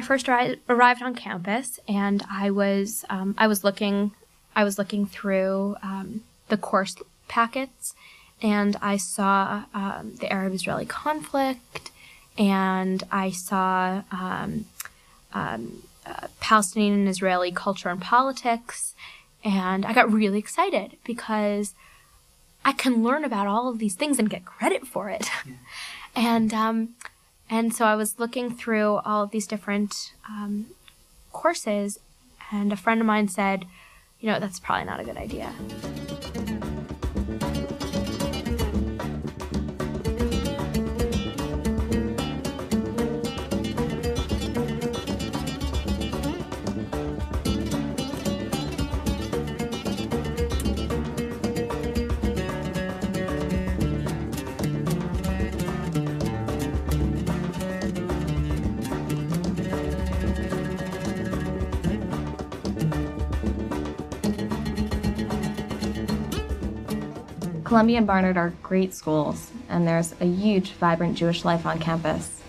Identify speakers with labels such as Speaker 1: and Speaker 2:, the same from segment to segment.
Speaker 1: I first arri- arrived on campus, and I was um, I was looking I was looking through um, the course packets, and I saw um, the Arab-Israeli conflict, and I saw um, um, uh, Palestinian and Israeli culture and politics, and I got really excited because I can learn about all of these things and get credit for it. Yeah. and um, and so I was looking through all of these different um, courses, and a friend of mine said, you know, that's probably not a good idea.
Speaker 2: Columbia and Barnard are great schools, and there's a huge, vibrant Jewish life on campus.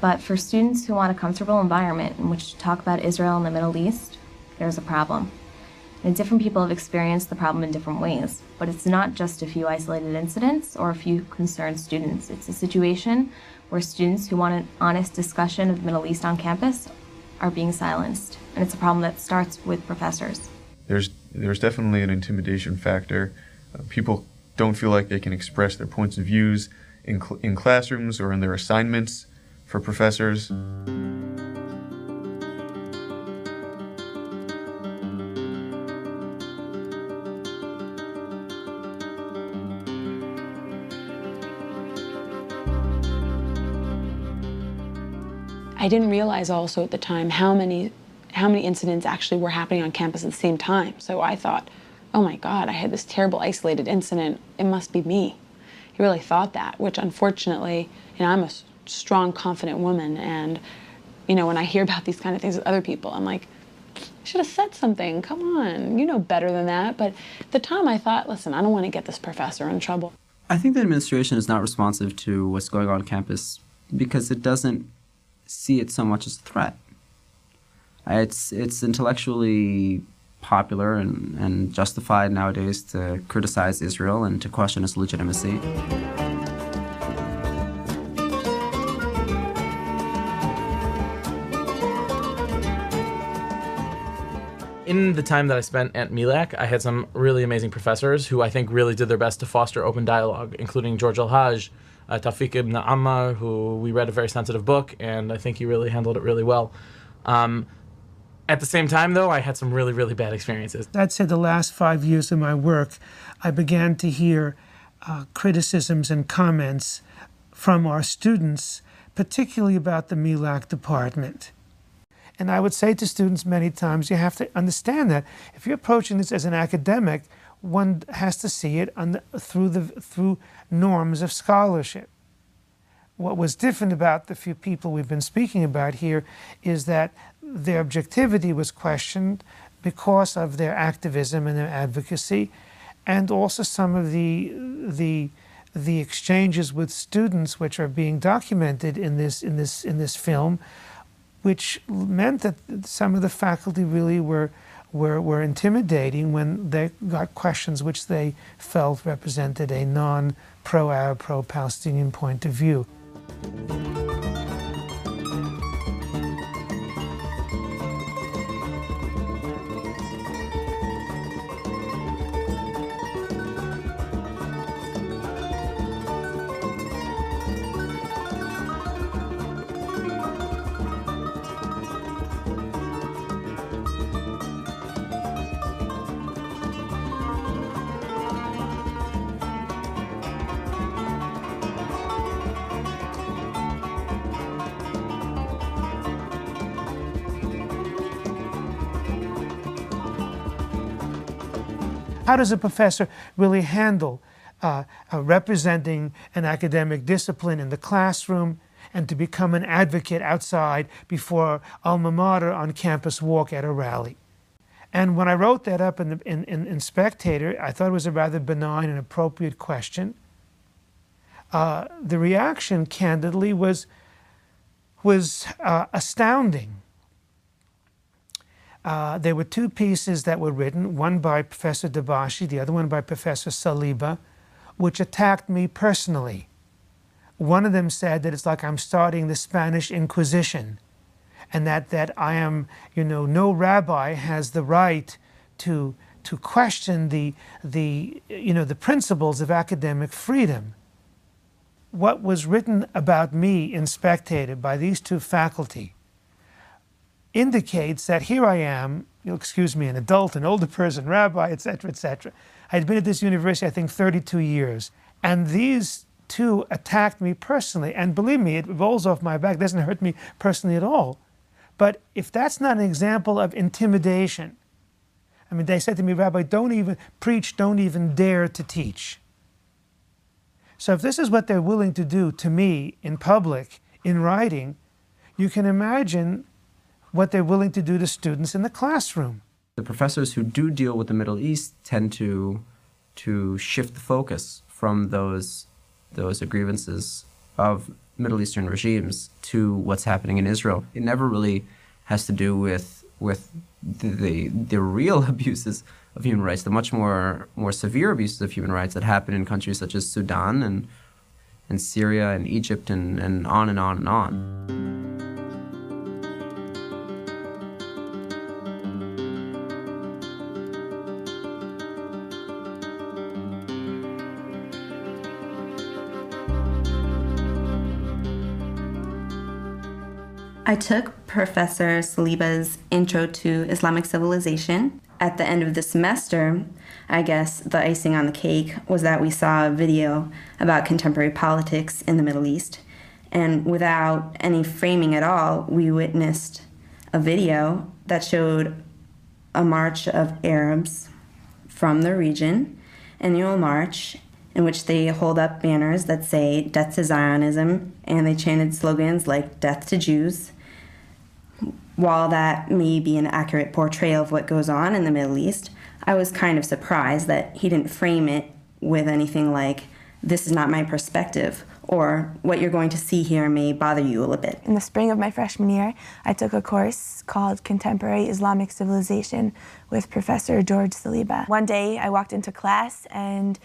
Speaker 2: But for students who want a comfortable environment in which to talk about Israel and the Middle East, there's a problem. And different people have experienced the problem in different ways, but it's not just a few isolated incidents or a few concerned students. It's a situation where students who want an honest discussion of the Middle East on campus are being silenced. And it's a problem that starts with professors.
Speaker 3: There's, there's definitely an intimidation factor. Uh, people don't feel like they can express their points of views in, cl- in classrooms or in their assignments for professors.
Speaker 4: I didn't realize also at the time how many how many incidents actually were happening on campus at the same time. So I thought, oh my God, I had this terrible isolated incident. It must be me. He really thought that, which unfortunately, you know, I'm a strong, confident woman. And, you know, when I hear about these kind of things with other people, I'm like, I should have said something. Come on, you know better than that. But at the time, I thought, listen, I don't want to get this professor in trouble.
Speaker 5: I think the administration is not responsive to what's going on campus because it doesn't see it so much as a threat. Uh, it's it's intellectually popular and, and justified nowadays to criticize Israel and to question its legitimacy.
Speaker 6: in the time that I spent at MEALAC, I had some really amazing professors who I think really did their best to foster open dialogue, including George El-Haj, uh, Taoufik Ben Amor, who we read a very sensitive book, and I think he really handled it really well. Um, at the same time, though, I had some really, really bad experiences.
Speaker 7: I'd say the last five years of my work, I began to hear uh, criticisms and comments from our students, particularly about the MEALAC department. And I would say to students many times, you have to understand that if you're approaching this as an academic, one has to see it the, through, the, through norms of scholarship. What was different about the few people we've been speaking about here is that their objectivity was questioned because of their activism and their advocacy, and also some of the the the exchanges with students which are being documented in this in this in this film, which meant that some of the faculty really were were, were intimidating when they got questions which they felt represented a non pro Arab, pro Palestinian point of view. How does a professor really handle uh, uh, representing an academic discipline in the classroom and to become an advocate outside before alma mater on campus walk at a rally? And when I wrote that up in, the, in, in, in Spectator, I thought it was a rather benign and appropriate question. Uh, the reaction, candidly, was was uh, astounding. Uh, there were two pieces that were written, one by Professor Dabashi, the other one by Professor Saliba, which attacked me personally. One of them said that it's like I'm starting the Spanish Inquisition, and that, that I am, you know, no rabbi has the right to, to question the, the, you know, the principles of academic freedom. What was written about me in Spectator by these two faculty indicates that here I am, you'll excuse me, an adult, an older person, rabbi, etc., etc. I'd been at this university, I think, 32 years, and these two attacked me personally. And believe me, it rolls off my back, doesn't hurt me personally at all. But if that's not an example of intimidation, I mean, they said to me, Rabbi, don't even preach, don't even dare to teach. So if this is what they're willing to do to me in public, in writing, you can imagine what they're willing to do to students in the classroom.
Speaker 5: The professors who do deal with the Middle East tend to to shift the focus from those those grievances of Middle Eastern regimes to what's happening in Israel. It never really has to do with with the, the, real abuses of human rights, the much more more severe abuses of human rights that happen in countries such as Sudan and and Syria and Egypt and, and on and on and on.
Speaker 8: I took Professor Saliba's Intro to Islamic Civilization. At the end of the semester, I guess the icing on the cake was that we saw a video about contemporary politics in the Middle East. And without any framing at all, we witnessed a video that showed a march of Arabs from the region, an annual march, in which they hold up banners that say death to Zionism and they chanted slogans like death to Jews. While that may be an accurate portrayal of what goes on in the Middle East, I was kind of surprised that he didn't frame it with anything like, this is not my perspective, or what you're going to see here may bother you a little bit.
Speaker 9: In the spring of my freshman year, I took a course called Contemporary Islamic Civilization with Professor George Saliba. One day I walked into class and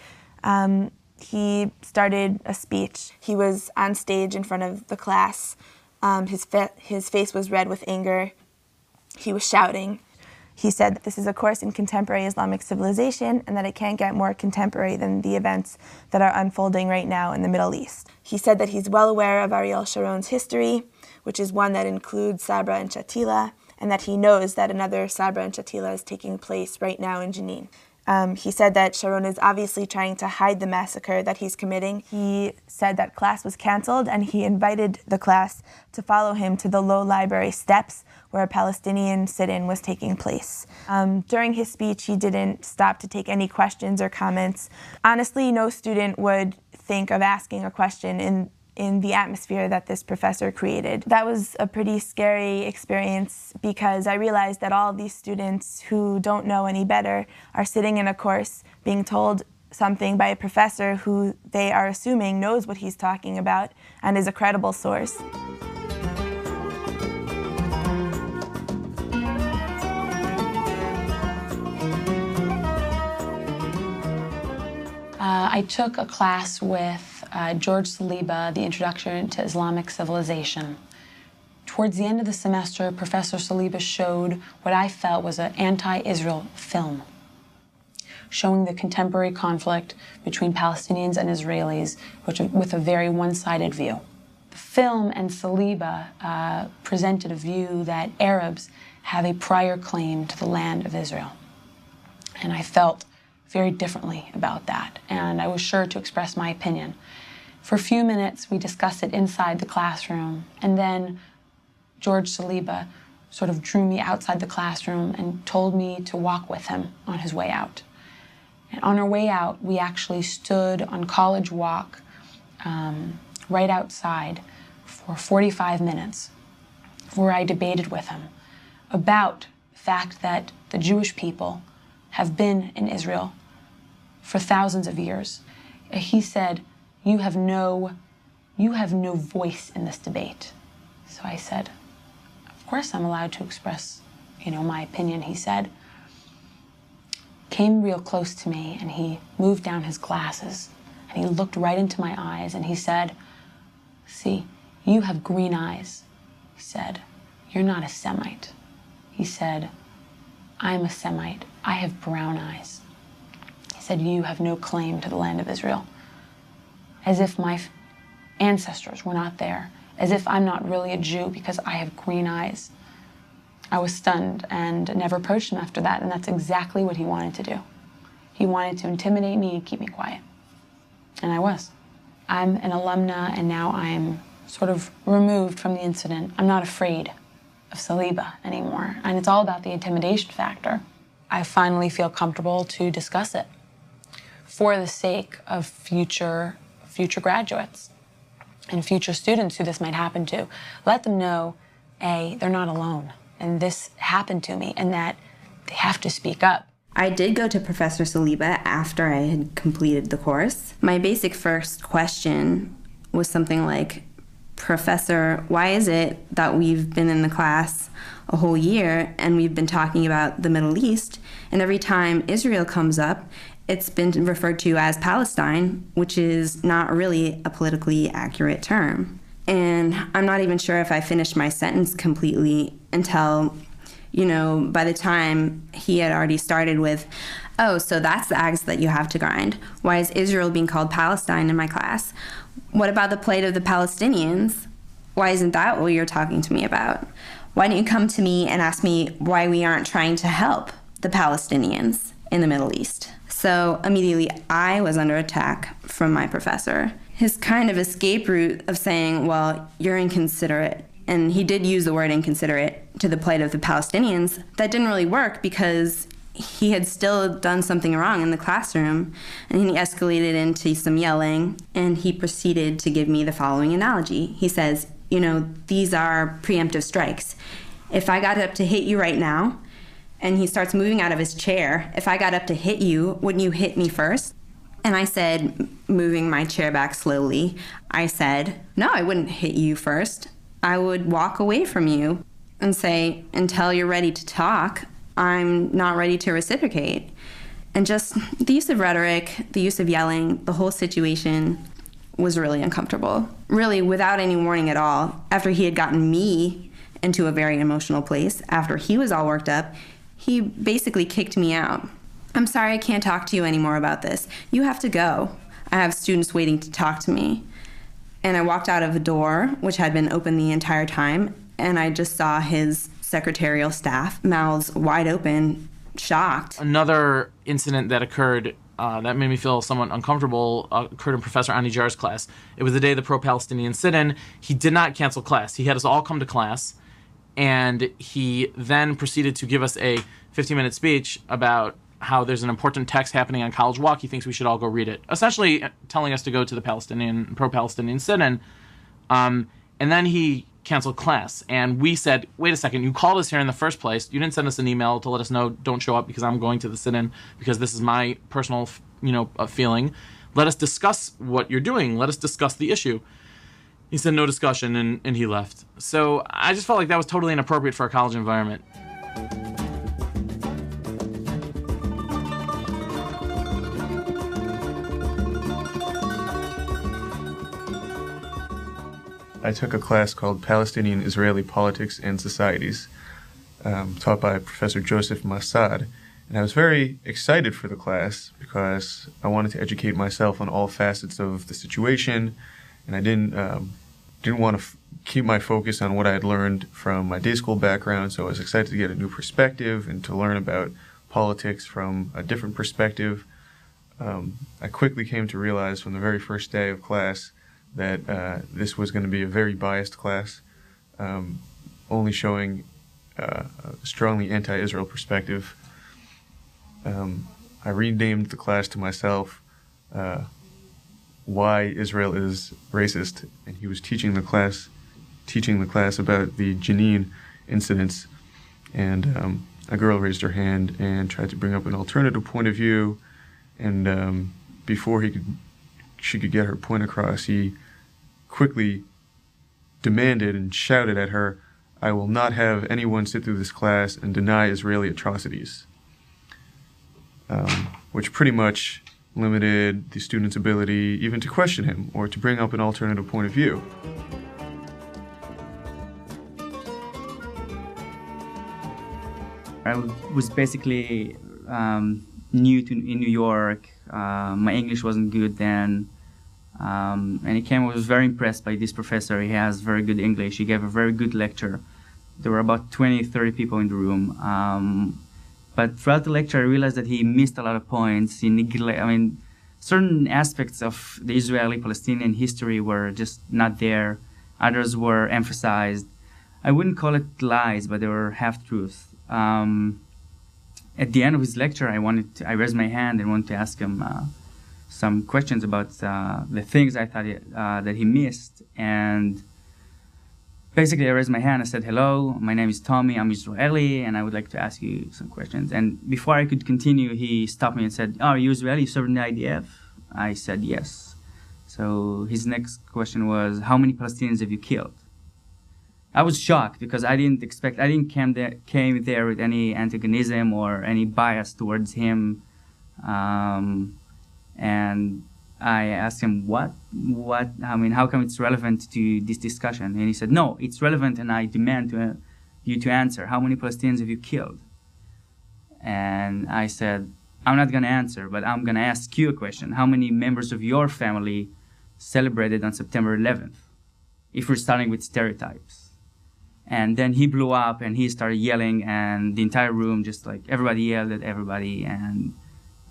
Speaker 9: um, he started a speech. He was on stage in front of the class. Um, his, fa- his face was red with anger. He was shouting. He said that this is a course in contemporary Islamic civilization and that it can't get more contemporary than the events that are unfolding right now in the Middle East. He said that he's well aware of Ariel Sharon's history, which is one that includes Sabra and Shatila, and that he knows that another Sabra and Shatila is taking place right now in Jenin. Um, he said that Sharon is obviously trying to hide the massacre that he's committing. He said that class was canceled and he invited the class to follow him to the low library steps where a Palestinian sit in was taking place. Um, during his speech, he didn't stop to take any questions or comments. Honestly, no student would think of asking a question in in the atmosphere that this professor created. That was a pretty scary experience because I realized that all these students who don't know any better are sitting in a course being told something by a professor who they are assuming knows what he's talking about and is a credible source.
Speaker 4: Uh, I took a class with uh, George Saliba, The Introduction to Islamic Civilization. Towards the end of the semester, Professor Saliba showed what I felt was an anti-Israel film, showing the contemporary conflict between Palestinians and Israelis which, with a very one-sided view. The film and Saliba uh, presented a view that Arabs have a prior claim to the land of Israel. And I felt very differently about that, and I was sure to express my opinion. For a few minutes, we discussed it inside the classroom, and then George Saliba sort of drew me outside the classroom and told me to walk with him on his way out. And on our way out, we actually stood on College Walk um, right outside for 45 minutes, where I debated with him about the fact that the Jewish people have been in Israel for thousands of years. He said, "You have no, you have no voice in this debate." So I said, Of course I'm allowed to express, you know, my opinion, he said. Came real close to me and he moved down his glasses and he looked right into my eyes and he said, See, you have green eyes. He said, You're not a Semite. He said, I'm a Semite. I have brown eyes. He said, You have no claim to the land of Israel. As if my ancestors were not there, as if I'm not really a Jew because I have green eyes. I was stunned and never approached him after that, and that's exactly what he wanted to do. He wanted to intimidate me and keep me quiet. And I was. I'm an alumna, and now I'm sort of removed from the incident. I'm not afraid of Saliba anymore, and it's all about the intimidation factor. I finally feel comfortable to discuss it for the sake of future future graduates and future students who this might happen to. Let them know, A, they're not alone, and this happened to me, and that they have to speak up.
Speaker 8: I did go to Professor Saliba after I had completed the course. My basic first question was something like, Professor, why is it that we've been in the class a whole year and we've been talking about the Middle East, and every time Israel comes up, it's been referred to as Palestine, which is not really a politically accurate term. And I'm not even sure if I finished my sentence completely until, you know, by the time he had already started with, oh, so that's the axe that you have to grind. Why is Israel being called Palestine in my class? What about the plight of the Palestinians? Why isn't that what you're talking to me about? Why don't you come to me and ask me why we aren't trying to help the Palestinians in the Middle East? So immediately I was under attack from my professor. His kind of escape route of saying, well, you're inconsiderate, and he did use the word inconsiderate to the plight of the Palestinians, that didn't really work because he had still done something wrong in the classroom and he escalated into some yelling and he proceeded to give me the following analogy. He says, You know, these are preemptive strikes. If I got up to hit you right now, and he starts moving out of his chair. If I got up to hit you, wouldn't you hit me first? And I said, moving my chair back slowly, I said, No, I wouldn't hit you first. I would walk away from you and say, Until you're ready to talk, I'm not ready to reciprocate. And just the use of rhetoric, the use of yelling, the whole situation was really uncomfortable. Really, without any warning at all, after he had gotten me into a very emotional place, after he was all worked up, he basically kicked me out. I'm sorry I can't talk to you anymore about this. You have to go. I have students waiting to talk to me. And I walked out of a door, which had been open the entire time, and I just saw his secretarial staff, mouths wide open, shocked.
Speaker 6: Another incident that occurred uh, that made me feel somewhat uncomfortable uh, occurred in Professor Anijar's class. It was the day of the pro-Palestinian sit-in. He did not cancel class. He had us all come to class, and he then proceeded to give us a 15-minute speech about how there's an important text happening on College Walk. He thinks we should all go read it. Essentially, telling us to go to the Palestinian pro-Palestinian sit-in. Um, and then he canceled class. And we said, wait a second, you called us here in the first place. You didn't send us an email to let us know don't show up because I'm going to the sit-in because this is my personal, you know, uh, feeling. Let us discuss what you're doing. Let us discuss the issue. He said no discussion and, and he left. So I just felt like that was totally inappropriate for a college environment.
Speaker 3: I took a class called Palestinian Israeli Politics and Societies, um, taught by Professor Joseph Massad. And I was very excited for the class because I wanted to educate myself on all facets of the situation, and I didn't um, didn't want to f- keep my focus on what I had learned from my day school background. So I was excited to get a new perspective and to learn about politics from a different perspective. Um, I quickly came to realize from the very first day of class that uh, this was going to be a very biased class, um, only showing uh, a strongly anti-Israel perspective. Um, I renamed the class to myself uh, "Why Israel is Racist," and he was teaching the class, teaching the class about the Jenin incidents, and um, a girl raised her hand and tried to bring up an alternative point of view, and um, before he could she could get her point across, he quickly demanded and shouted at her, I will not have anyone sit through this class and deny Israeli atrocities. Um, which pretty much limited the student's ability even to question him or to bring up an alternative point of view.
Speaker 10: I was basically um, new to in New York. Uh, my English wasn't good then, um, and he came. I was very impressed by this professor. He has very good English. He gave a very good lecture. There were about 20, 30 people in the room. Um, but throughout the lecture, I realized that he missed a lot of points. He. I mean, certain aspects of the Israeli-Palestinian history were just not there. Others were emphasized. I wouldn't call it lies, but they were half truths. Um, at the end of his lecture, I wanted to, I raised my hand and wanted to ask him uh, some questions about uh, the things I thought he, uh, that he missed. And basically, I raised my hand. I said, "Hello, my name is Tommy. I'm Israeli, and I would like to ask you some questions." And before I could continue, he stopped me and said, "Oh, are you Israeli? In the IDF?" I said, "Yes." So his next question was, "How many Palestinians have you killed?" I was shocked because I didn't expect, I didn't came there, came there with any antagonism or any bias towards him. Um, and I asked him, what, what, I mean, how come it's relevant to this discussion? And he said, no, it's relevant and I demand to, uh, you to answer. How many Palestinians have you killed? And I said, I'm not going to answer, but I'm going to ask you a question. How many members of your family celebrated on September 11th? If we're starting with stereotypes. And then he blew up and he started yelling, and the entire room just like everybody yelled at everybody, and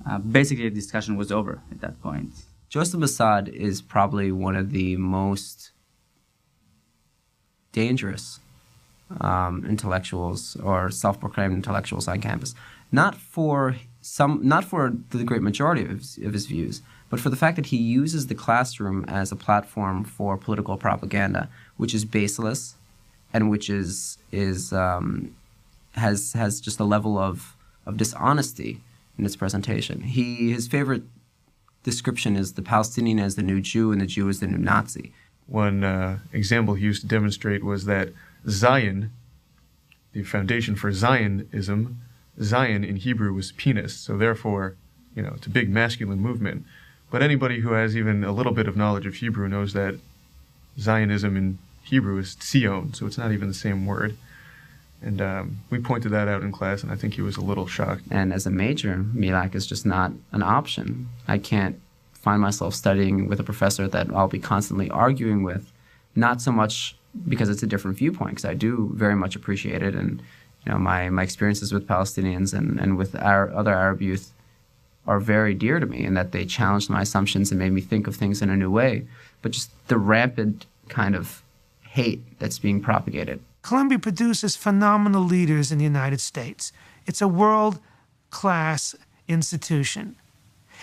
Speaker 10: uh, basically the discussion was over at that point.
Speaker 5: Joseph Massad is probably one of the most dangerous um, intellectuals or self-proclaimed intellectuals on campus. Not for some, not for the great majority of his, of his views, but for the fact that he uses the classroom as a platform for political propaganda, which is baseless, and which is is um, has has just a level of of dishonesty in its presentation. He his favorite description is the Palestinian as the new Jew and the Jew as the new Nazi.
Speaker 3: One uh, example he used to demonstrate was that Zion, the foundation for Zionism, Zion in Hebrew was penis, so therefore, you know, it's a big masculine movement. But anybody who has even a little bit of knowledge of Hebrew knows that Zionism in Hebrew is tzion, so it's not even the same word. And um, we pointed that out in class, and I think he was a little shocked.
Speaker 5: And as a major, MEALAC is just not an option. I can't find myself studying with a professor that I'll be constantly arguing with, not so much because it's a different viewpoint, because I do very much appreciate it. And you know, my, my experiences with Palestinians and, and with our other Arab youth are very dear to me in that they challenged my assumptions and made me think of things in a new way. But just the rampant kind of hate that's being propagated.
Speaker 7: Columbia produces phenomenal leaders in the United States. It's a world class institution.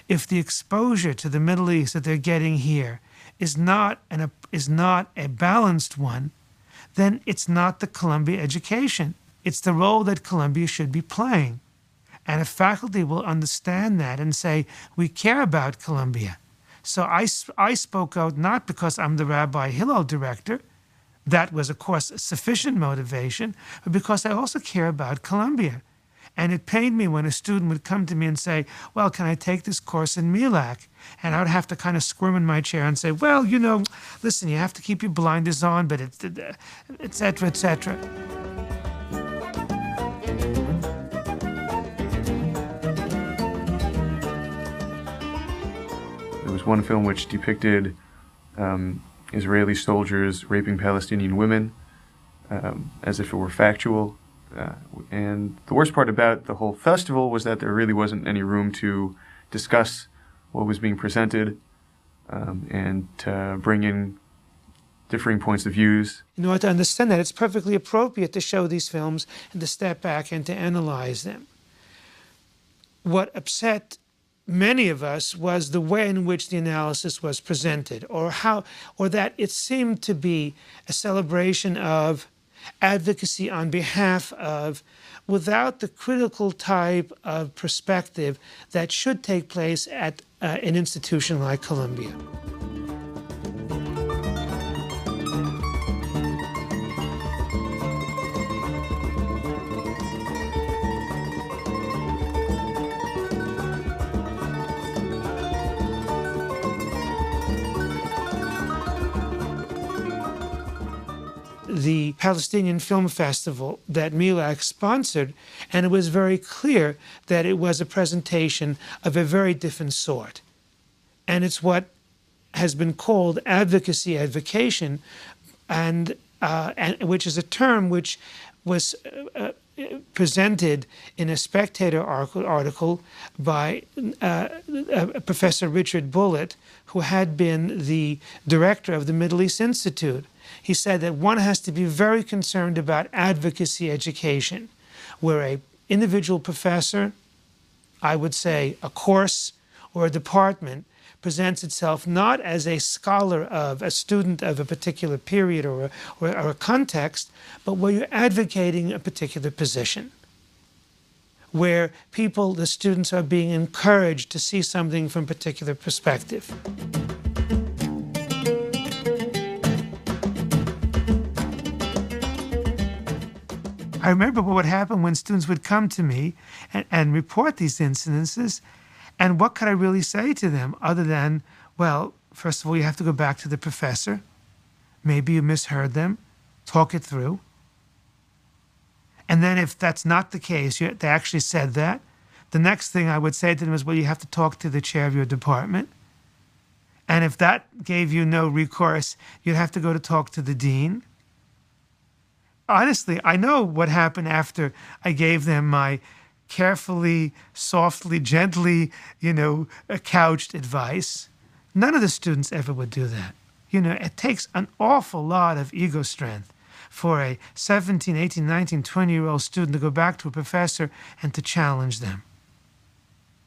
Speaker 7: If the exposure to the Middle East that they're getting here is not, an, is not a balanced one, then it's not the Columbia education. It's the role that Columbia should be playing. And if faculty will understand that and say, we care about Columbia. So I, I spoke out not because I'm the Rabbi Hillel director, that was, of course, sufficient motivation, but because I also care about Columbia. And it pained me when a student would come to me and say, Well, can I take this course in MEALAC? And I would have to kind of squirm in my chair and say, Well, you know, listen, you have to keep your blinders on, but it's, et cetera, et cetera.
Speaker 3: There was one film which depicted um, Israeli soldiers raping Palestinian women um, as if it were factual. Uh, and the worst part about the whole festival was that there really wasn't any room to discuss what was being presented um, and to bring in differing points of views.
Speaker 7: In order to understand that, it's perfectly appropriate to show these films and to step back and to analyze them. What upset many of us was the way in which the analysis was presented or how or that it seemed to be a celebration of advocacy on behalf of without the critical type of perspective that should take place at uh, an institution like Columbia. The Palestinian Film Festival that MEALAC sponsored, and it was very clear that it was a presentation of a very different sort. And it's what has been called advocacy advocation, and, uh, and which is a term which was uh, presented in a Spectator article by uh, uh, Professor Richard Bulliet, who had been the director of the Middle East Institute. He said that one has to be very concerned about advocacy education, where a individual professor, I would say a course or a department, presents itself not as a scholar of, a student of a particular period or a, or, or a context, but where you're advocating a particular position where people, the students, are being encouraged to see something from a particular perspective. I remember what would happen when students would come to me and, and report these incidences, and what could I really say to them other than, well, first of all, you have to go back to the professor. Maybe you misheard them. Talk it through. And then if that's not the case, you, they actually said that, the next thing I would say to them is, well, you have to talk to the chair of your department. And if that gave you no recourse, you'd have to go to talk to the dean. Honestly, I know what happened after I gave them my carefully, softly, gently, you know, uh, couched advice. None of the students ever would do that. You know, it takes an awful lot of ego strength for a 17, 18, 19, 20 year old student to go back to a professor and to challenge them.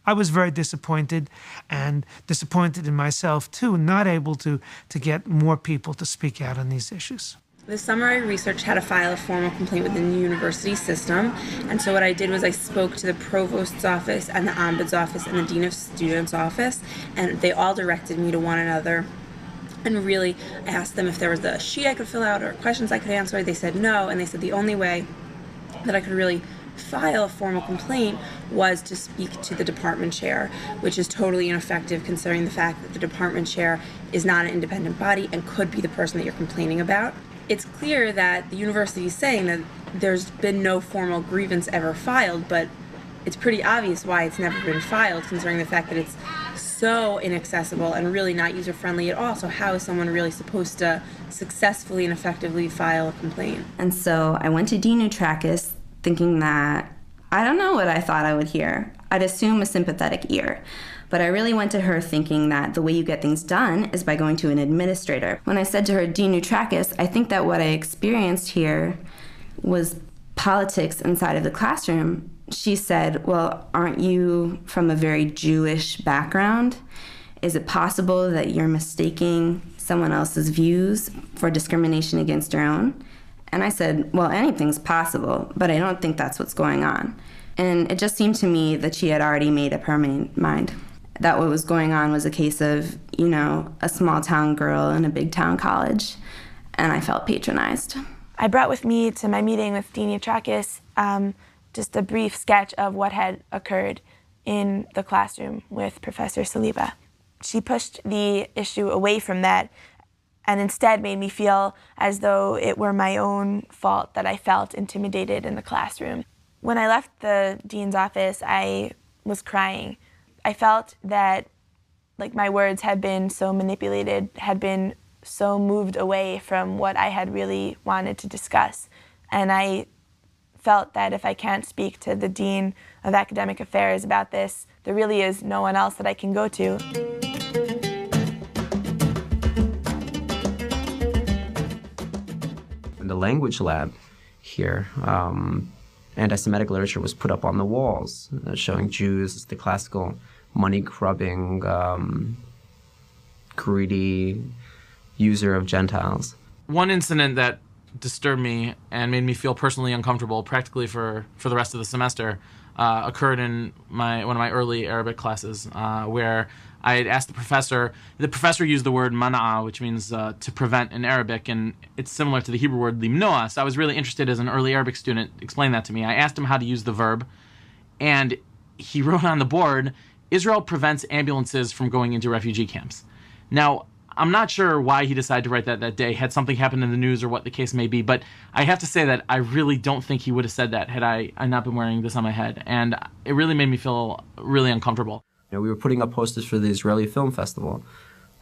Speaker 7: I was very disappointed and disappointed in myself too, not able to, to get more people to speak out on these issues.
Speaker 11: Summer, I researched how to file a formal complaint within the university system. And so, what I did was I spoke to the provost's office and the ombuds office and the dean of students office, and they all directed me to one another. And really, I asked them if there was a sheet I could fill out or questions I could answer. They said no, and they said the only way that I could really file a formal complaint was to speak to the department chair, which is totally ineffective considering the fact that the department chair is not an independent body and could be the person that you're complaining about it's clear that the university is saying that there's been no formal grievance ever filed, but it's pretty obvious why it's never been filed, considering the fact that it's so inaccessible and really not user friendly at all. So, how is someone really supposed to successfully and effectively file a complaint?
Speaker 8: And so I went to Dean Yatrakis thinking that I don't know what I thought I would hear. I'd assume a sympathetic ear. But I really went to her thinking that the way you get things done is by going to an administrator. When I said to her, Dean Yatrakis, I think that what I experienced here was politics inside of the classroom. She said, Well, aren't you from a very Jewish background? Is it possible that you're mistaking someone else's views for discrimination against your own? And I said, Well, anything's possible, but I don't think that's what's going on. And it just seemed to me that she had already made up her mind that what was going on was a case of, you know, a small town girl in a big town college, and I felt patronized.
Speaker 9: I brought with me to my meeting with Dean Yatrakis um, just a brief sketch of what had occurred in the classroom with Professor Saliba. She pushed the issue away from that and instead made me feel as though it were my own fault that I felt intimidated in the classroom. When I left the dean's office, I was crying I felt that like my words had been so manipulated, had been so moved away from what I had really wanted to discuss. And I felt that if I can't speak to the Dean of Academic Affairs about this, there really is no one else that I can go to.
Speaker 5: In the language lab here, um, anti Semitic literature was put up on the walls, uh, showing Jews as the classical money grubbing, um, greedy user of Gentiles.
Speaker 6: One incident that disturbed me and made me feel personally uncomfortable practically for, for the rest of the semester uh, occurred in my one of my early Arabic classes uh, where I had asked the professor. The professor used the word mana'a, which means uh, to prevent in Arabic, and it's similar to the Hebrew word limnoa. So I was really interested as an early Arabic student. Explain that to me. I asked him how to use the verb, and he wrote on the board Israel prevents ambulances from going into refugee camps. Now, I'm not sure why he decided to write that that day. Had something happened in the news or what the case may be, but I have to say that I really don't think he would have said that had I, I not been wearing this on my head, and it really made me feel really uncomfortable.
Speaker 5: You know, we were putting up posters for the Israeli Film Festival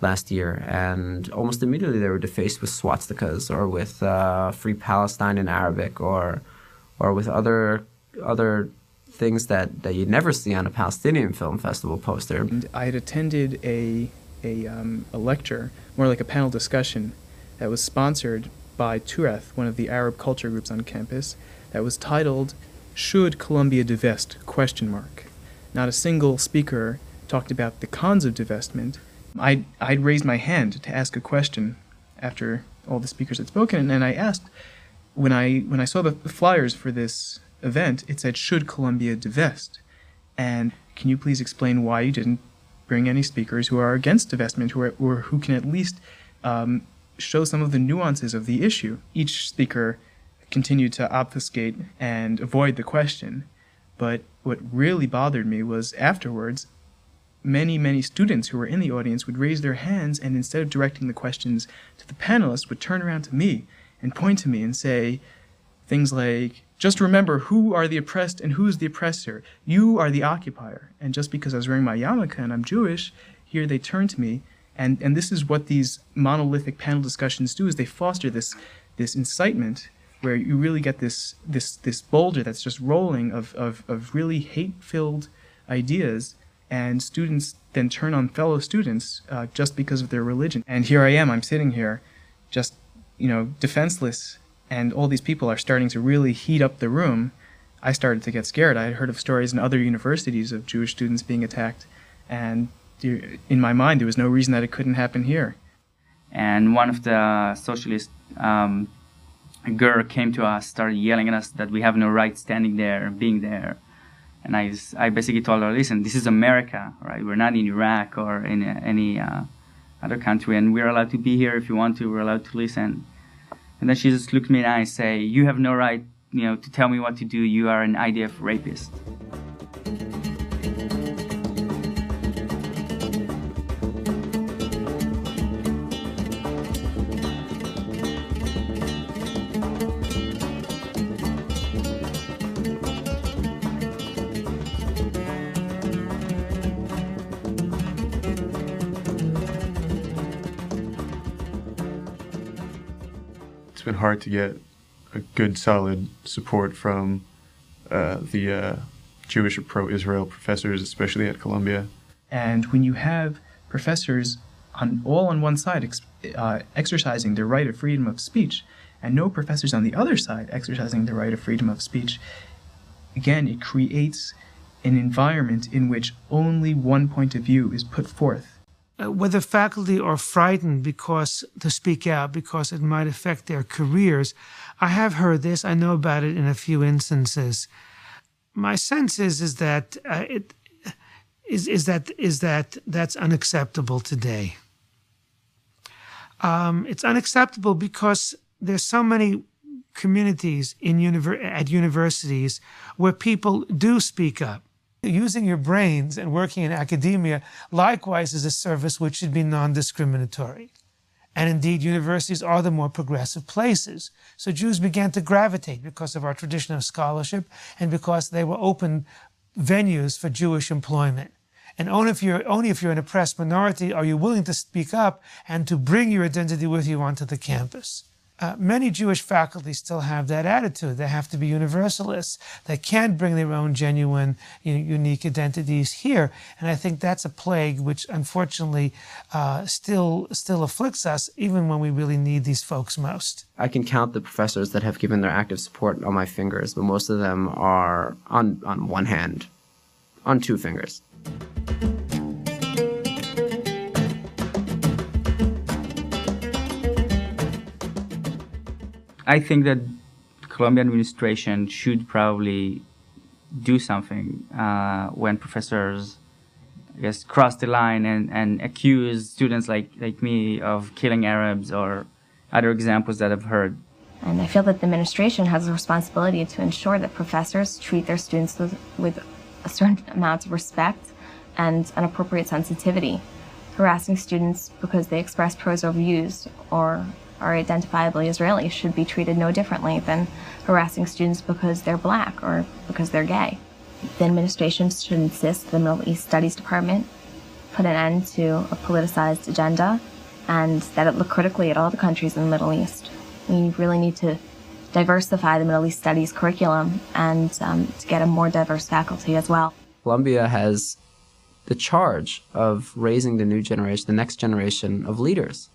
Speaker 5: last year, and almost immediately they were defaced with swastikas or with uh, "Free Palestine" in Arabic, or or with other other things that, that you'd never see on a Palestinian film festival poster.
Speaker 12: And I had attended a a, um, a lecture, more like a panel discussion, that was sponsored by Turath, one of the Arab culture groups on campus, that was titled "Should Columbia Divest?" question mark. Not a single speaker talked about the cons of divestment. I I'd raised my hand to ask a question after all the speakers had spoken, and I asked when I when I saw the flyers for this event, it said should Columbia divest, and can you please explain why you didn't bring any speakers who are against divestment, who are, or who can at least um, show some of the nuances of the issue? Each speaker continued to obfuscate and avoid the question, but what really bothered me was afterwards many, many students who were in the audience would raise their hands and instead of directing the questions to the panelists, would turn around to me and point to me and say things like, just remember who are the oppressed and who's the oppressor. You are the occupier. And just because I was wearing my yarmulke and I'm Jewish, here they turn to me. And, and this is what these monolithic panel discussions do is they foster this, this incitement where you really get this, this, this boulder that's just rolling of, of, of really hate-filled ideas and students then turn on fellow students uh, just because of their religion. And here I am, I'm sitting here, just you know, defenseless, and all these people are starting to really heat up the room. I started to get scared. I had heard of stories in other universities of Jewish students being attacked, and in my mind, there was no reason that it couldn't happen here.
Speaker 10: And one of the socialist um, girl came to us, started yelling at us that we have no right standing there, being there and I, I basically told her, listen, this is America, right? We're not in Iraq or in any uh, other country, and we're allowed to be here if you want to. We're allowed to listen. And then she just looked me in the eye and say, you have no right, you know, to tell me what to do. You are an IDF rapist.
Speaker 3: Hard to get a good, solid support from uh, the uh, Jewish or pro-Israel professors, especially at Columbia.
Speaker 12: And when you have professors on all on one side ex- uh, exercising their right of freedom of speech, and no professors on the other side exercising their right of freedom of speech, again, it creates an environment in which only one point of view is put forth
Speaker 7: uh, whether faculty are frightened because to speak out because it might affect their careers. I have heard this. I know about it in a few instances. My sense is is that uh, it is is that is that that's unacceptable today. Um, it's unacceptable because there's so many communities in univer- at universities where people do speak up using your brains and working in academia likewise is a service which should be non discriminatory. And indeed, universities are the more progressive places. So Jews began to gravitate because of our tradition of scholarship and because they were open venues for Jewish employment. And only if you're only if you're an oppressed minority are you willing to speak up and to bring your identity with you onto the campus. Uh, many Jewish faculty still have that attitude. They have to be universalists. They can't bring their own genuine, you know, unique identities here. And I think that's a plague which, unfortunately, uh, still still afflicts us, even when we really need these folks most.
Speaker 5: I can count the professors that have given their active support on my fingers, but most of them are on on one hand, on two fingers.
Speaker 10: I think that Columbia administration should probably do something uh, when professors, I guess, cross the line and, and accuse students like, like me of killing Arabs or other examples that I've heard.
Speaker 2: And I feel that the administration has a responsibility to ensure that professors treat their students with, with a certain amount of respect and an appropriate sensitivity. harassing students because they express pro-Israel views or are identifiably Israeli should be treated no differently than harassing students because they're black or because they're gay. The administration should insist the Middle East Studies Department put an end to a politicized agenda and that it look critically at all the countries in the Middle East. We really need to diversify the Middle East Studies curriculum and um, to get a more diverse faculty as well.
Speaker 5: Columbia has the charge of raising the new generation, the next generation of leaders.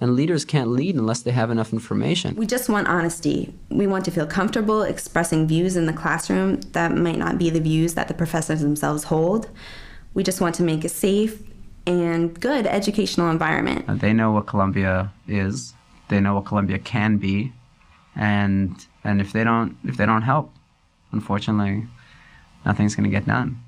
Speaker 5: And leaders can't lead unless they have enough information.
Speaker 8: We just want honesty. We want to feel comfortable expressing views in the classroom that might not be the views that the professors themselves hold. We just want to make a safe and good educational environment.
Speaker 5: Uh, they know what Columbia is. They know what Columbia can be, and and if they don't if they don't help, unfortunately, nothing's going to get done.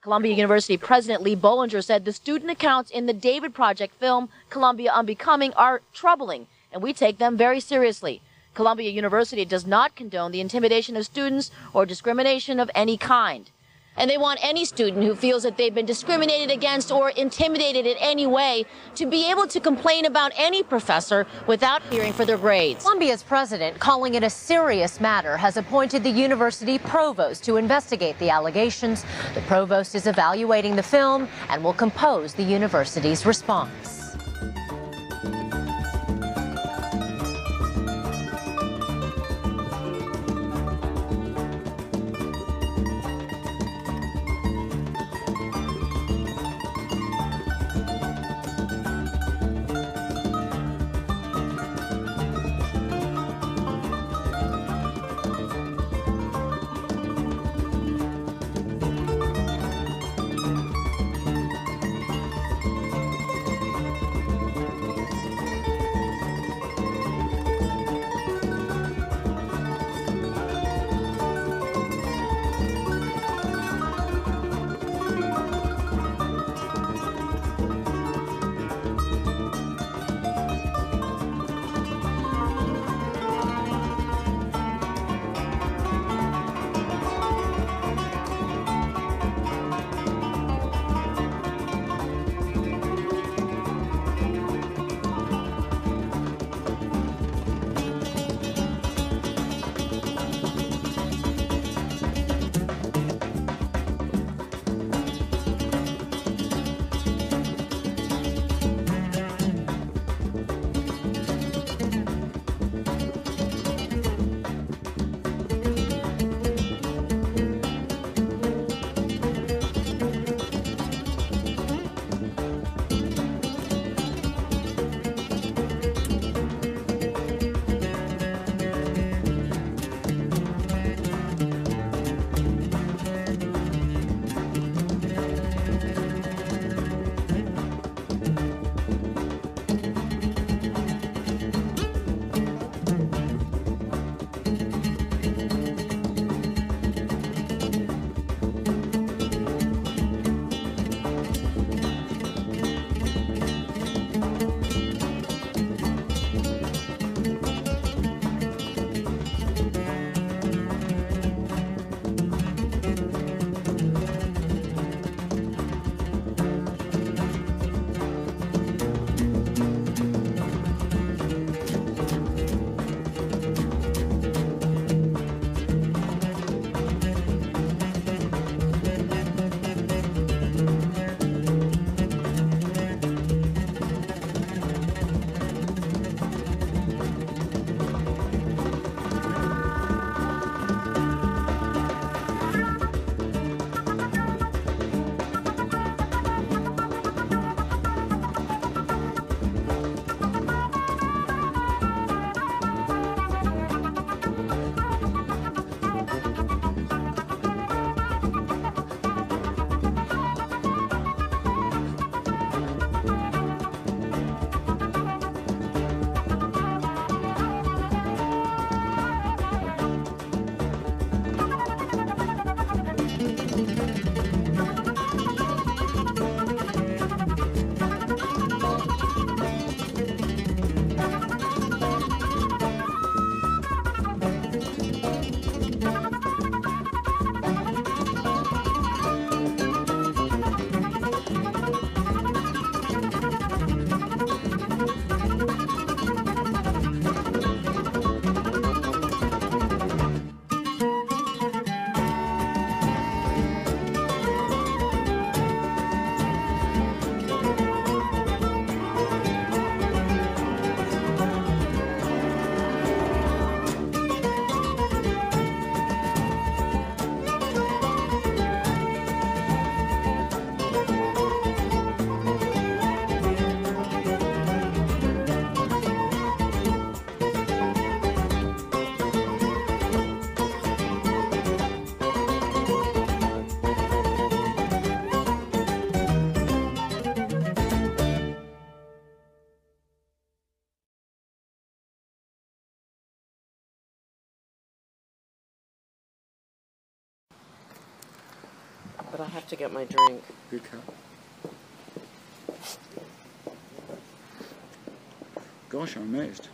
Speaker 13: Columbia University President Lee Bollinger said the student accounts in the David Project film Columbia Unbecoming are troubling, and we take them very seriously. Columbia University does not condone the intimidation of students or discrimination of any kind and they want any student who feels that they've been discriminated against or intimidated in any way to be able to complain about any professor without fearing for their grades.
Speaker 14: Columbia's president, calling it a serious matter, has appointed the university provost to investigate the allegations. The provost is evaluating the film and will compose the university's response.
Speaker 15: But I have to get my drink.
Speaker 16: Gosh, I'm amazed.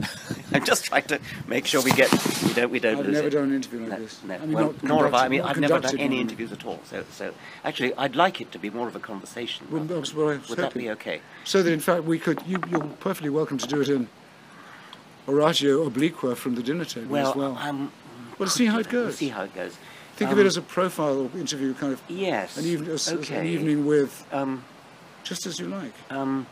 Speaker 17: I'm just trying to make sure we get we don't we don't
Speaker 16: I've
Speaker 17: lose
Speaker 16: never
Speaker 17: it.
Speaker 16: done an interview like
Speaker 17: no,
Speaker 16: this.
Speaker 17: No,
Speaker 16: I mean,
Speaker 17: well, nor have I. I mean, I've never done any interviews at all. So, so actually, I'd like it to be more of a conversation.
Speaker 16: Well, that's what I was
Speaker 17: Would that be okay?
Speaker 16: So that in fact we could, you, you're perfectly welcome to do it in oratio obliqua from the dinner table
Speaker 17: Well,
Speaker 16: as well.
Speaker 17: um,
Speaker 16: well, see how it
Speaker 17: We'll
Speaker 16: goes.
Speaker 17: see how it goes.
Speaker 16: Think of
Speaker 17: Um,
Speaker 16: it as a profile interview, kind of.
Speaker 17: Yes.
Speaker 16: An, even, as an evening with.
Speaker 17: Um,
Speaker 16: just as you like.
Speaker 17: Um,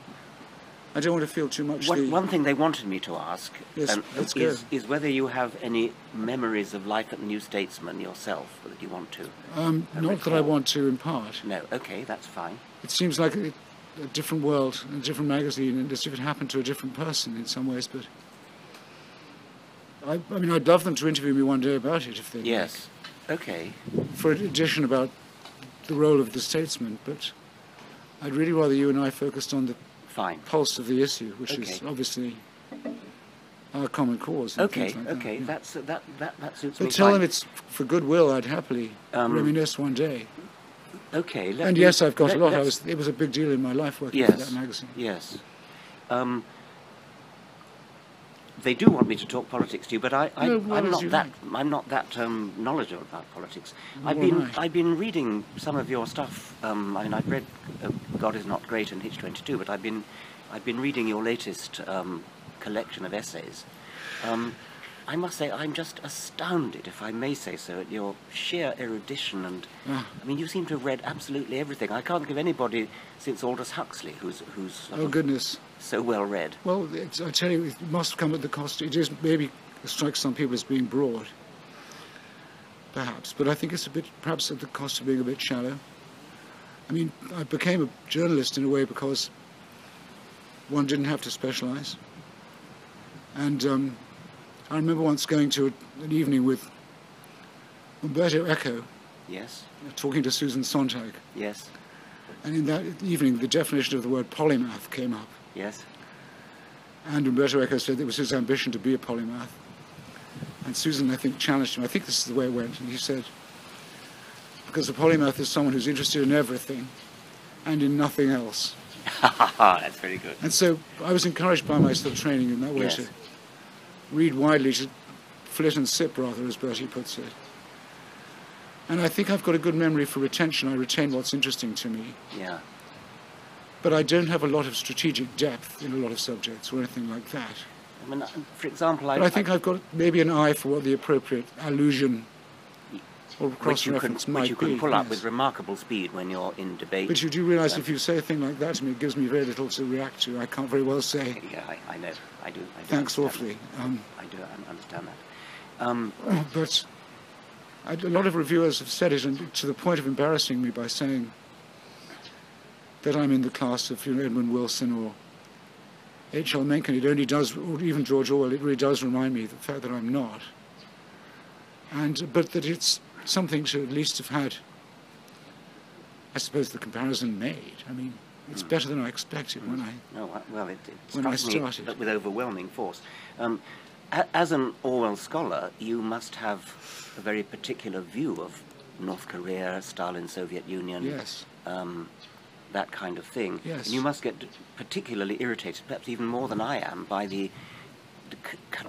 Speaker 16: I don't want to feel too much.
Speaker 17: One,
Speaker 16: the,
Speaker 17: one thing they wanted me to ask
Speaker 16: Yes,
Speaker 17: um, is, is whether you have any memories of life at the New Statesman yourself that you want to.
Speaker 16: um, not that I want to impart.
Speaker 17: No, okay, that's fine.
Speaker 16: It seems like a, a different world, a different magazine, and as if it happened to a different person in some ways. But I, I mean, I'd love them to interview me one day about it if they
Speaker 17: Yes. Okay.
Speaker 16: for an edition about the role of the statesman. But I'd really rather you and I focused on the
Speaker 17: Fine.
Speaker 16: pulse of the issue, which is obviously our common cause.
Speaker 17: Okay,
Speaker 16: like that,
Speaker 17: okay,
Speaker 16: yeah.
Speaker 17: that's that that that suits
Speaker 16: But
Speaker 17: me.
Speaker 16: tell
Speaker 17: fine.
Speaker 16: them it's for goodwill. I'd happily
Speaker 17: Um,
Speaker 16: reminisce one day.
Speaker 17: Okay.
Speaker 16: And
Speaker 17: me-
Speaker 16: yes, I've got
Speaker 17: let-
Speaker 16: a lot. I was, it was a big deal in my life working for that magazine.
Speaker 17: Yes. Um, they do want me to talk politics to you, but I, I,
Speaker 16: no,
Speaker 17: I'm,
Speaker 16: as
Speaker 17: not that I'm not that um, knowledgeable about politics. I've been
Speaker 16: I.
Speaker 17: I've been reading some of your stuff. Um, I mean, I've read uh, God is Not Great and Hitch-22, but I've been I've been reading your latest um, collection of essays. I must say, I'm just astounded, if I may say so, at your sheer erudition and.
Speaker 16: Ah.
Speaker 17: I mean, you seem to have read absolutely everything. I can't think of anybody since Aldous Huxley who's who's
Speaker 16: Oh goodness.
Speaker 17: so well read.
Speaker 16: Well, it's, I tell you, it must come at the cost. It is maybe strikes some people as being broad, perhaps, but I think it's a bit perhaps at the cost of being a bit shallow. I mean, I became a journalist in a way because one didn't have to specialise, and um, I remember once going to a, an evening with Umberto Eco
Speaker 17: Yes,
Speaker 16: talking to Susan Sontag,
Speaker 17: yes,
Speaker 16: and in that evening the definition of the word polymath came up.
Speaker 17: yes.
Speaker 16: And Umberto Eco said it was his ambition to be a polymath. And Susan, I think, challenged him. I think this is the way it went. And he said, because a polymath is someone who's interested in everything and in nothing else.
Speaker 17: That's very good.
Speaker 16: And so I was encouraged by my sort of training in that way
Speaker 17: Yes.
Speaker 16: to read widely, to flit and sip, rather, as Bertie puts it. And I think I've got a good memory for retention. I retain what's interesting to me.
Speaker 17: Yeah.
Speaker 16: But I don't have a lot of strategic depth in a lot of subjects or anything like that.
Speaker 17: I mean, uh, for example, I,
Speaker 16: But I think I've got maybe an eye for what the appropriate allusion or
Speaker 17: which you can which you can
Speaker 16: be.
Speaker 17: pull up
Speaker 16: yes.
Speaker 17: with remarkable speed when you're in debate.
Speaker 16: But you do realise if you say a thing like that to me, it gives me very little to react to. I can't very well say,
Speaker 17: Yeah, I, I know. I do. I do
Speaker 16: thanks awfully. Um.
Speaker 17: I do un- understand that. Um,
Speaker 16: but I, a lot of reviewers have said it, and to the point of embarrassing me by saying that I'm in the class of you know, Edmund Wilson or H.L. Mencken. It only does, or even George Orwell, it really does remind me of the fact that I'm not. And, but that it's something to at least have had, I suppose, the comparison made. I mean, it's better than I expected when I
Speaker 17: no, well, it, it
Speaker 16: When I
Speaker 17: struck me with overwhelming force. Um, a- as an Orwell scholar, you must have a very particular view of North Korea, Stalin, Soviet Union.
Speaker 16: Yes.
Speaker 17: Um, that kind of thing.
Speaker 16: Yes.
Speaker 17: And you must get particularly irritated, perhaps even more than I am, by the, the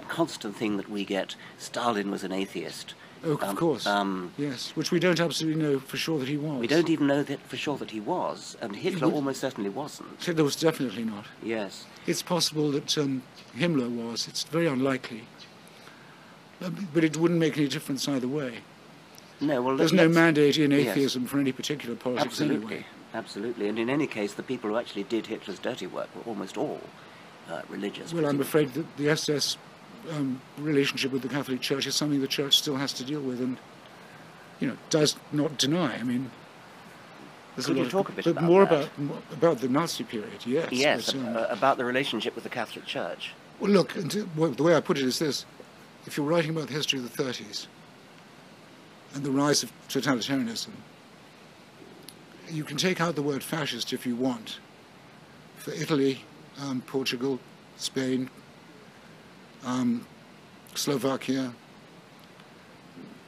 Speaker 17: constant thing that we get. Stalin was an atheist.
Speaker 16: Oh, of
Speaker 17: Um,
Speaker 16: course.
Speaker 17: Um,
Speaker 16: yes, which we don't absolutely know for sure that he was.
Speaker 17: we don't even know that for sure that he was, and Hitler
Speaker 16: would-
Speaker 17: almost certainly wasn't.
Speaker 16: Hitler was definitely not.
Speaker 17: Yes.
Speaker 16: It's possible that um, Himmler was. It's very unlikely. Um, But it wouldn't make any difference either way.
Speaker 17: No, well,
Speaker 16: There's no mandate in
Speaker 17: Yes.
Speaker 16: atheism for any particular politics
Speaker 17: Absolutely,
Speaker 16: anyway.
Speaker 17: absolutely. And in any case, the people who actually did Hitler's dirty work were almost all uh, religious.
Speaker 16: Well, I'm afraid that the SS um, relationship with the Catholic Church is something the Church still has to deal with and, you know, does not deny. I mean, there's
Speaker 17: Could
Speaker 16: a
Speaker 17: you
Speaker 16: lot of-
Speaker 17: talk a bit
Speaker 16: but
Speaker 17: about
Speaker 16: more
Speaker 17: that?
Speaker 16: about about the Nazi period, yes.
Speaker 17: Yes,
Speaker 16: but, um,
Speaker 17: uh, about the relationship with the Catholic Church.
Speaker 16: Well, look, and to- well, the way I put it is this: if you're writing about the history of the 30s and the rise of totalitarianism, you can take out the word fascist if you want for Italy, um, Portugal, Spain, um, Slovakia,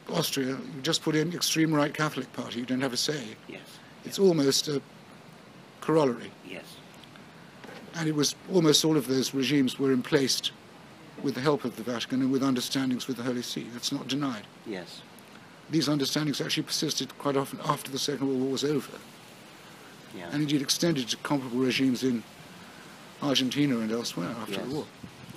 Speaker 16: Austria, you just put in extreme right Catholic Party, you don't have a say.
Speaker 17: Yes.
Speaker 16: It's almost a corollary.
Speaker 17: Yes.
Speaker 16: And it was almost all of those regimes were in place with the help of the Vatican and with understandings with the Holy See. That's not denied.
Speaker 17: Yes.
Speaker 16: These understandings actually persisted quite often after the Second World War was over,
Speaker 17: Yeah.
Speaker 16: and indeed extended to comparable regimes in Argentina and elsewhere after
Speaker 17: Yes.
Speaker 16: the war.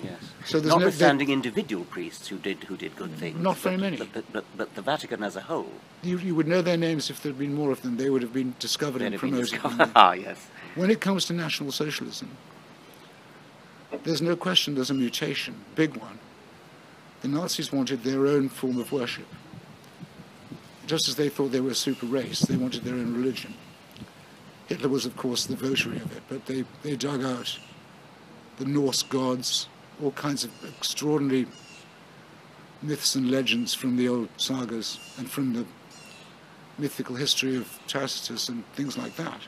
Speaker 17: Yes.
Speaker 16: So there's no-
Speaker 17: Notwithstanding individual priests who did who did good things.
Speaker 16: Not very
Speaker 17: but-
Speaker 16: many.
Speaker 17: But, but, but, but the Vatican as a whole.
Speaker 16: You, you would know their names if there had been more of them. They would have been discovered
Speaker 17: They'd
Speaker 16: and promoted.
Speaker 17: discovered. Ah, yes.
Speaker 16: When it comes to National Socialism, there's no question there's a mutation, big one. The Nazis wanted their own form of worship. Just as they thought they were a super race, they wanted their own religion. Hitler was, of course, the votary of it, but they, they dug out the Norse gods, all kinds of extraordinary myths and legends from the old sagas and from the mythical history of Tacitus and things like that.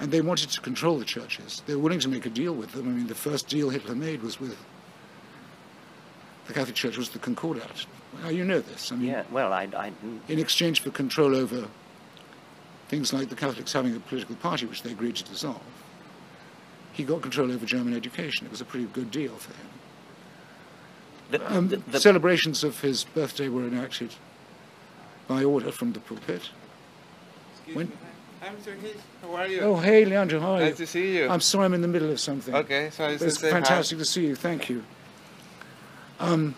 Speaker 16: And they wanted to control the churches. They were willing to make a deal with them. I mean, the first deal Hitler made was with the Catholic Church was the Concordat. Now, you know this. I mean,
Speaker 17: Yeah. Well, I, I
Speaker 16: in exchange for control over things like the Catholics having a political party, which they agreed to dissolve, he got control over German education. It was a pretty good deal for him.
Speaker 17: The,
Speaker 16: Um,
Speaker 17: the, the,
Speaker 16: celebrations of his birthday were enacted by order from the pulpit. When,
Speaker 15: I'm Sir How are you?
Speaker 16: oh, hey, Leandro, how are you?
Speaker 15: Nice to see you.
Speaker 16: I'm sorry I'm in the middle of something.
Speaker 15: Okay, so
Speaker 16: But
Speaker 15: just
Speaker 16: it's
Speaker 15: say hi.
Speaker 16: fantastic to see you. Thank you. Um,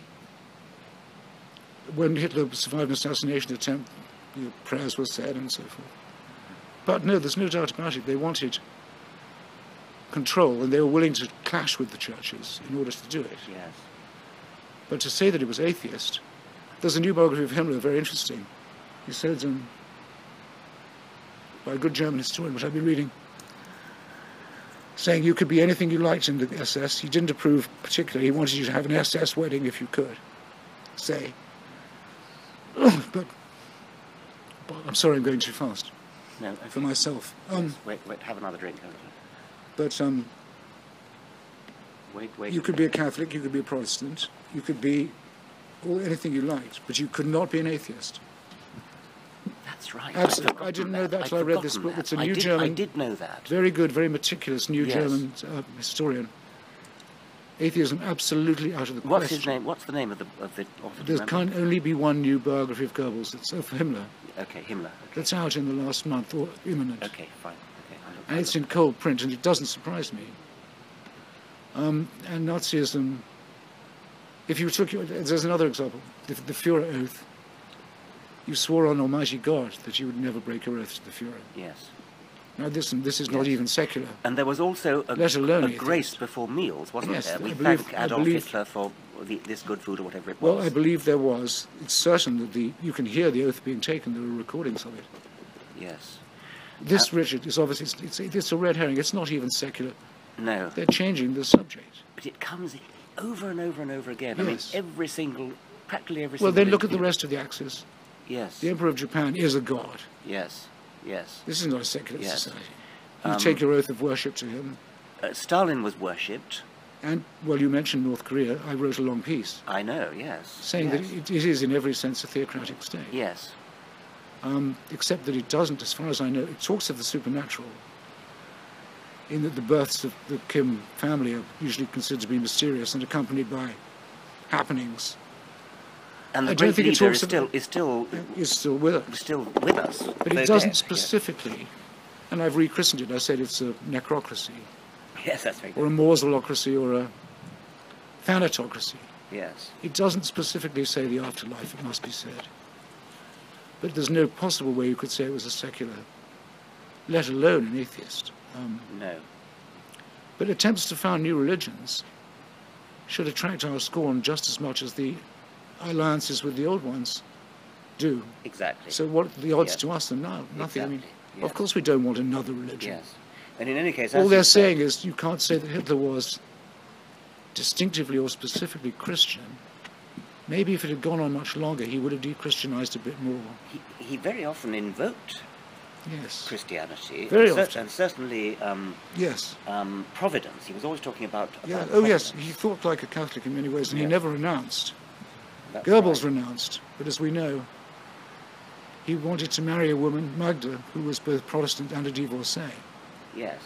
Speaker 16: when Hitler survived an assassination attempt, you prayers were said and so forth. But no, there's no doubt about it. They wanted control, and they were willing to clash with the churches in order to do it.
Speaker 17: yes.
Speaker 16: But to say that he was atheist, there's a new biography of Himmler, very interesting. He said um, by a good German historian, which I've been reading, saying you could be anything you liked in the SS. He didn't approve particularly. He wanted you to have an SS wedding if you could, say. but, but I'm sorry, I'm going too fast
Speaker 17: No. Okay.
Speaker 16: for myself. Um,
Speaker 17: Wait, wait. Have another drink.
Speaker 16: But um,
Speaker 17: Wait, wait.
Speaker 16: you could be a Catholic, you could be a Protestant, you could be all, anything you liked, but you could not be an atheist.
Speaker 17: That's right.
Speaker 16: Absolutely. I didn't know that
Speaker 17: I'd
Speaker 16: till I read this book.
Speaker 17: that.
Speaker 16: It's a new
Speaker 17: did,
Speaker 16: German.
Speaker 17: I did know that.
Speaker 16: Very good, very meticulous new
Speaker 17: Yes.
Speaker 16: German uh, historian. Atheism absolutely out of the
Speaker 17: What's
Speaker 16: question.
Speaker 17: his name? What's the name of the of the author?
Speaker 16: There can only be one new biography of Goebbels. It's of Himmler.
Speaker 17: Okay, Himmler.
Speaker 16: That's out in the last month or imminent.
Speaker 17: Okay, fine. Okay, I'll look
Speaker 16: And it's in cold print, and it doesn't surprise me. Um, and Nazism, if you took your, there's another example, the, the Führer oath. You swore on Almighty God that you would never break your oath to the Führer.
Speaker 17: Yes.
Speaker 16: Now, listen, this is not even secular.
Speaker 17: And there was also a, a grace before meals, wasn't
Speaker 16: Yes,
Speaker 17: there? We
Speaker 16: I believe-
Speaker 17: thank Adolf
Speaker 16: believe-
Speaker 17: Hitler for the, this good food or whatever it was.
Speaker 16: Well, I believe there was. It's certain that the you can hear the oath being taken. There are recordings of it.
Speaker 17: yes.
Speaker 16: This, Richard, is obviously it's, it's, it's a red herring. It's not even secular.
Speaker 17: No.
Speaker 16: They're changing the subject.
Speaker 17: But it comes over and over and over again. I
Speaker 16: Yes.
Speaker 17: mean, every single, practically every
Speaker 16: Well,
Speaker 17: single.
Speaker 16: then look at the rest of the axis.
Speaker 17: Yes.
Speaker 16: The Emperor of Japan is a god.
Speaker 17: Yes. Yes.
Speaker 16: This is not a secular
Speaker 17: Yes.
Speaker 16: society. You
Speaker 17: Um,
Speaker 16: take your oath of worship to him.
Speaker 17: Uh, Stalin was worshipped.
Speaker 16: And, well, you mentioned North Korea. I wrote a long piece
Speaker 17: I know. Yes.
Speaker 16: saying
Speaker 17: yes.
Speaker 16: that it, it is, in every sense, a theocratic state.
Speaker 17: Yes.
Speaker 16: Um, except that it doesn't, as far as I know, it talks of the supernatural. In that the births of the Kim family are usually considered to be mysterious and accompanied by happenings.
Speaker 17: And the
Speaker 16: I don't
Speaker 17: great leader
Speaker 16: talks
Speaker 17: is still is still
Speaker 16: is still with us.
Speaker 17: still with us.
Speaker 16: But it doesn't
Speaker 17: dead, yes.
Speaker 16: specifically, and I've rechristened it. I said it's a necrocracy,
Speaker 17: Yes, that's very
Speaker 16: or a
Speaker 17: good.
Speaker 16: mausolocracy, or a thanatocracy.
Speaker 17: Yes.
Speaker 16: It doesn't specifically say the afterlife, it must be said. But there's no possible way you could say it was a secular, let alone an atheist. Um,
Speaker 17: No.
Speaker 16: but attempts to found new religions should attract our scorn just as much as the alliances with the old ones do.
Speaker 17: Exactly.
Speaker 16: So what are the odds
Speaker 17: Yes.
Speaker 16: to us and now? Nothing. I mean,
Speaker 17: Exactly,
Speaker 16: of course we don't want another religion.
Speaker 17: Yes. And in any case,
Speaker 16: All they're saying is you can't say that Hitler was distinctively or specifically Christian. Maybe if it had gone on much longer, he would have de-Christianized a bit more.
Speaker 17: he, he very often invoked
Speaker 16: Yes.
Speaker 17: Christianity.
Speaker 16: Very
Speaker 17: and,
Speaker 16: often.
Speaker 17: and certainly um,
Speaker 16: Yes.
Speaker 17: um, providence. He was always talking about.
Speaker 16: Yeah.
Speaker 17: about
Speaker 16: Oh, yes. He thought like a Catholic in many ways, and he never renounced.
Speaker 17: That's
Speaker 16: Goebbels renounced, but as we know, he wanted to marry a woman, Magda, who was both Protestant and a divorcee.
Speaker 17: Yes.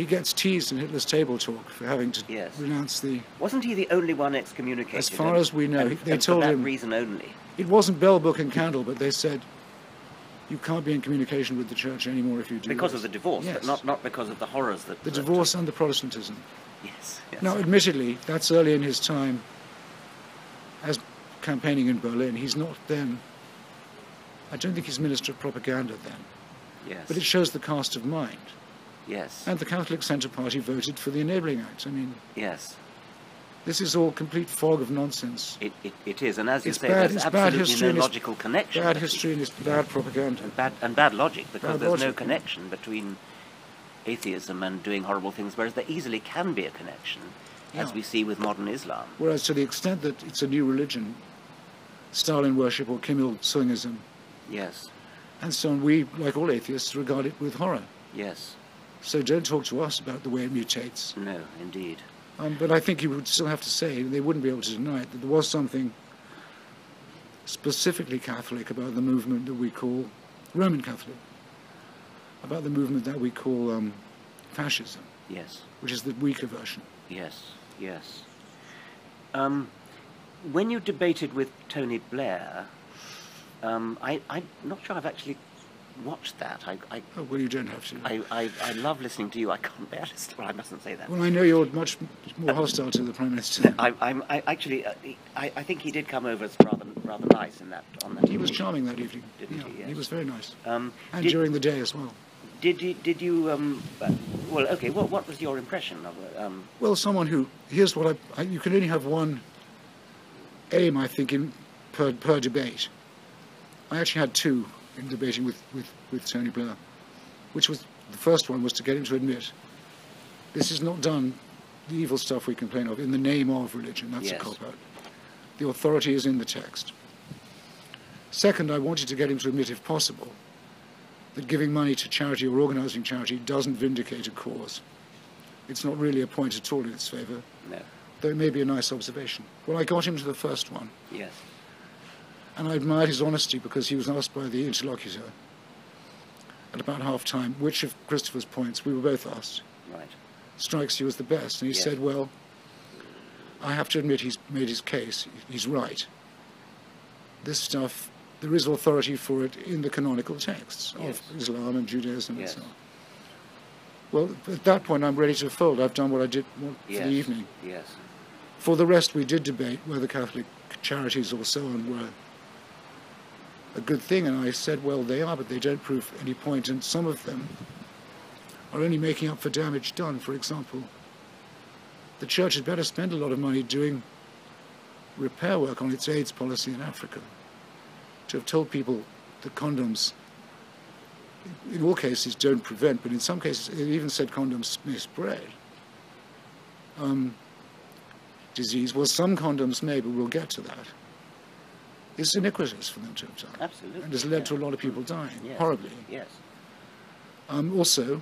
Speaker 16: He gets teased in Hitler's table talk for having to
Speaker 17: Yes.
Speaker 16: renounce the.
Speaker 17: Wasn't he the only one excommunicated?
Speaker 16: As far
Speaker 17: and-
Speaker 16: as we know,
Speaker 17: and-
Speaker 16: they
Speaker 17: and
Speaker 16: told
Speaker 17: for that
Speaker 16: him-
Speaker 17: reason only.
Speaker 16: It wasn't bell, book, and candle, but they said, you can't be in communication with the church anymore if you do
Speaker 17: Because
Speaker 16: this."
Speaker 17: of the divorce,
Speaker 16: Yes.
Speaker 17: but not, not because of the horrors that.
Speaker 16: The
Speaker 17: that-
Speaker 16: divorce and the Protestantism.
Speaker 17: Yes. yes.
Speaker 16: Now, admittedly, that's early in his time as campaigning in Berlin. He's not then. I don't think he's Minister of Propaganda then.
Speaker 17: Yes.
Speaker 16: But it shows the cast of mind.
Speaker 17: Yes.
Speaker 16: And the Catholic Centre Party voted for the Enabling Act. I mean,
Speaker 17: Yes.
Speaker 16: this is all complete fog of nonsense.
Speaker 17: It, it, it is, and as you
Speaker 16: It's
Speaker 17: say,
Speaker 16: bad-
Speaker 17: there's
Speaker 16: it's bad
Speaker 17: absolutely
Speaker 16: history
Speaker 17: no logical connection.
Speaker 16: Bad history and it's bad propaganda.
Speaker 17: and bad and bad logic because
Speaker 16: Bad
Speaker 17: there's no connection between atheism and doing horrible things, whereas there easily can be a connection, as we see with modern Islam.
Speaker 16: Whereas to the extent that it's a new religion, Stalin worship or Kim Il Sungism,
Speaker 17: Yes.
Speaker 16: and so on, we, like all atheists, regard it with horror.
Speaker 17: Yes.
Speaker 16: So don't talk to us about the way it mutates.
Speaker 17: No, indeed.
Speaker 16: Um, but I think you would still have to say, they wouldn't be able to deny it, that there was something specifically Catholic about the movement that we call Roman Catholic, about the movement that we call um, fascism,
Speaker 17: Yes.
Speaker 16: which is the weaker version.
Speaker 17: Yes. Yes. Um, when you debated with Tony Blair, um, I, I'm not sure I've actually watched that. I, I,
Speaker 16: Oh, well, you don't have to.
Speaker 17: I, I, I love listening to you. I can't bear to. Well, I mustn't say that.
Speaker 16: Well, I know you're much more hostile to the Prime Minister.
Speaker 17: I, I'm I actually, uh, I, I think he did come over as rather rather nice in that on that.
Speaker 16: He was charming that evening.
Speaker 17: Didn't
Speaker 16: yeah,
Speaker 17: he? Yes.
Speaker 16: he was very nice.
Speaker 17: Um,
Speaker 16: And
Speaker 17: did,
Speaker 16: during the day as well.
Speaker 17: did you did you um, uh, well okay what what was your impression of it? Um,
Speaker 16: Well, someone who here's what I, I you can only have one aim, I think, in per per debate. I actually had two in debating with, with, with Tony Blair, which was the first one was to get him to admit this is not done the evil stuff we complain of in the name of religion. That's
Speaker 17: Yes.
Speaker 16: a cop out. The authority is in the text. Second, I wanted to get him to admit, if possible, that giving money to charity or organising charity doesn't vindicate a cause. It's not really a point at all in its favour,
Speaker 17: no.
Speaker 16: though it may be a nice observation. Well, I got him to the first one,
Speaker 17: Yes.
Speaker 16: And I admired his honesty because he was asked by the interlocutor at about half time which of Christopher's points we were both asked
Speaker 17: Right.
Speaker 16: strikes you as the best. And he
Speaker 17: Yes.
Speaker 16: said, Well, I have to admit he's made his case. He's right. This stuff, there is authority for it in the canonical texts
Speaker 17: Yes.
Speaker 16: of Islam and Judaism
Speaker 17: Yes.
Speaker 16: and so on. Well, at that point, I'm ready to fold. I've done what I did for
Speaker 17: Yes.
Speaker 16: the evening.
Speaker 17: Yes.
Speaker 16: For the rest, we did debate whether Catholic charities or so on were a good thing, and I said, well, they are, but they don't prove any point. and some of them are only making up for damage done. For example, the church had better spend a lot of money doing repair work on its AIDS policy in Africa. To have told people that condoms, in all cases, don't prevent, but in some cases, it even said condoms may spread. Um, disease. Well, some condoms may, but we'll get to that. It's iniquitous for them to have done.
Speaker 17: Absolutely.
Speaker 16: And has led to a lot of people dying,
Speaker 17: Yes.
Speaker 16: horribly.
Speaker 17: Yes.
Speaker 16: Um, also,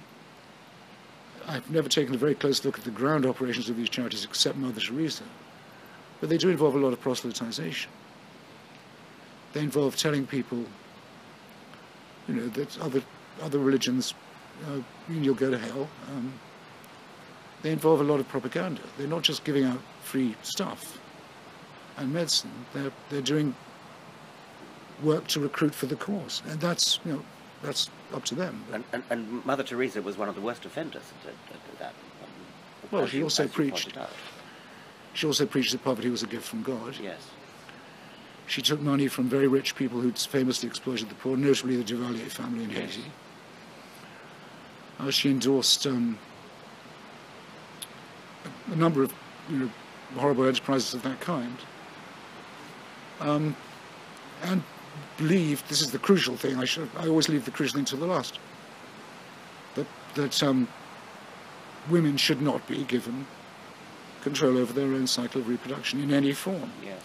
Speaker 16: I've never taken a very close look at the ground operations of these charities except Mother Teresa, but they do involve a lot of proselytization. They involve telling people, you know, that other other religions, uh, you'll go to hell. Um, they involve a lot of propaganda. They're not just giving out free stuff and medicine. They're they're doing work to recruit for the cause, and that's you know that's up to them.
Speaker 17: And, and, and Mother Teresa was one of the worst offenders at, at, at that. Um,
Speaker 16: Well, she also preached- She also preached that poverty was a gift from God.
Speaker 17: Yes.
Speaker 16: She took money from very rich people who'd famously exploited the poor, notably the Duvalier family in
Speaker 17: Yes.
Speaker 16: Haiti. Uh, she endorsed um, a, a number of you know, horrible enterprises of that kind. Um, and believed, this is the crucial thing, I, should, I always leave the crucial thing to the last, that, that um, women should not be given control over their own cycle of reproduction in any form.
Speaker 17: Yes.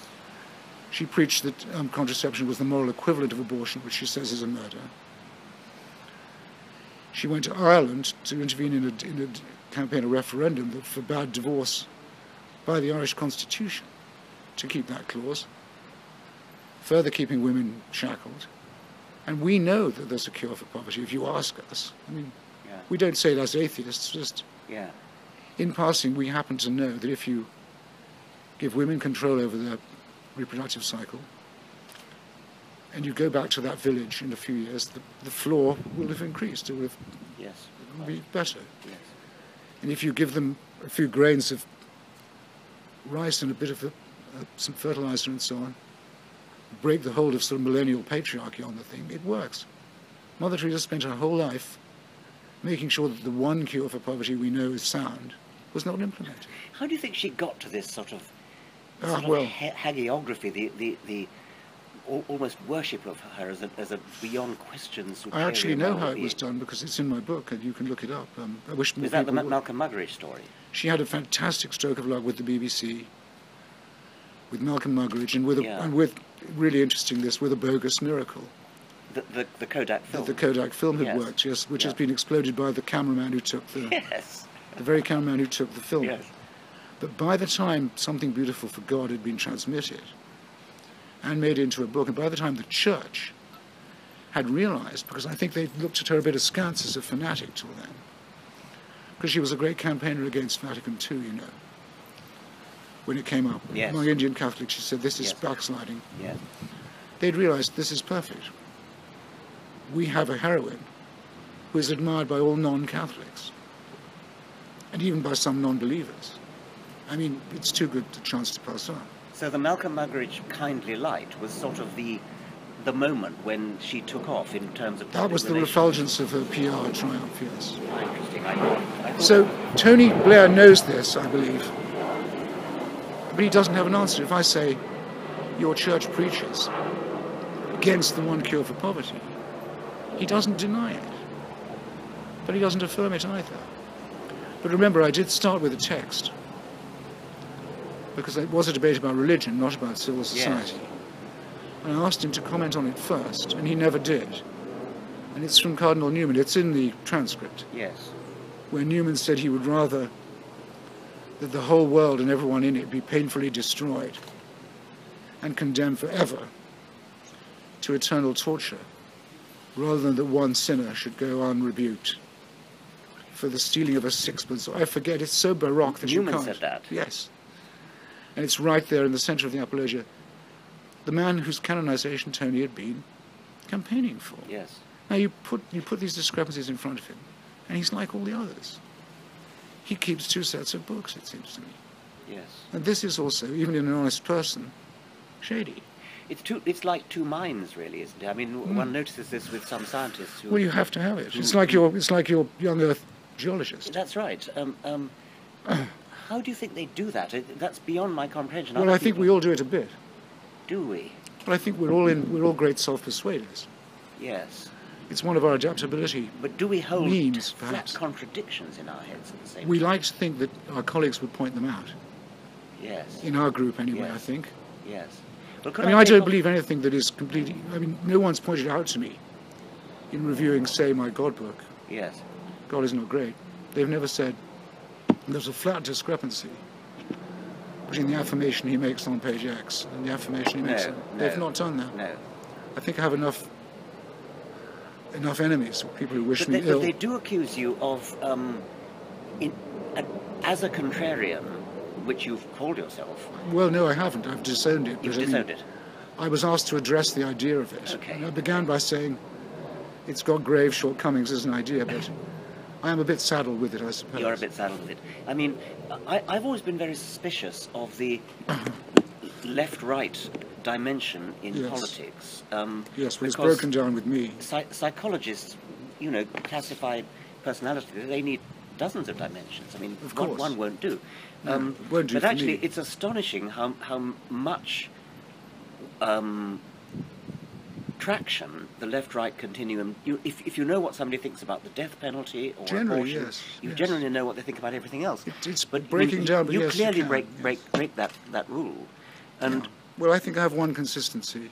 Speaker 16: She preached that um, contraception was the moral equivalent of abortion, which she says is a murder. She went to Ireland to intervene in a, in a campaign, a referendum that forbade divorce by the Irish Constitution to keep that clause. Further keeping women shackled. And we know that there's a cure for poverty if you ask us. I mean,
Speaker 17: Yeah.
Speaker 16: we don't say it as atheists, just
Speaker 17: Yeah.
Speaker 16: in passing, we happen to know that if you give women control over their reproductive cycle, and you go back to that village in a few years, the, the floor will have increased. It will, have,
Speaker 17: Yes.
Speaker 16: it will be better.
Speaker 17: Yes.
Speaker 16: And if you give them a few grains of rice and a bit of the, uh, some fertilizer and so on, break the hold of sort of millennial patriarchy on the thing, it works. Mother Teresa spent her whole life making sure that the one cure for poverty we know is sound was not implemented.
Speaker 17: How do you think she got to this sort of,
Speaker 16: Ah,
Speaker 17: sort of
Speaker 16: well.
Speaker 17: ha- hagiography, the, the, the al- almost worship of her as a, as a beyond question
Speaker 16: I actually know how it was done because it's in my book and you can look it up. Um, I wish more
Speaker 17: Is that the Ma-. Malcolm Muggeridge story?
Speaker 16: She had a fantastic stroke of luck with the BBC, with Malcolm Muggeridge, and with a,
Speaker 17: Yeah.
Speaker 16: and with really interesting this with a bogus miracle.
Speaker 17: The, the, the Kodak
Speaker 16: that
Speaker 17: film?
Speaker 16: the Kodak film had
Speaker 17: Yes.
Speaker 16: worked, yes, which has been exploded by the cameraman who took the
Speaker 17: Yes.
Speaker 16: the very cameraman who took the film.
Speaker 17: Yes.
Speaker 16: But by the time Something Beautiful for God had been transmitted and made into a book, and by the time the church had realized, because I think they looked at her a bit askance as a fanatic till then, because she was a great campaigner against Vatican II, you know. When it came up
Speaker 17: Yes.
Speaker 16: among Indian Catholics, she said, This is
Speaker 17: Yes.
Speaker 16: backsliding.
Speaker 17: Yes.
Speaker 16: They'd realized this is perfect. We have a heroine who is admired by all non Catholics and even by some non believers. I mean, it's too good a chance to pass on.
Speaker 17: So the Malcolm Muggeridge kindly light was sort of the the moment when she took off in terms of
Speaker 16: That was the refulgence of her PR triumph, yes.
Speaker 17: Ah, Interesting. I, I
Speaker 16: So Tony Blair knows this, I believe. But he doesn't have an answer. If I say, your church preaches against the one cure for poverty, he doesn't deny it. But he doesn't affirm it either. But remember, I did start with a text. Because it was a debate about religion, not about civil society. And I asked him to comment on it first, and he never did. And it's from Cardinal Newman. It's in the transcript
Speaker 17: yes.
Speaker 16: where Newman said he would rather that the whole world and everyone in it be painfully destroyed and condemned forever to eternal torture, rather than that one sinner should go unrebuked for the stealing of a sixpence. I forget, it's so baroque that
Speaker 17: Newman
Speaker 16: you can't.
Speaker 17: said that.
Speaker 16: Yes. And it's right there in the center of the apologia. The man whose canonization Tony had been campaigning for.
Speaker 17: Yes.
Speaker 16: Now you put you put these discrepancies in front of him, and he's like all the others. He keeps two sets of books, it seems to me.
Speaker 17: Yes.
Speaker 16: And this is also, even in an honest person, shady.
Speaker 17: It's two. It's like two minds, really, isn't it? I mean,
Speaker 16: Mm.
Speaker 17: one notices this with some scientists. Who,
Speaker 16: Well, you have to have it. It's like your it's like your young Earth geologist.
Speaker 17: That's right. Um, um, how do you think they do that? That's beyond my comprehension.
Speaker 16: Well,
Speaker 17: Other
Speaker 16: I think we all do it a bit.
Speaker 17: do we.
Speaker 16: But I think we're all in we're all great self-persuaders.
Speaker 17: Yes.
Speaker 16: It's one of our adaptability.
Speaker 17: But do we hold
Speaker 16: means, perhaps.
Speaker 17: contradictions in our heads at the same
Speaker 16: We
Speaker 17: time?
Speaker 16: We like to think that our colleagues would point them out.
Speaker 17: Yes.
Speaker 16: In our group, anyway, I think.
Speaker 17: Yes. Well,
Speaker 16: I mean, I
Speaker 17: take
Speaker 16: don't
Speaker 17: on-
Speaker 16: believe anything that is completely. I mean, no one's pointed out to me in reviewing, say, my God book.
Speaker 17: Yes.
Speaker 16: God is not great. They've never said there's a flat discrepancy between the affirmation he makes on page X and the affirmation he makes.
Speaker 17: No,
Speaker 16: on... They've not done that.
Speaker 17: No.
Speaker 16: I think I have enough enough enemies, people who wish
Speaker 17: But
Speaker 16: me
Speaker 17: they,
Speaker 16: ill.
Speaker 17: but they do accuse you of, um, in, a, as a contrarian, which you've called yourself.
Speaker 16: Well, no, I haven't. I've disowned it.
Speaker 17: You've
Speaker 16: but I mean,
Speaker 17: disowned it.
Speaker 16: I was asked to address the idea of it. And I began by saying it's got grave shortcomings as an idea, but I am a bit saddled with it, I suppose.
Speaker 17: You're a bit saddled with it. I mean, I, I've always been very suspicious of the left-right dimension in
Speaker 16: Yes.
Speaker 17: politics. Um,
Speaker 16: Yes, well, it's broken down with me.
Speaker 17: psy- psychologists, you know, classify personality. They need dozens of dimensions. I mean,
Speaker 16: Of
Speaker 17: one,
Speaker 16: course.
Speaker 17: one won't do. Um,
Speaker 16: it won't do
Speaker 17: but actually,
Speaker 16: me.
Speaker 17: it's astonishing how how much um, traction the left-right continuum. You, if if you know what somebody thinks about the death penalty or
Speaker 16: Generally,
Speaker 17: abortion,
Speaker 16: yes,
Speaker 17: you
Speaker 16: yes.
Speaker 17: generally know what they think about everything else.
Speaker 16: it's
Speaker 17: but
Speaker 16: breaking
Speaker 17: you-
Speaker 16: down, but
Speaker 17: You
Speaker 16: yes, you
Speaker 17: clearly break break break that that rule, and
Speaker 16: Well, I think I have one consistency,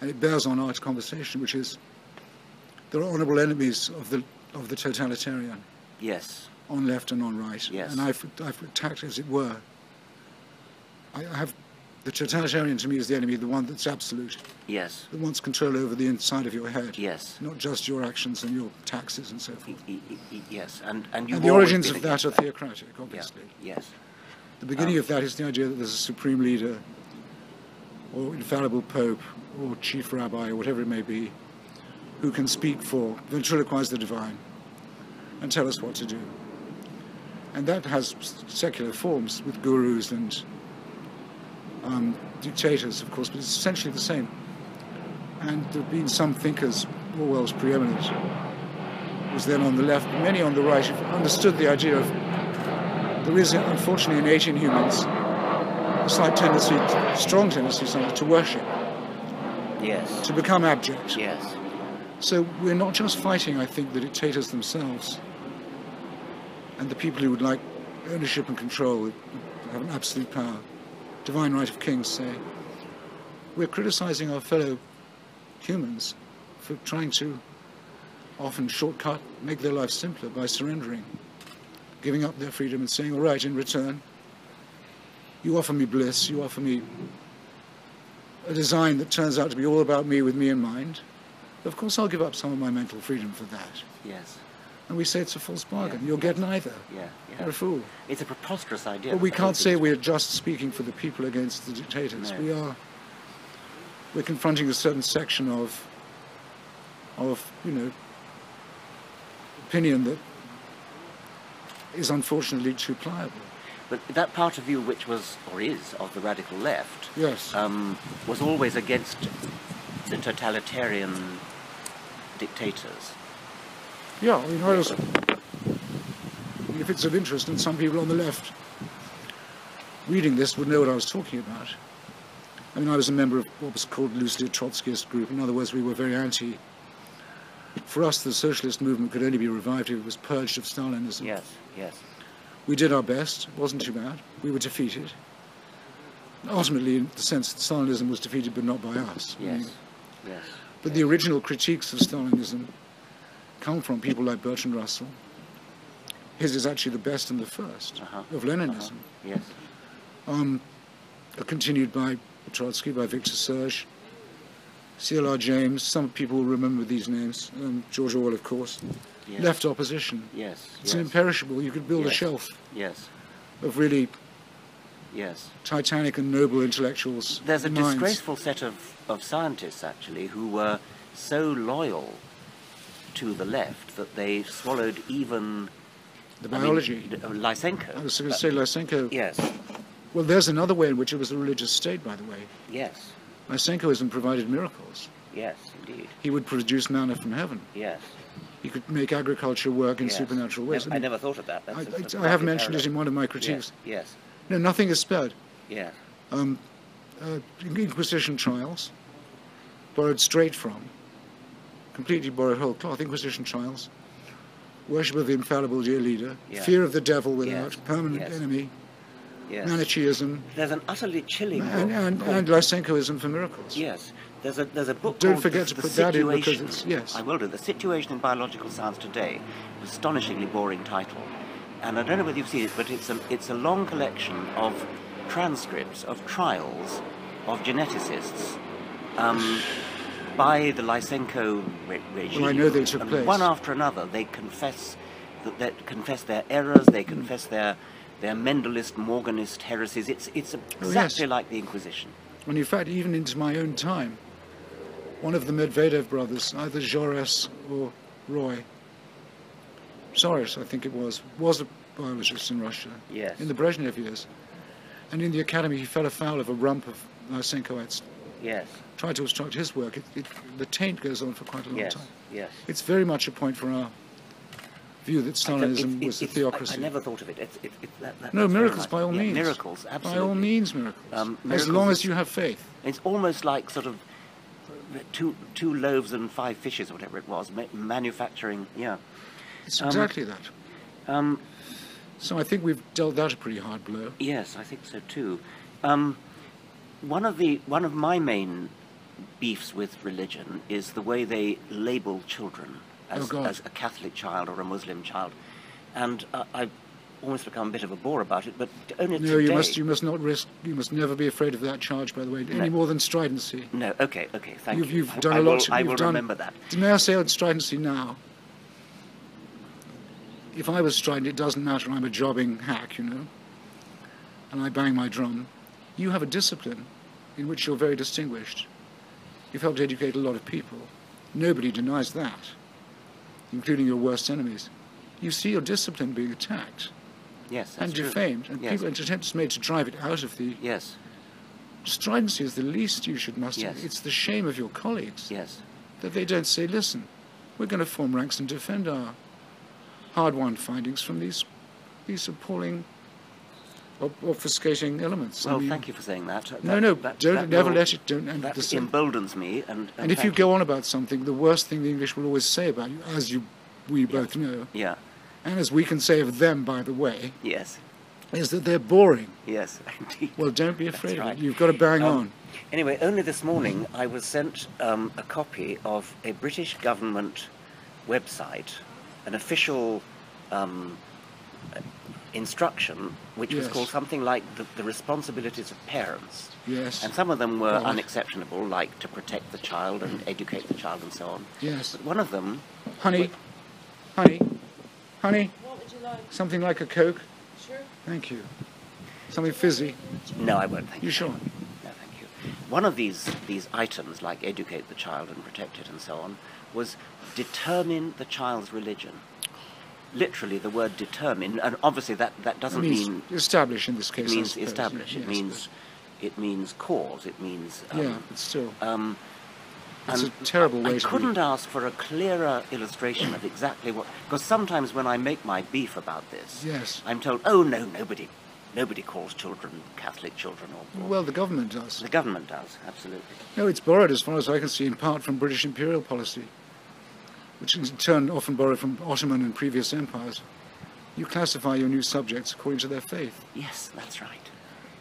Speaker 16: and it bears on our conversation, which is there are honourable enemies of the of the totalitarian
Speaker 17: yes,
Speaker 16: on left and on right,
Speaker 17: Yes.
Speaker 16: and I've I've attacked, as it were. I I have The totalitarian to me is the enemy, the one that's absolute,
Speaker 17: Yes.
Speaker 16: that wants control over the inside of your head.
Speaker 17: Yes.
Speaker 16: Not just your actions and your taxes and so forth.
Speaker 17: Y- y- y- Yes, and and you.
Speaker 16: And the origins of that are theocratic, obviously.
Speaker 17: Yes.
Speaker 16: The beginning
Speaker 17: Um,
Speaker 16: of that is the idea that there's a supreme leader, or infallible pope, or chief rabbi, or whatever it may be, who can speak for ventriloquize the divine and tell us what to do. And that has secular forms with gurus and um, dictators, of course, but it's essentially the same. And there have been some thinkers, Orwell's preeminent, was then on the left, many on the right, who've understood the idea of there is, unfortunately, innate in humans a slight tendency, strong tendency, sometimes, to worship,
Speaker 17: Yes.
Speaker 16: to become abject.
Speaker 17: Yes.
Speaker 16: So we're not just fighting, I think, the dictators themselves and the people who would like ownership and control, have an absolute power, divine right of kings, say. We're criticizing our fellow humans for trying to often shortcut, make their lives simpler by surrendering, giving up their freedom and saying, all right, in return, you offer me bliss, you offer me a design that turns out to be all about me with me in mind. Of course, I'll give up some of my mental freedom for that.
Speaker 17: Yes.
Speaker 16: And we say it's a false bargain. You'll get neither.
Speaker 17: Yeah. yeah.
Speaker 16: You're a fool.
Speaker 17: It's a preposterous idea.
Speaker 16: But we can't say we're just speaking for the people against the dictators.
Speaker 17: No.
Speaker 16: We are. We're confronting a certain section of, of you know, opinion that is unfortunately too pliable.
Speaker 17: But that part of you, which was or is of the radical left,
Speaker 16: Yes.
Speaker 17: um, was always against the totalitarian dictators.
Speaker 16: Yeah, I mean, I was, if it's of interest, and some people on the left reading this would know what I was talking about. I mean, I was a member of what was called loosely a Trotskyist group. In other words, we were very anti. For us, the socialist movement could only be revived if it was purged of Stalinism.
Speaker 17: Yes, yes.
Speaker 16: We did our best. It wasn't too bad. We were defeated. Ultimately, in the sense that Stalinism was defeated, but not by us. I mean,
Speaker 17: Yes, yes.
Speaker 16: but the original critiques of Stalinism come from people like Bertrand Russell. His is actually the best and the 1st
Speaker 17: Uh-huh.
Speaker 16: of Leninism.
Speaker 17: Yes.
Speaker 16: Um, are continued by Trotsky, by Victor Serge, C.L.R. James. Some people will remember these names. Um, George Orwell, of course.
Speaker 17: Yes.
Speaker 16: Left opposition.
Speaker 17: Yes.
Speaker 16: It's
Speaker 17: yes.
Speaker 16: imperishable. You could build a shelf
Speaker 17: Yes.
Speaker 16: of really
Speaker 17: Yes.
Speaker 16: titanic and noble intellectuals.
Speaker 17: There's a
Speaker 16: minds.
Speaker 17: disgraceful set of, of scientists, actually, who were so loyal to the left that they swallowed even
Speaker 16: The
Speaker 17: I mean,
Speaker 16: biology.
Speaker 17: uh, Lysenko.
Speaker 16: I was going to say Lysenko.
Speaker 17: Yes.
Speaker 16: Well, there's another way in which it was a religious state, by the way.
Speaker 17: Yes.
Speaker 16: Lysenkoism provided miracles.
Speaker 17: Yes, indeed.
Speaker 16: He would produce manna from heaven.
Speaker 17: Yes.
Speaker 16: He could make agriculture work in
Speaker 17: yes.
Speaker 16: supernatural ways.
Speaker 17: Nev- I never thought of that. That's
Speaker 16: I,
Speaker 17: a- that's a
Speaker 16: I, I have mentioned it in one of my critiques.
Speaker 17: Yes.
Speaker 16: No, nothing is spared.
Speaker 17: Yes.
Speaker 16: Um, uh, Inquisition trials, borrowed straight from, completely borrowed whole cloth, Inquisition trials, worship of the infallible dear leader, fear of the devil without,
Speaker 17: Yes.
Speaker 16: permanent
Speaker 17: Yes.
Speaker 16: enemy,
Speaker 17: Yes.
Speaker 16: Manichaeism,
Speaker 17: There's an utterly chilling
Speaker 16: and,
Speaker 17: book
Speaker 16: and, and Lysenkoism for miracles.
Speaker 17: Yes, there's a there's a book.
Speaker 16: Don't
Speaker 17: called
Speaker 16: forget
Speaker 17: the,
Speaker 16: to put that in because it's- yes.
Speaker 17: I will do the situation in biological science today. Astonishingly boring title, and I don't know whether you've seen it, but it's a it's a long collection of transcripts of trials of geneticists um, by the Lysenko re- regime.
Speaker 16: Well, I know they took
Speaker 17: and
Speaker 16: place.
Speaker 17: One after another, they confess that they confess their errors. They confess their their Mendelist, Morganist heresies. It's it's
Speaker 16: Oh,
Speaker 17: exactly like the Inquisition.
Speaker 16: And in fact, even into my own time, one of the Medvedev brothers, either Zhores or Roy, Zhores, I think it was, was a biologist in Russia
Speaker 17: Yes.
Speaker 16: in the Brezhnev years. And in the academy, he fell afoul of a rump of Lysenkoites,
Speaker 17: Yes.
Speaker 16: tried to obstruct his work. It, it, the taint goes on for quite a long
Speaker 17: Yes.
Speaker 16: time.
Speaker 17: Yes.
Speaker 16: It's very much a point for our view that Stalinism
Speaker 17: it-
Speaker 16: was a theocracy.
Speaker 17: I, I never thought of it. It's, it, it, that, that,
Speaker 16: no, miracles by all
Speaker 17: yeah,
Speaker 16: means.
Speaker 17: Miracles, absolutely.
Speaker 16: By all means, miracles.
Speaker 17: Um,
Speaker 16: as long as you have faith.
Speaker 17: It's almost like sort of two two loaves and five fishes, or whatever it was, ma- manufacturing. Yeah.
Speaker 16: It's
Speaker 17: Um,
Speaker 16: exactly that.
Speaker 17: Um,
Speaker 16: so I think we've dealt that a pretty hard blow.
Speaker 17: Yes, I think so too. Um, one of the one of my main beefs with religion is the way they label children as,
Speaker 16: Oh,
Speaker 17: as a Catholic child or a Muslim child, and uh, I almost become a bit of a bore about it, but only
Speaker 16: No,
Speaker 17: today.
Speaker 16: you must you must not risk. You must never be afraid of that charge. By the way, any more than stridency.
Speaker 17: No, okay, okay, thank
Speaker 16: you've,
Speaker 17: you.
Speaker 16: You've
Speaker 17: I-
Speaker 16: done
Speaker 17: I
Speaker 16: a lot.
Speaker 17: will-
Speaker 16: to-
Speaker 17: I will
Speaker 16: done-
Speaker 17: remember that.
Speaker 16: May I say on stridency now? If I was strident, it doesn't matter. I'm a jobbing hack, you know, and I bang my drum. You have a discipline in which you're very distinguished. You've helped educate a lot of people. Nobody denies that, including your worst enemies. You see your discipline being attacked
Speaker 17: Yes, that's
Speaker 16: and
Speaker 17: true.
Speaker 16: defamed, and
Speaker 17: yes.
Speaker 16: people and attempts made to drive it out of the.
Speaker 17: Yes.
Speaker 16: Stridency is the least you should muster.
Speaker 17: Yes.
Speaker 16: It's the shame of your colleagues
Speaker 17: Yes.
Speaker 16: that they don't say, listen, we're going to form ranks and defend our hard-won findings from these these appalling, ob- obfuscating elements. I
Speaker 17: Well,
Speaker 16: mean,
Speaker 17: thank you for saying that. That-
Speaker 16: No, no,
Speaker 17: that-
Speaker 16: don't
Speaker 17: that
Speaker 16: never
Speaker 17: will-
Speaker 16: let it. Don't. And,
Speaker 17: That
Speaker 16: the
Speaker 17: emboldens me, and and,
Speaker 16: and if you
Speaker 17: thank
Speaker 16: go on about something, the worst thing the English will always say about you, as you we both know,
Speaker 17: Yeah.
Speaker 16: And as we can say of them, by the way,
Speaker 17: Yes.
Speaker 16: is that they're boring.
Speaker 17: Yes. Indeed.
Speaker 16: Well, don't be afraid
Speaker 17: right.
Speaker 16: of it. You've got to bang
Speaker 17: Um,
Speaker 16: on.
Speaker 17: Anyway, only this morning I was sent um, a copy of a British government website, an official um, instruction, which was called something like the, the responsibilities of parents.
Speaker 16: Yes.
Speaker 17: And some of them were
Speaker 16: Right.
Speaker 17: unexceptionable, like to protect the child and educate the child and so on.
Speaker 16: Yes.
Speaker 17: But one of them,
Speaker 16: Honey, honey, honey. What would you like? Something like a Coke.
Speaker 4: Sure.
Speaker 16: Thank you. Something fizzy.
Speaker 17: no, I won't. Thank
Speaker 16: You
Speaker 17: you.
Speaker 16: sure?
Speaker 17: No, thank you. One of these these items, like educate the child and protect it and so on, was determine the child's religion. Literally, the word determine, and obviously that, that doesn't
Speaker 16: It means
Speaker 17: mean
Speaker 16: establish in this case. I
Speaker 17: means establish.
Speaker 16: Yes,
Speaker 17: it means it means cause. It means um,
Speaker 16: Yeah, but still.
Speaker 17: Um,
Speaker 16: It's a
Speaker 17: and
Speaker 16: terrible way
Speaker 17: I couldn't ask for a clearer illustration of exactly what. Because sometimes when I make my beef about this,
Speaker 16: Yes.
Speaker 17: I'm told, "Oh no, nobody, nobody calls children Catholic children," or
Speaker 16: Well, the government does.
Speaker 17: the government does. Absolutely.
Speaker 16: No, it's borrowed, as far as I can see, in part from British imperial policy, which in turn often borrowed from Ottoman and previous empires. You classify your new subjects according to their faith.
Speaker 17: Yes, that's right.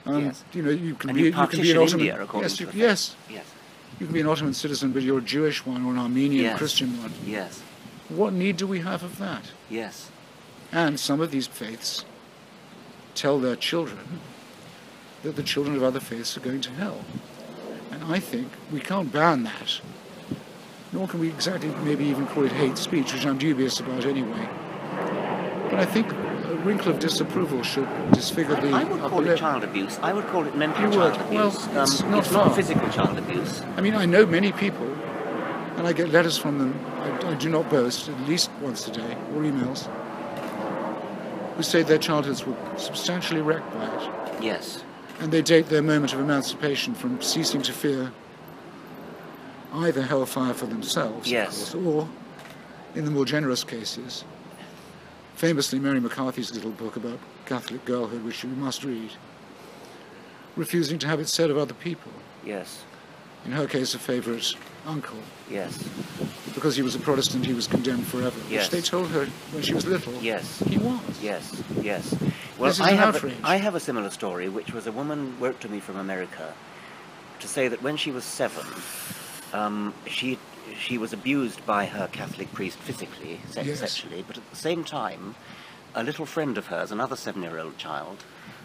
Speaker 16: Um,
Speaker 17: Yes.
Speaker 16: You know, you can
Speaker 17: And
Speaker 16: be
Speaker 17: you
Speaker 16: you can be an Ottoman.
Speaker 17: India according
Speaker 16: yes,
Speaker 17: to
Speaker 16: you, yes.
Speaker 17: Yes.
Speaker 16: You can be an Ottoman citizen, but you're a Jewish one or an Armenian
Speaker 17: Yes.
Speaker 16: Christian one.
Speaker 17: Yes.
Speaker 16: What need do we have of that?
Speaker 17: Yes.
Speaker 16: And some of these faiths tell their children that the children of other faiths are going to hell. And I think we can't ban that. Nor can we exactly maybe even call it hate speech, which I'm dubious about anyway. But I think wrinkle of disapproval should disfigure the
Speaker 17: I would
Speaker 16: upper
Speaker 17: call it child abuse. I would call it mental
Speaker 16: You
Speaker 17: child
Speaker 16: would. Well,
Speaker 17: abuse.
Speaker 16: it's
Speaker 17: um,
Speaker 16: not
Speaker 17: it's not physical child abuse.
Speaker 16: I mean, I know many people, and I get letters from them, I, I do not boast, at least once a day, or emails, who say their childhoods were substantially wrecked by it.
Speaker 17: Yes.
Speaker 16: And they date their moment of emancipation from ceasing to fear either hellfire for themselves,
Speaker 17: Yes.
Speaker 16: course, or, in the more generous cases, famously Mary McCarthy's little book about Catholic girlhood, which you must read, refusing to have it said of other people.
Speaker 17: Yes.
Speaker 16: In her case, a favourite uncle.
Speaker 17: Yes.
Speaker 16: Because he was a Protestant, he was condemned forever.
Speaker 17: Yes.
Speaker 16: Which they told her when she was little.
Speaker 17: Yes.
Speaker 16: He was.
Speaker 17: Yes. Yes. Well, I have
Speaker 16: outrage.
Speaker 17: I have a similar story, which was a woman wrote to me from America to say that when she was seven, um, she she was abused by her Catholic priest physically, sex-
Speaker 16: Yes.
Speaker 17: sexually, but at the same time, a little friend of hers, another seven-year-old child,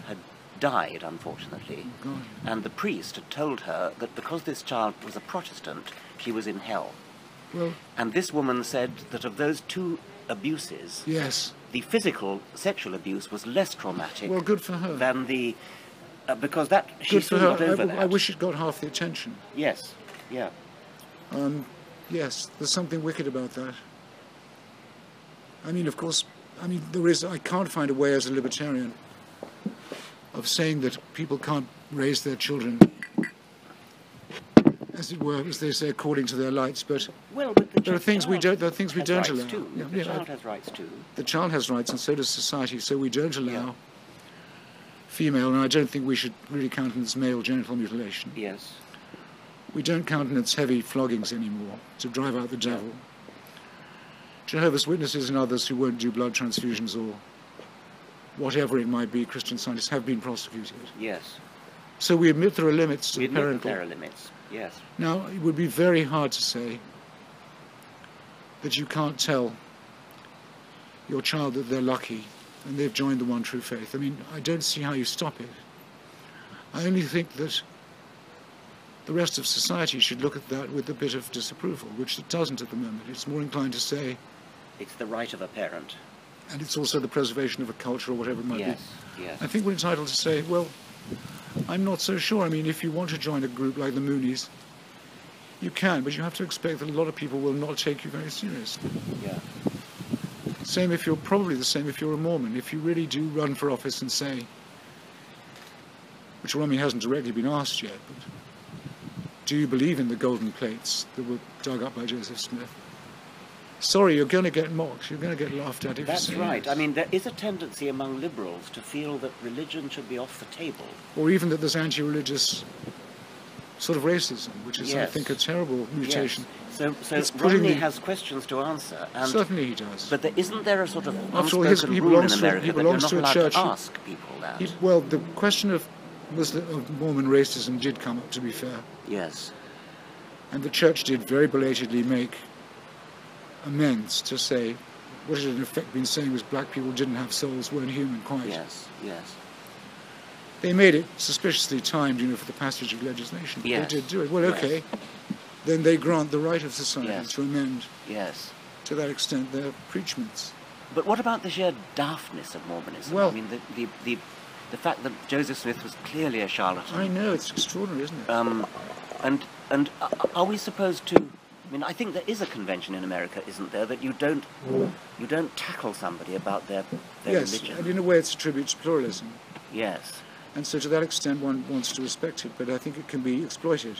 Speaker 17: had died unfortunately,
Speaker 16: God.
Speaker 17: and the priest had told her that because this child was a Protestant, she was in hell.
Speaker 16: Well,
Speaker 17: And this woman said that of those two abuses,
Speaker 16: yes.
Speaker 17: the physical sexual abuse was less traumatic
Speaker 16: Well, good for her.
Speaker 17: than the uh, because that she
Speaker 16: Good for her.
Speaker 17: over
Speaker 16: I,
Speaker 17: that.
Speaker 16: I wish it got half the attention.
Speaker 17: Yes, yeah,
Speaker 16: Um, yes, there's something wicked about that. I mean, of course, I mean, there is, I can't find a way as a libertarian of saying that people can't raise their children, as it were, as they say, according to their lights, but
Speaker 17: Well, but the
Speaker 16: there are things we don't, there are things we don't allow.
Speaker 17: Too.
Speaker 16: Yeah,
Speaker 17: the
Speaker 16: yeah,
Speaker 17: child has rights too.
Speaker 16: the child has rights and so does society, so we don't allow female, and I don't think we should really countenance male genital mutilation.
Speaker 17: Yes,
Speaker 16: We don't countenance heavy floggings anymore to drive out the devil. Jehovah's Witnesses and others who won't do blood transfusions or whatever it might be, Christian scientists have been prosecuted.
Speaker 17: yes.
Speaker 16: So we admit there are limits to
Speaker 17: We
Speaker 16: the
Speaker 17: admit there are limits. Yes,
Speaker 16: Now, it would be very hard to say that you can't tell your child that they're lucky and they've joined the one true faith. I mean, I don't see how you stop it. I only think that the rest of society should look at that with a bit of disapproval, which it doesn't at the moment. It's more inclined to say,
Speaker 17: It's the right of a parent.
Speaker 16: and it's also the preservation of a culture or whatever it might
Speaker 17: Yes,
Speaker 16: be.
Speaker 17: yes.
Speaker 16: I think we're entitled to say, well, I'm not so sure. I mean, if you want to join a group like the Moonies, you can, but you have to expect that a lot of people will not take you very seriously.
Speaker 17: Yeah.
Speaker 16: Same if you're probably the same if you're a Mormon. If you really do run for office and say, which Romney hasn't directly been asked yet, but do you believe in the golden plates that were dug up by Joseph Smith? Sorry, you're going to get mocked. You're going to get laughed at if you
Speaker 17: That's right.
Speaker 16: yes.
Speaker 17: I mean, there is a tendency among liberals to feel that religion should be off the table.
Speaker 16: Or even that there's anti-religious sort of racism, which is, I think, a terrible mutation.
Speaker 17: Yes. So, so
Speaker 16: It's
Speaker 17: Romney
Speaker 16: the-
Speaker 17: has questions to answer. And
Speaker 16: Certainly he does.
Speaker 17: But there, isn't there a sort of
Speaker 16: After all, his- he
Speaker 17: rule in
Speaker 16: belongs to- he
Speaker 17: America that you're not
Speaker 16: to a
Speaker 17: allowed
Speaker 16: church.
Speaker 17: to ask people that?
Speaker 16: He- well, the question of Muslim, of Mormon racism did come up, to be fair.
Speaker 17: Yes.
Speaker 16: And the church did very belatedly make amends to say what it had in effect been saying was black people didn't have souls, weren't human quite.
Speaker 17: Yes, yes.
Speaker 16: They made it suspiciously timed, you know, for the passage of legislation.
Speaker 17: Yes.
Speaker 16: They did do it. Well,
Speaker 17: Yes.
Speaker 16: okay. Then they grant the right of society
Speaker 17: Yes.
Speaker 16: to amend
Speaker 17: Yes.
Speaker 16: to that extent their preachments.
Speaker 17: But what about the sheer daftness of Mormonism?
Speaker 16: Well-
Speaker 17: I mean, the, the, the, the fact that Joseph Smith was clearly a charlatan.
Speaker 16: I know, it's extraordinary, isn't it?
Speaker 17: Um, and and are we supposed to? I mean, I think there is a convention in America, isn't there, that you don't you don't tackle somebody about their their
Speaker 16: yes,
Speaker 17: religion.
Speaker 16: and in a way it's a tribute to pluralism.
Speaker 17: Yes.
Speaker 16: And so to that extent one wants to respect it, but I think it can be exploited.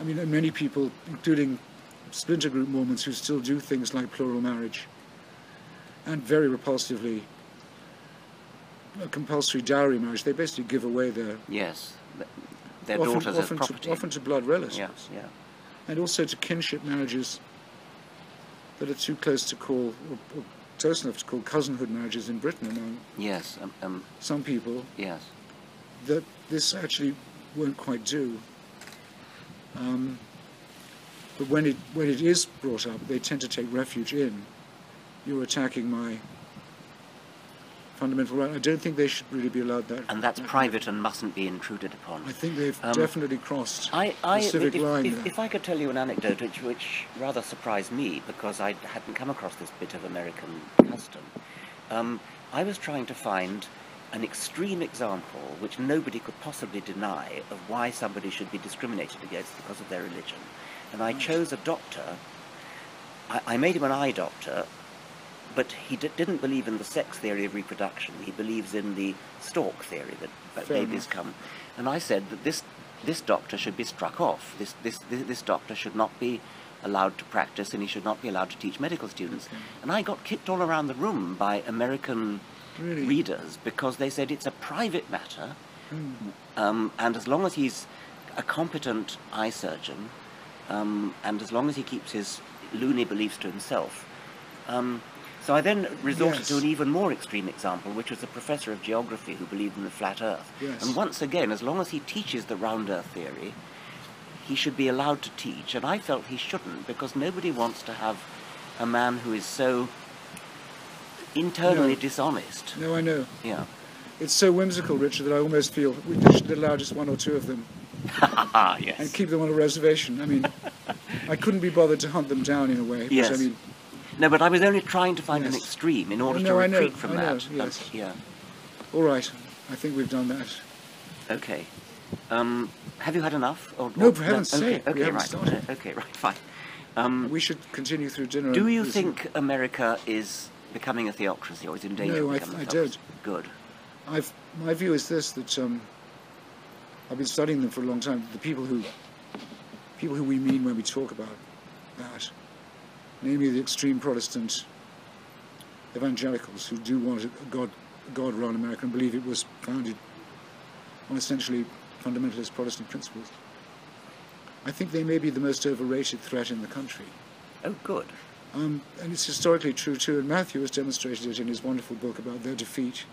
Speaker 16: I mean, many people, including splinter group Mormons who still do things like plural marriage and very repulsively compulsory dowry marriage, they basically give away their
Speaker 17: Yes. Their
Speaker 16: often,
Speaker 17: daughters as property.
Speaker 16: To, often to blood relatives.
Speaker 17: Yeah, yeah.
Speaker 16: And also to kinship marriages that are too close to call, or, or close enough to call cousinhood marriages in Britain among
Speaker 17: Yes. Um, um,
Speaker 16: some people
Speaker 17: yes.
Speaker 16: that this actually won't quite do. Um, but when it when it is brought up, they tend to take refuge in. You're attacking my fundamental right. I don't think they should really be allowed that.
Speaker 17: And that's private and mustn't be intruded upon.
Speaker 16: I think they've
Speaker 17: Um,
Speaker 16: definitely crossed
Speaker 17: I, I,
Speaker 16: the civic
Speaker 17: if,
Speaker 16: line
Speaker 17: if, if I could tell you an anecdote which, which rather surprised me because I hadn't come across this bit of American custom, um, I was trying to find an extreme example which nobody could possibly deny of why somebody should be discriminated against because of their religion. And I chose a doctor. I, I made him an eye doctor, but he d- didn't believe in the sex theory of reproduction. He believes in the stork theory that, that babies
Speaker 16: enough.
Speaker 17: come. And I said that this this doctor should be struck off. This this this, this doctor should not be allowed to practice, and he should not be allowed to teach medical students. And I got kicked all around the room by American
Speaker 16: Really?
Speaker 17: readers because they said it's a private matter,
Speaker 16: Hmm.
Speaker 17: um, and as long as he's a competent eye surgeon, um, and as long as he keeps his loony beliefs to himself. Um, so I then resorted to an even more extreme example, which was a professor of geography who believed in the flat Earth.
Speaker 16: Yes.
Speaker 17: And once again, as long as he teaches the round Earth theory, he should be allowed to teach, and I felt he shouldn't because nobody wants to have a man who is so internally
Speaker 16: No.
Speaker 17: dishonest.
Speaker 16: No, I know.
Speaker 17: Yeah.
Speaker 16: It's so whimsical, Richard, that I almost feel we should allow just one or two of them
Speaker 17: yes.
Speaker 16: and keep them on a reservation. I mean, I couldn't be bothered to hunt them down in a way. but
Speaker 17: Yes.
Speaker 16: I mean,
Speaker 17: No, but I was only trying to find an extreme in order
Speaker 16: Oh,
Speaker 17: to
Speaker 16: no, I know,
Speaker 17: retreat from
Speaker 16: I know,
Speaker 17: that.
Speaker 16: yes.
Speaker 17: Um, yeah.
Speaker 16: all right. I think we've done that.
Speaker 17: Okay. Um, have you had enough? Or,
Speaker 16: No,
Speaker 17: or-
Speaker 16: for heaven's
Speaker 17: okay,
Speaker 16: sake,
Speaker 17: Okay,
Speaker 16: haven't
Speaker 17: right.
Speaker 16: started.
Speaker 17: Okay, right, fine. Um,
Speaker 16: we should continue through dinner.
Speaker 17: do you think America is becoming a theocracy or is in danger
Speaker 16: No,
Speaker 17: of becoming
Speaker 16: I
Speaker 17: a
Speaker 16: don't.
Speaker 17: theocracy? Good.
Speaker 16: I've, my view is this: that um, I've been studying them for a long time. The people who, people who we mean when we talk about that, namely the extreme Protestant evangelicals who do want a God, a God-run America and believe it was founded on essentially fundamentalist Protestant principles. I think they may be the most overrated threat in the country.
Speaker 17: Oh, good.
Speaker 16: Um, and it's historically true too, and Matthew has demonstrated it in his wonderful book about their defeat.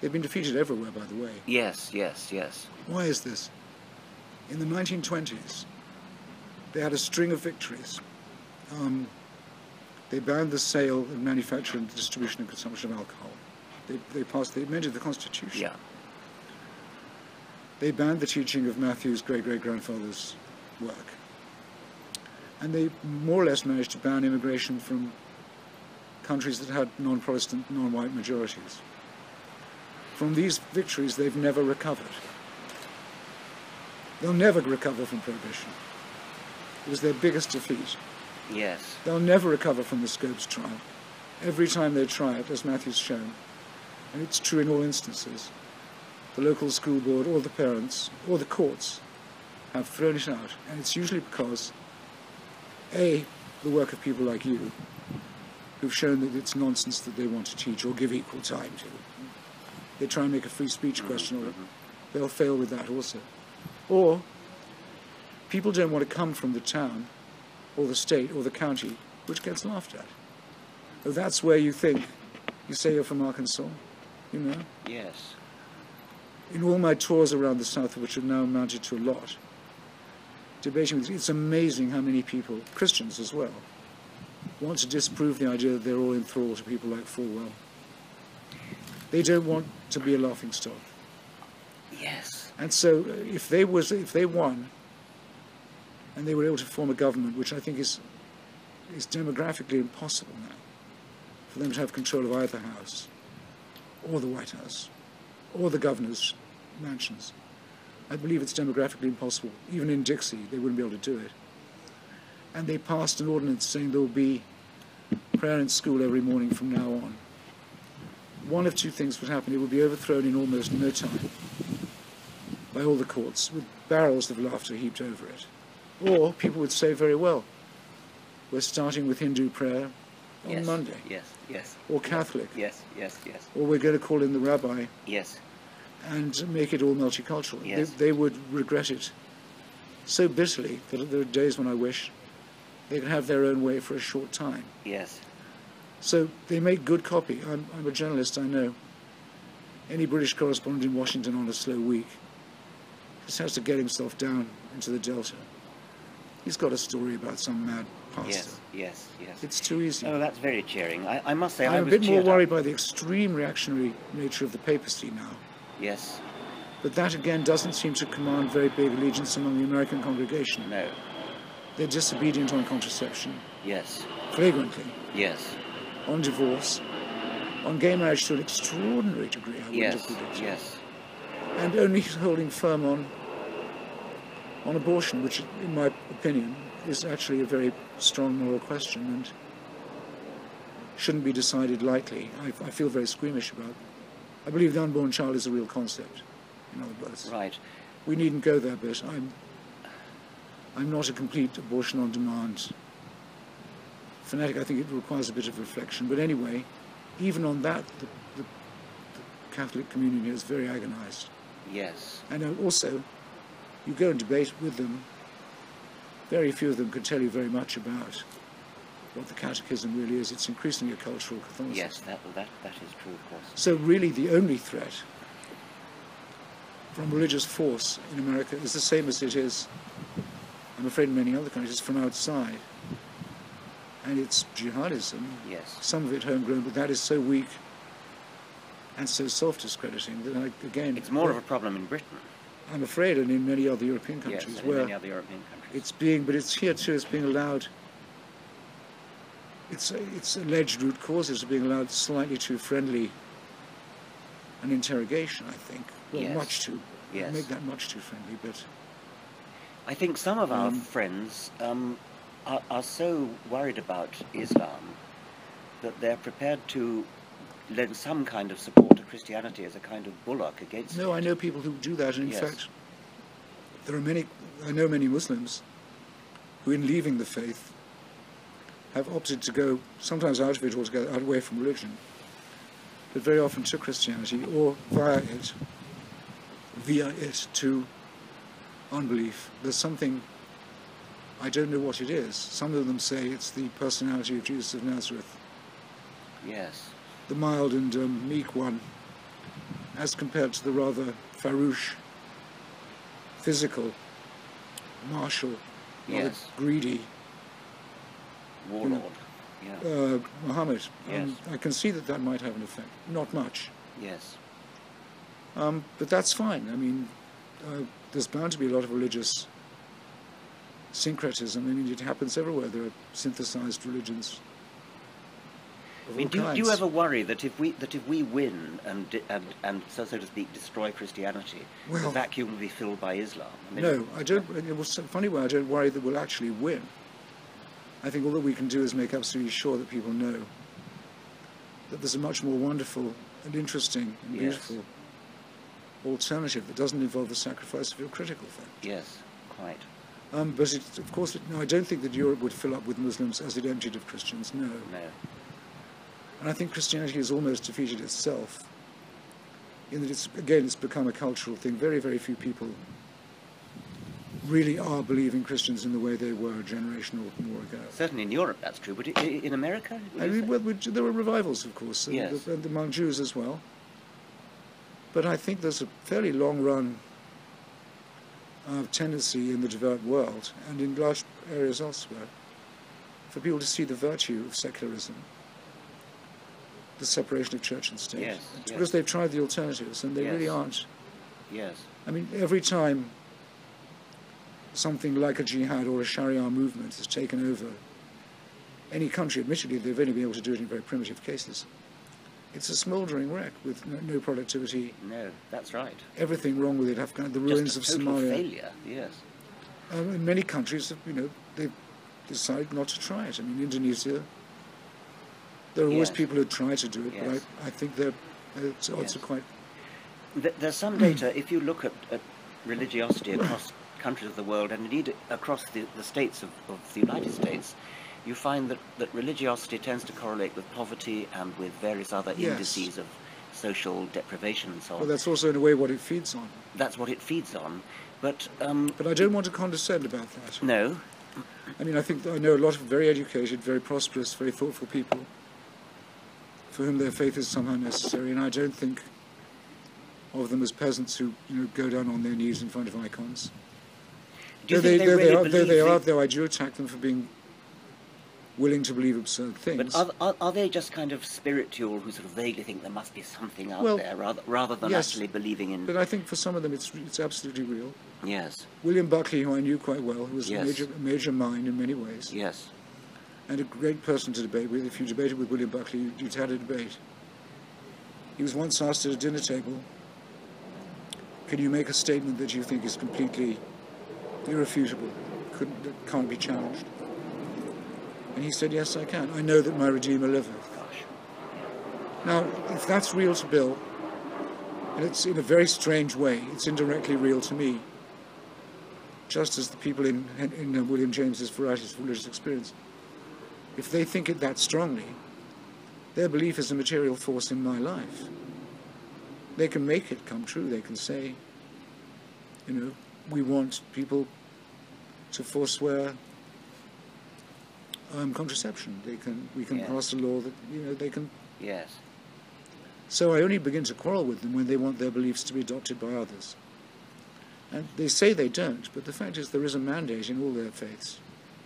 Speaker 16: They've been defeated everywhere, by the way.
Speaker 17: Yes, yes, yes.
Speaker 16: Why is this? In the 1920s, they had a string of victories. Um, They banned the sale and manufacture and distribution and consumption of alcohol. They, they passed, they amended the Constitution.
Speaker 17: Yeah.
Speaker 16: They banned the teaching of Matthew's great great grandfather's work. And they more or less managed to ban immigration from countries that had non Protestant, non white majorities. From these victories, they've never recovered. They'll never recover from prohibition. It was their biggest defeat.
Speaker 17: Yes.
Speaker 16: They'll never recover from the Scopes trial. Every time they try it, as Matthew's shown, and it's true in all instances, the local school board or the parents or the courts have thrown it out. And it's usually because, A, the work of people like you, who've shown that it's nonsense that they want to teach or give equal time to. They try and make a free speech mm-hmm. question of it. Mm-hmm. They'll fail with that also. Or people don't want to come from the town or the state or the county, which gets laughed at. Oh, that's where you think. You say you're from Arkansas, you know?
Speaker 17: Yes.
Speaker 16: In all my tours around the South, which have now amounted to a lot, debating with it's amazing how many people, Christians as well, want to disprove the idea that they're all in thrall to people like Falwell. They don't want to be a laughing stock.
Speaker 17: Yes.
Speaker 16: And so, uh, if they was, if they won, and they were able to form a government, which I think is is demographically impossible now, for them to have control of either house, or the White House, or the governor's mansions. I believe it's demographically impossible. Even in Dixie, they wouldn't be able to do it. And they passed an ordinance saying there will be prayer in school every morning from now on. One of two things would happen. It would be overthrown in almost no time by all the courts, with barrels of laughter heaped over it. Or people would say very well, we're starting with Hindu prayer on
Speaker 17: yes.
Speaker 16: Monday.
Speaker 17: Yes, yes.
Speaker 16: Or Catholic.
Speaker 17: Yes, yes, yes.
Speaker 16: Or we're going to call in the rabbi
Speaker 17: Yes.
Speaker 16: and make it all multicultural.
Speaker 17: Yes.
Speaker 16: They, they would regret it so bitterly that there are days when I wish they could have their own way for a short time.
Speaker 17: Yes.
Speaker 16: So they make good copy. I'm, I'm a journalist, I know. Any British correspondent in Washington on a slow week just has to get himself down into the Delta. He's got a story about some mad pastor.
Speaker 17: Yes, yes, yes.
Speaker 16: It's too easy.
Speaker 17: Oh, that's very cheering. I, I must say, I
Speaker 16: I'm a bit more
Speaker 17: cheered up.
Speaker 16: worried by the extreme reactionary nature of the papacy now.
Speaker 17: Yes.
Speaker 16: But that again doesn't seem to command very big allegiance among the American congregation.
Speaker 17: No.
Speaker 16: They're disobedient on contraception,
Speaker 17: Yes.
Speaker 16: flagrantly,
Speaker 17: Yes.
Speaker 16: on divorce, on gay marriage to an extraordinary degree, I would
Speaker 17: Yes.
Speaker 16: have predicted.
Speaker 17: Yes.
Speaker 16: And only holding firm on on abortion, which, in my opinion, is actually a very strong moral question and shouldn't be decided lightly. I, I feel very squeamish about. I believe the unborn child is a real concept. In other words,
Speaker 17: Right.
Speaker 16: we needn't go there, but I'm I'm not a complete abortion on demand fanatic. I think it requires a bit of reflection. But anyway, even on that, the, the, the Catholic community is very agonized.
Speaker 17: Yes.
Speaker 16: And also, you go and debate with them, very few of them can tell you very much about what the catechism really is. It's increasingly a cultural Catholicism.
Speaker 17: Yes, that, that, that is true, of course.
Speaker 16: So really the only threat from religious force in America is the same as it is, I'm afraid, in many other countries, from outside. And it's jihadism.
Speaker 17: Yes.
Speaker 16: Some of it homegrown, but that is so weak and so self-discrediting that I, again...
Speaker 17: It's more of a problem in Britain.
Speaker 16: I'm afraid, and in many other European countries,
Speaker 17: Yes,
Speaker 16: where
Speaker 17: European countries.
Speaker 16: it's being, but it's here too, it's being allowed, it's, it's alleged root causes are being allowed slightly too friendly an interrogation, I think. Well,
Speaker 17: Yes.
Speaker 16: much too.
Speaker 17: Yes.
Speaker 16: Make that much too friendly, but
Speaker 17: I think some of our
Speaker 16: Um,
Speaker 17: friends um, are, are so worried about Islam that they're prepared to lend some kind of support Christianity as a kind of bulwark against
Speaker 16: no, I know people who do that, and in
Speaker 17: Yes.
Speaker 16: fact, there are many, I know many Muslims who, in leaving the faith, have opted to go sometimes out of it altogether, out away from religion, but very often to Christianity or via it, via it to unbelief. There's something, I don't know what it is. Some of them say it's the personality of Jesus of Nazareth,
Speaker 17: Yes.
Speaker 16: the mild and um, meek one, as compared to the rather farouche, physical, martial,
Speaker 17: Yes.
Speaker 16: greedy,
Speaker 17: Warlord. Yeah.
Speaker 16: uh, Muhammad.
Speaker 17: Yes.
Speaker 16: Um, I can see that that might have an effect. Not much.
Speaker 17: Yes.
Speaker 16: Um, but that's fine. I mean, uh, there's bound to be a lot of religious syncretism. I mean, it happens everywhere. There are synthesized religions.
Speaker 17: I mean, do, do you ever worry that if we that if we win and and and so so to speak destroy Christianity, the vacuum will be filled by Islam? I mean,
Speaker 16: No, I don't. It was a funny way. I don't worry that we'll actually win. I think all that we can do is make absolutely sure that people know that there's a much more wonderful and interesting and
Speaker 17: Yes.
Speaker 16: beautiful alternative that doesn't involve the sacrifice of your critical faith.
Speaker 17: Yes, quite.
Speaker 16: Um, but it, of course, it, no, I don't think that Europe would fill up with Muslims as it emptied of Christians. No.
Speaker 17: No.
Speaker 16: And I think Christianity has almost defeated itself. In that it's again, it's become a cultural thing. Very, very few people really are believing Christians in the way they were a generation or more ago.
Speaker 17: Certainly in Europe that's true, but in America,
Speaker 16: I mean, well, there were revivals, of course, and,
Speaker 17: Yes.
Speaker 16: and among Jews as well. But I think there's a fairly long run of tendency in the developed world and in large areas elsewhere for people to see the virtue of secularism, the separation of church and state.
Speaker 17: Yes,
Speaker 16: It's
Speaker 17: yes.
Speaker 16: because they've tried the alternatives and they really aren't.
Speaker 17: yes.
Speaker 16: I mean, every time something like a jihad or a Sharia movement has taken over any country, admittedly, they've only been able to do it in very primitive cases. It's a smouldering wreck with no, no productivity,
Speaker 17: No, that's right.
Speaker 16: everything wrong with it. Afghan, the ruins
Speaker 17: Just a
Speaker 16: of
Speaker 17: total
Speaker 16: Somalia.
Speaker 17: failure. Yes.
Speaker 16: Um, in many countries, you know, they've decided not to try it. I mean, Indonesia, there are always
Speaker 17: Yes.
Speaker 16: people who try to do it,
Speaker 17: Yes.
Speaker 16: but I, I think their odds
Speaker 17: Yes.
Speaker 16: quite.
Speaker 17: There's some data, if you look at, at religiosity across countries of the world, and indeed across the, the states of, of the United States, you find that, that religiosity tends to correlate with poverty and with various other
Speaker 16: Yes.
Speaker 17: indices of social deprivation and so on.
Speaker 16: Well, that's also in a way what it feeds on.
Speaker 17: That's what it feeds on. But um,
Speaker 16: But I don't want to condescend about that.
Speaker 17: no,
Speaker 16: I mean, I think I know a lot of very educated, very prosperous, very thoughtful people for whom their faith is somehow necessary, and I don't think of them as peasants who you know go down on their knees in front of icons.
Speaker 17: Do
Speaker 16: though they,
Speaker 17: they
Speaker 16: though
Speaker 17: really
Speaker 16: they are, though they are, though I do attack them for being willing to believe absurd things.
Speaker 17: but are, are, are they just kind of spiritual who sort of vaguely think there must be something out
Speaker 16: Well,
Speaker 17: there rather, rather than
Speaker 16: yes,
Speaker 17: actually believing in...
Speaker 16: But I think for some of them, it's it's absolutely real.
Speaker 17: Yes,
Speaker 16: William Buckley, who I knew quite well, who was
Speaker 17: Yes.
Speaker 16: a major a major mind in many ways,
Speaker 17: yes,
Speaker 16: and a great person to debate with. If you debated with William Buckley, you'd- had a debate. He was once asked at a dinner table, "Can you make a statement that you think is completely irrefutable, couldn't, that can't be challenged?" And he said, "Yes, I can. I know that my Redeemer liveth." Now, if that's real to Bill, and it's in a very strange way, it's indirectly real to me, just as the people in, in uh, William James's Varieties of Religious Experience, if they think it that strongly, their belief is a material force in my life. They can make it come true. They can say, you know, we want people to forswear um, contraception. They can, we can
Speaker 17: Yes.
Speaker 16: pass a law that you know they can.
Speaker 17: yes.
Speaker 16: So I only begin to quarrel with them when they want their beliefs to be adopted by others. And they say they don't, but the fact is there is a mandate in all their faiths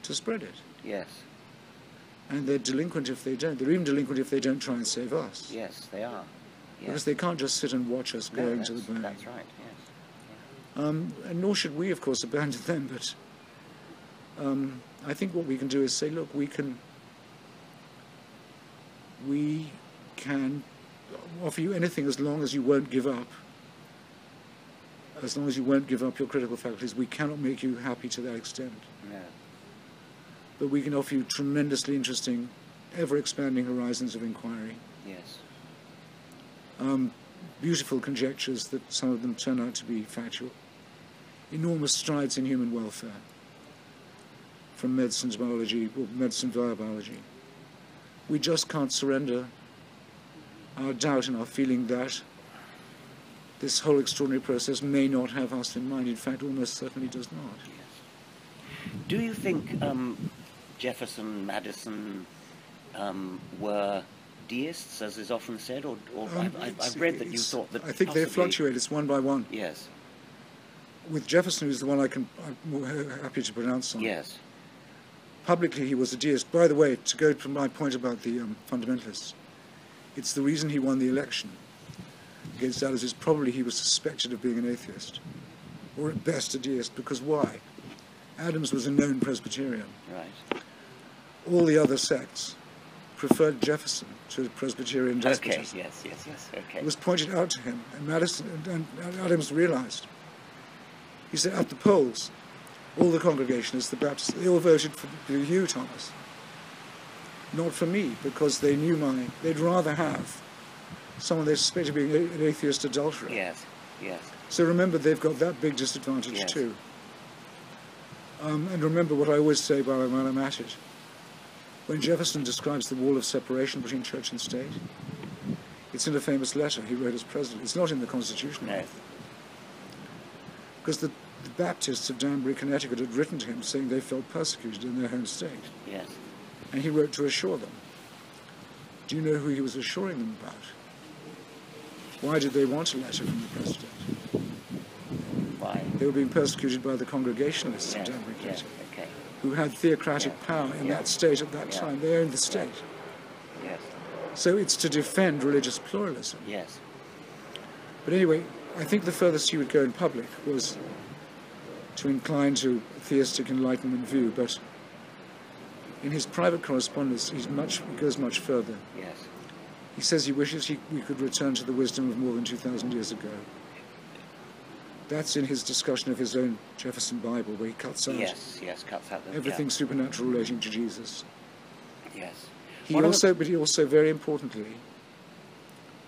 Speaker 16: to spread it.
Speaker 17: Yes,
Speaker 16: And they're delinquent if they don't. They're even delinquent if they don't try and save us.
Speaker 17: yes, they are.
Speaker 16: Because they can't just sit and watch us
Speaker 17: No,
Speaker 16: going to the bone.
Speaker 17: that's right, yes.
Speaker 16: Um, and nor should we, of course, abandon them. But um, I think what we can do is say, look, we can, we can offer you anything as long as you won't give up. As long as you won't give up your critical faculties, we cannot make you happy to that extent.
Speaker 17: No.
Speaker 16: But we can offer you tremendously interesting, ever-expanding horizons of inquiry.
Speaker 17: Yes.
Speaker 16: um, beautiful conjectures that some of them turn out to be factual. Enormous strides in human welfare, from medicine to biology, or medicine via biology. We just can't surrender our doubt and our feeling that this whole extraordinary process may not have us in mind. In fact, almost certainly does not.
Speaker 17: Do you think um, Jefferson, Madison um, were deists, as is often said, or, or
Speaker 16: Um,
Speaker 17: I've, I've, read that you thought that
Speaker 16: I think they
Speaker 17: possibly-
Speaker 16: fluctuate. It's one by one.
Speaker 17: Yes,
Speaker 16: With Jefferson, who's the one I can, I'm more happy to pronounce on.
Speaker 17: yes,
Speaker 16: publicly he was a deist. By the way, to go to my point about the um, fundamentalists, it's the reason he won the election against Adams is probably he was suspected of being an atheist, or at best a deist, because why? Adams was a known Presbyterian.
Speaker 17: Right.
Speaker 16: All the other sects preferred Jefferson to Presbyterian
Speaker 17: Okay. Yes. Yes. Yes. Okay.
Speaker 16: It was pointed out to him, and Madison and, and Adams realized. He said, at the polls, all the congregationists, the Baptists, they all voted for you, Thomas. Not for me, because they knew my. They'd rather have someone they suspected of being an atheist adulterer.
Speaker 17: Yes. Yes.
Speaker 16: So remember, they've got that big disadvantage
Speaker 17: Yes.
Speaker 16: too. Um, and remember what I always say while I'm at it. When Jefferson describes the wall of separation between church and state, it's in a famous letter he wrote as president. It's not in the Constitution.
Speaker 17: No.
Speaker 16: Because the, the Baptists of Danbury, Connecticut had written to him saying they felt persecuted in their home state.
Speaker 17: Yes.
Speaker 16: And he wrote to assure them. Do you know who he was assuring them about? Why did they want a letter from the president?
Speaker 17: Why?
Speaker 16: They were being persecuted by the Congregationalists
Speaker 17: Yes.
Speaker 16: of Danbury, Connecticut,
Speaker 17: Okay.
Speaker 16: Who had theocratic power in that state at that time. They owned the state.
Speaker 17: Yes.
Speaker 16: So it's to defend religious pluralism.
Speaker 17: Yes.
Speaker 16: But anyway, I think the furthest he would go in public was to incline to a theistic enlightenment view, but in his private correspondence, he's much, he goes much further.
Speaker 17: Yes.
Speaker 16: He says he wishes he, we could return to the wisdom of more than 2,000 years ago. That's in his discussion of his own Jefferson Bible, where he cuts out
Speaker 17: Yes. Yes. Cuts out the
Speaker 16: everything
Speaker 17: yeah.
Speaker 16: supernatural relating to Jesus.
Speaker 17: Yes.
Speaker 16: He
Speaker 17: What are the-
Speaker 16: also, but he also, very importantly,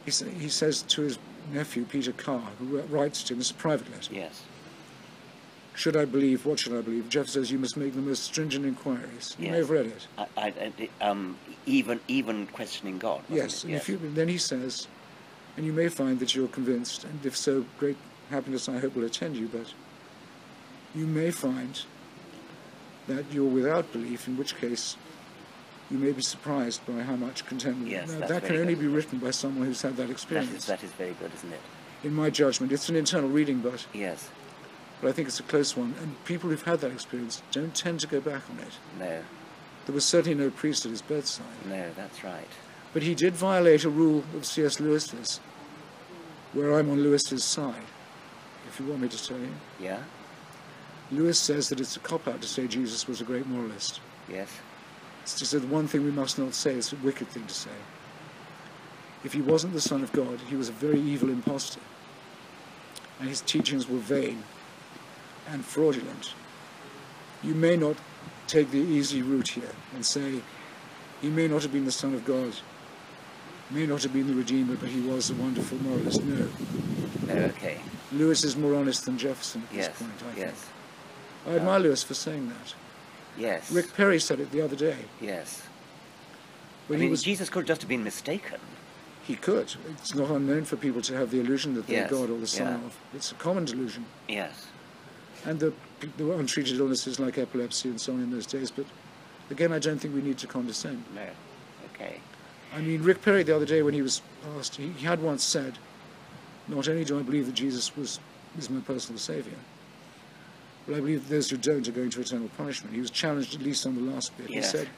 Speaker 16: he, sa- he says to his nephew Peter Carr, who writes to him, it's a private letter.
Speaker 17: Yes.
Speaker 16: Should I believe? What should I believe? Jeff says you must make the most stringent inquiries. You may have read it.
Speaker 17: I, I, um, even even questioning God.
Speaker 16: Yes, and if you, then he says, and you may find that you're convinced, and if so, great happiness I hope will attend you, but you may find that you're without belief, in which case you may be surprised by how much contentment.
Speaker 17: Yes,
Speaker 16: Now, that can only
Speaker 17: good.
Speaker 16: be written by someone who's had that
Speaker 17: That
Speaker 16: experience.
Speaker 17: is, that is very good, isn't it?
Speaker 16: In my judgment, it's an internal reading, but
Speaker 17: Yes.
Speaker 16: but I think it's a close one. And people who've had that experience don't tend to go back on it.
Speaker 17: No.
Speaker 16: There was certainly no priest at his bedside.
Speaker 17: No, that's right.
Speaker 16: But he did violate a rule of C.S. Lewis's, where I'm on Lewis's side, you want me to tell you.
Speaker 17: Yeah.
Speaker 16: Lewis says that it's a cop out to say Jesus was a great moralist.
Speaker 17: Yes.
Speaker 16: It's just that one thing we must not say, it's a wicked thing to say. If he wasn't the Son of God, he was a very evil impostor. And his teachings were vain and fraudulent. You may not take the easy route here and say, he may not have been the Son of God, may not have been the Redeemer, but he was a wonderful moralist. No.
Speaker 17: No, okay.
Speaker 16: Lewis is more honest than Jefferson at
Speaker 17: Yes.
Speaker 16: this point, I
Speaker 17: Yes.
Speaker 16: think. I admire Lewis for saying that.
Speaker 17: Yes.
Speaker 16: Rick Perry said it the other day.
Speaker 17: Yes.
Speaker 16: When
Speaker 17: I
Speaker 16: he
Speaker 17: mean,
Speaker 16: was
Speaker 17: Jesus could just have been mistaken.
Speaker 16: He could. It's not unknown for people to have the illusion that they're
Speaker 17: Yes,
Speaker 16: God or the Son
Speaker 17: yeah.
Speaker 16: of. It's a common delusion.
Speaker 17: Yes.
Speaker 16: And the, there were untreated illnesses like epilepsy and so on in those days. But again, I don't think we need to condescend.
Speaker 17: No. Okay.
Speaker 16: I mean, Rick Perry the other day when he was asked, he, he had once said, "Not only do I believe that Jesus was is my personal savior, but I believe that those who don't are going to eternal punishment." He was challenged at least on the last bit.
Speaker 17: Yes.
Speaker 16: He said,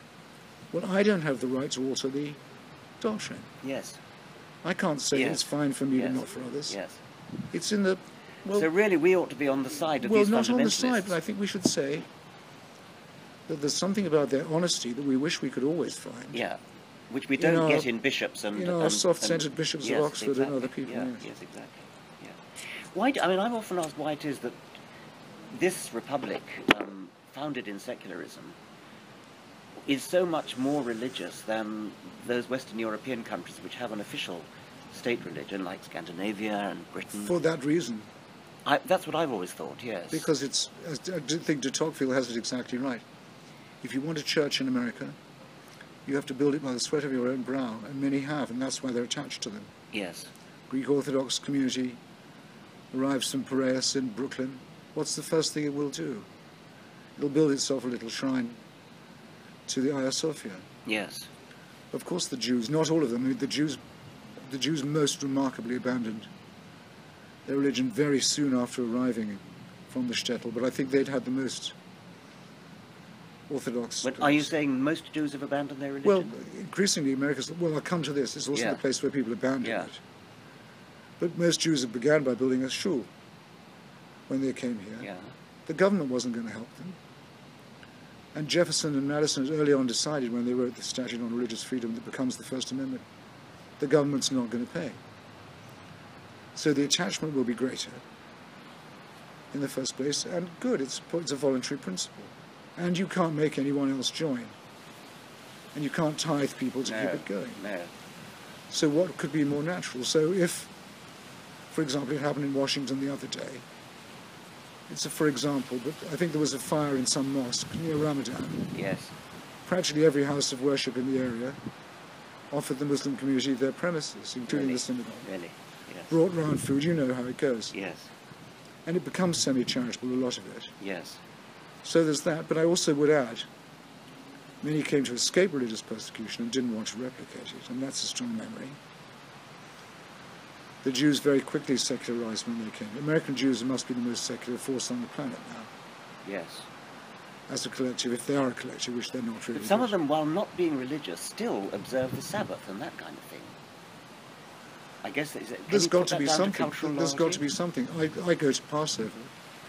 Speaker 16: "Well, I don't have the right to alter the doctrine.
Speaker 17: Yes.
Speaker 16: I can't say
Speaker 17: Yes.
Speaker 16: it's fine for me
Speaker 17: Yes.
Speaker 16: but not for others.
Speaker 17: Yes.
Speaker 16: It's in the well,
Speaker 17: so really, we ought to be on the side of
Speaker 16: well,
Speaker 17: these
Speaker 16: not on the side, but I think we should say that there's something about their honesty that we wish we could always find.
Speaker 17: Yeah. Which we don't get in bishops and and-
Speaker 16: soft-centered
Speaker 17: and-
Speaker 16: bishops of
Speaker 17: yes,
Speaker 16: Oxford and other people,
Speaker 17: Yeah,
Speaker 16: yes.
Speaker 17: yes, exactly. Yeah. Why? Do, I mean, I've often asked why it is that this republic, um, founded in secularism, is so much more religious than those Western European countries which have an official state religion, like Scandinavia and Britain.
Speaker 16: For that reason,
Speaker 17: I, that's what I've always thought. Yes.
Speaker 16: because it's, I think de Tocqueville has it exactly right. If you want a church in America, you have to build it by the sweat of your own brow, and many have, and that's why they're attached to them.
Speaker 17: Yes.
Speaker 16: Greek Orthodox community arrives from Piraeus in Brooklyn. What's the first thing it will do? It'll build itself a little shrine to the Hagia Sophia.
Speaker 17: Yes.
Speaker 16: Of course, the Jews, not all of them, the Jews, the Jews most remarkably abandoned their religion very soon after arriving from the shtetl, but I think they'd had the most, Orthodox.
Speaker 17: But are you saying most Jews have abandoned their religion?
Speaker 16: Well, increasingly, America's. Well, I'll come to this. It's also
Speaker 17: Yeah.
Speaker 16: the place where people abandon
Speaker 17: Yeah.
Speaker 16: it. But most Jews have began by building a shul when they came here.
Speaker 17: yeah.
Speaker 16: The government wasn't going to help them. And Jefferson and Madison early on decided when they wrote the Statute on Religious Freedom that becomes the First Amendment, the government's not going to pay. So the attachment will be greater in the first place, and good, it's, it's a voluntary principle. And you can't make anyone else join. And you can't tithe people to
Speaker 17: No,
Speaker 16: keep it going.
Speaker 17: no.
Speaker 16: So what could be more natural? So if, for example, it happened in Washington the other day, it's a for example, but I think there was a fire in some mosque near Ramadan.
Speaker 17: Yes.
Speaker 16: Practically every house of worship in the area offered the Muslim community their premises, including
Speaker 17: Really?
Speaker 16: the synagogue.
Speaker 17: Really? Yes.
Speaker 16: Brought round food, you know how it goes.
Speaker 17: Yes.
Speaker 16: And it becomes semi-charitable, a lot of it.
Speaker 17: Yes.
Speaker 16: So there's that, but I also would add, many came to escape religious persecution and didn't want to replicate it, and that's a strong memory. The Jews very quickly secularized when they came. American Jews must be the most secular force on the planet now,
Speaker 17: Yes.
Speaker 16: as a collective, if they are a collective, which they're not really.
Speaker 17: But some of them, while not being religious, still observe the Sabbath and that kind of thing. I guess is it, can
Speaker 16: There's got to be something.
Speaker 17: cultural
Speaker 16: There's got to be something. I, I go to Passover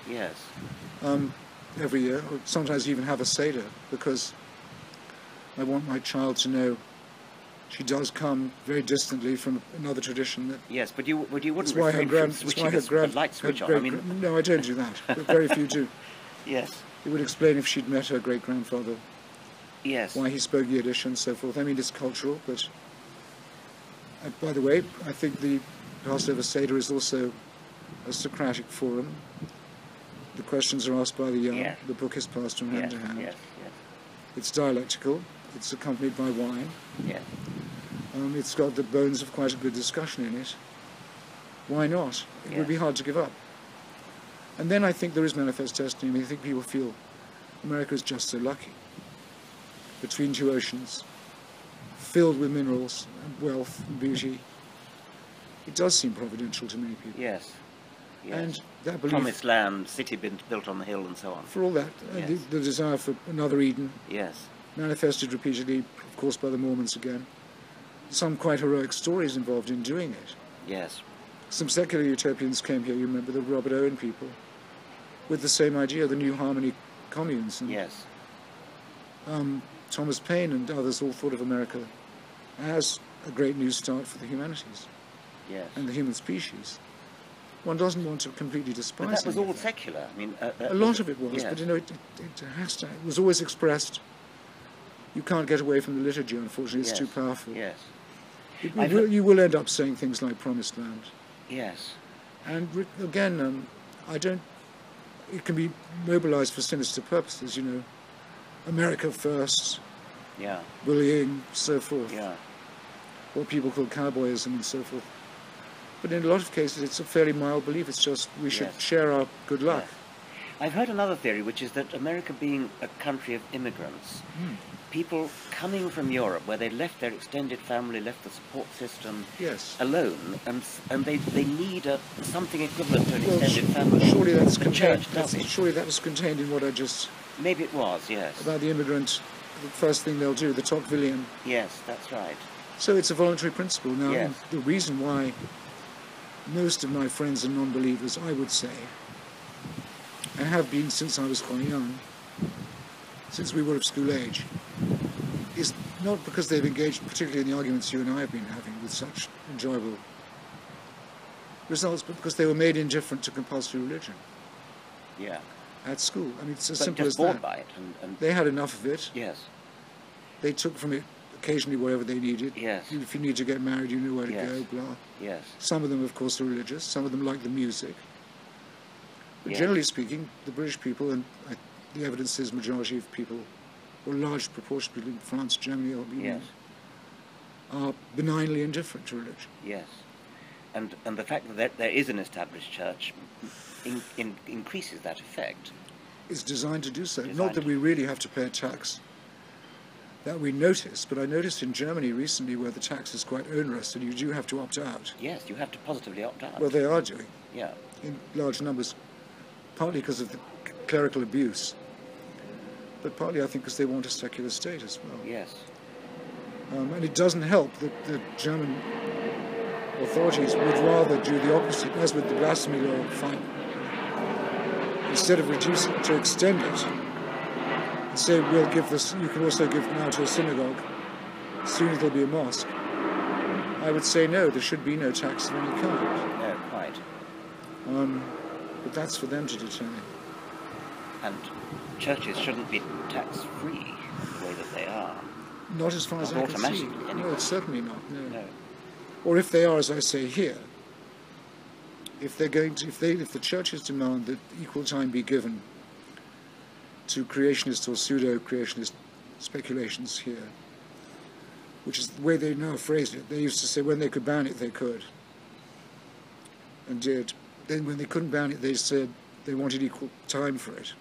Speaker 17: Yes.
Speaker 16: um, every year, or sometimes even have a Seder, because I want my child to know she does come very distantly from another tradition that
Speaker 17: Yes, but you but you wouldn't
Speaker 16: why her grand,
Speaker 17: from switching
Speaker 16: why her grand,
Speaker 17: light switch on. I mean,
Speaker 16: no, I don't do that. But very few do.
Speaker 17: yes,
Speaker 16: It would explain if she'd met her great grandfather,
Speaker 17: yes,
Speaker 16: why he spoke Yiddish and so forth. I mean, it's cultural, but uh, by the way, I think the Passover Seder is also a Socratic forum. The questions are asked by the young. The book is passed from hand
Speaker 17: yes,
Speaker 16: to hand.
Speaker 17: yes,
Speaker 16: It's dialectical. It's accompanied by wine. Um, it's got the bones of quite a good discussion in it. Why not? It would be hard to give up. And then I think there is manifest destiny. I think people feel America is just so lucky. Between two oceans, filled with minerals and wealth and beauty. It does seem providential to many people.
Speaker 17: Yes. Yes.
Speaker 16: And that belief,
Speaker 17: Promised land, city been built on the hill, and so on.
Speaker 16: for all that, uh, the, the desire for another Eden,
Speaker 17: Yes.
Speaker 16: manifested repeatedly, of course, by the Mormons again. Some quite heroic stories involved in doing it.
Speaker 17: Yes.
Speaker 16: Some secular utopians came here, you remember the Robert Owen people, with the same idea, of the New Harmony communes. And,
Speaker 17: Yes.
Speaker 16: um, Thomas Paine and others all thought of America as a great new start for the humanities
Speaker 17: Yes.
Speaker 16: and the human species. One doesn't want to completely despise
Speaker 17: But that was
Speaker 16: any
Speaker 17: all secular. I mean, uh, uh,
Speaker 16: A lot of it was,
Speaker 17: yes.
Speaker 16: but you know, it, it, it has to. It was always expressed. You can't get away from the liturgy, unfortunately. It's
Speaker 17: Yes.
Speaker 16: too powerful.
Speaker 17: Yes.
Speaker 16: It- you, will, you will end up saying things like "promised land."
Speaker 17: Yes.
Speaker 16: And again, um, I don't. It can be mobilized for sinister purposes, you know. America first,
Speaker 17: Yeah.
Speaker 16: bullying, so forth.
Speaker 17: Yeah.
Speaker 16: What people call cowboyism and so forth. But in a lot of cases, it's a fairly mild belief. It's just we should
Speaker 17: Yes.
Speaker 16: share our good luck.
Speaker 17: I've heard another theory, which is that America being a country of immigrants,
Speaker 16: Hmm.
Speaker 17: people coming from Europe, where they left their extended family, left the support system
Speaker 16: Yes.
Speaker 17: alone, and and they, they need a, something equivalent to an
Speaker 16: Well,
Speaker 17: extended family.
Speaker 16: surely that's
Speaker 17: the
Speaker 16: contained. that's- Surely that was contained in what I just
Speaker 17: Maybe it was, yes.
Speaker 16: about the immigrant. The first thing they'll do, the Tocquevillian.
Speaker 17: Yes, that's right.
Speaker 16: So it's a voluntary principle. Now,
Speaker 17: Yes.
Speaker 16: the reason why most of my friends are non-believers, I would say, and have been since I was quite young, since we were of school age, is not because they've engaged particularly in the arguments you and I have been having with such enjoyable results, but because they were made indifferent to compulsory religion
Speaker 17: Yeah.
Speaker 16: at school. I mean, it's as
Speaker 17: But
Speaker 16: simple as
Speaker 17: bored
Speaker 16: that.
Speaker 17: by it. And, and
Speaker 16: They had enough of it.
Speaker 17: yes,
Speaker 16: They took from it occasionally whatever they needed.
Speaker 17: Yes.
Speaker 16: If you need to get married, you know where to
Speaker 17: Yes.
Speaker 16: go, blah.
Speaker 17: Yes,
Speaker 16: Some of them, of course, are religious. Some of them like the music. But
Speaker 17: Yes.
Speaker 16: generally speaking, the British people, and I, the evidence is majority of people, or large proportion of people in France, Germany, or
Speaker 17: yes,
Speaker 16: are benignly indifferent to religion.
Speaker 17: yes. And and the fact that there, there is an established church in, in, increases that effect.
Speaker 16: It's designed to do so.
Speaker 17: Designed
Speaker 16: Not that we really have to pay a tax that we notice, but I noticed in Germany recently where the tax is quite onerous and you do have to opt out.
Speaker 17: Yes, you have to positively opt out.
Speaker 16: Well, they are doing.
Speaker 17: yeah,
Speaker 16: in large numbers, partly because of the clerical abuse. but partly I think because they want a secular state as well.
Speaker 17: Yes.
Speaker 16: Um, and it doesn't help that the German authorities would rather do the opposite, as with the blasphemy law, fine. Instead of reducing it, to extend it, and say, we'll give this, you can also give now to a synagogue, soon it'll be a mosque. I would say no, there should be no tax of any kind.
Speaker 17: No, quite.
Speaker 16: Um, but that's for them to determine.
Speaker 17: And churches shouldn't be tax free the way that they are.
Speaker 16: Not as far as I can see.
Speaker 17: automatically,
Speaker 16: No, certainly not. No.
Speaker 17: No.
Speaker 16: Or if they are, as I say here, if they're going to, if they, if the churches demand that equal time be given to creationist or pseudo-creationist speculations here, which is the way they now phrase it. They used to say when they could ban it, they could, and did. Then when they couldn't ban it, they said they wanted equal time for it.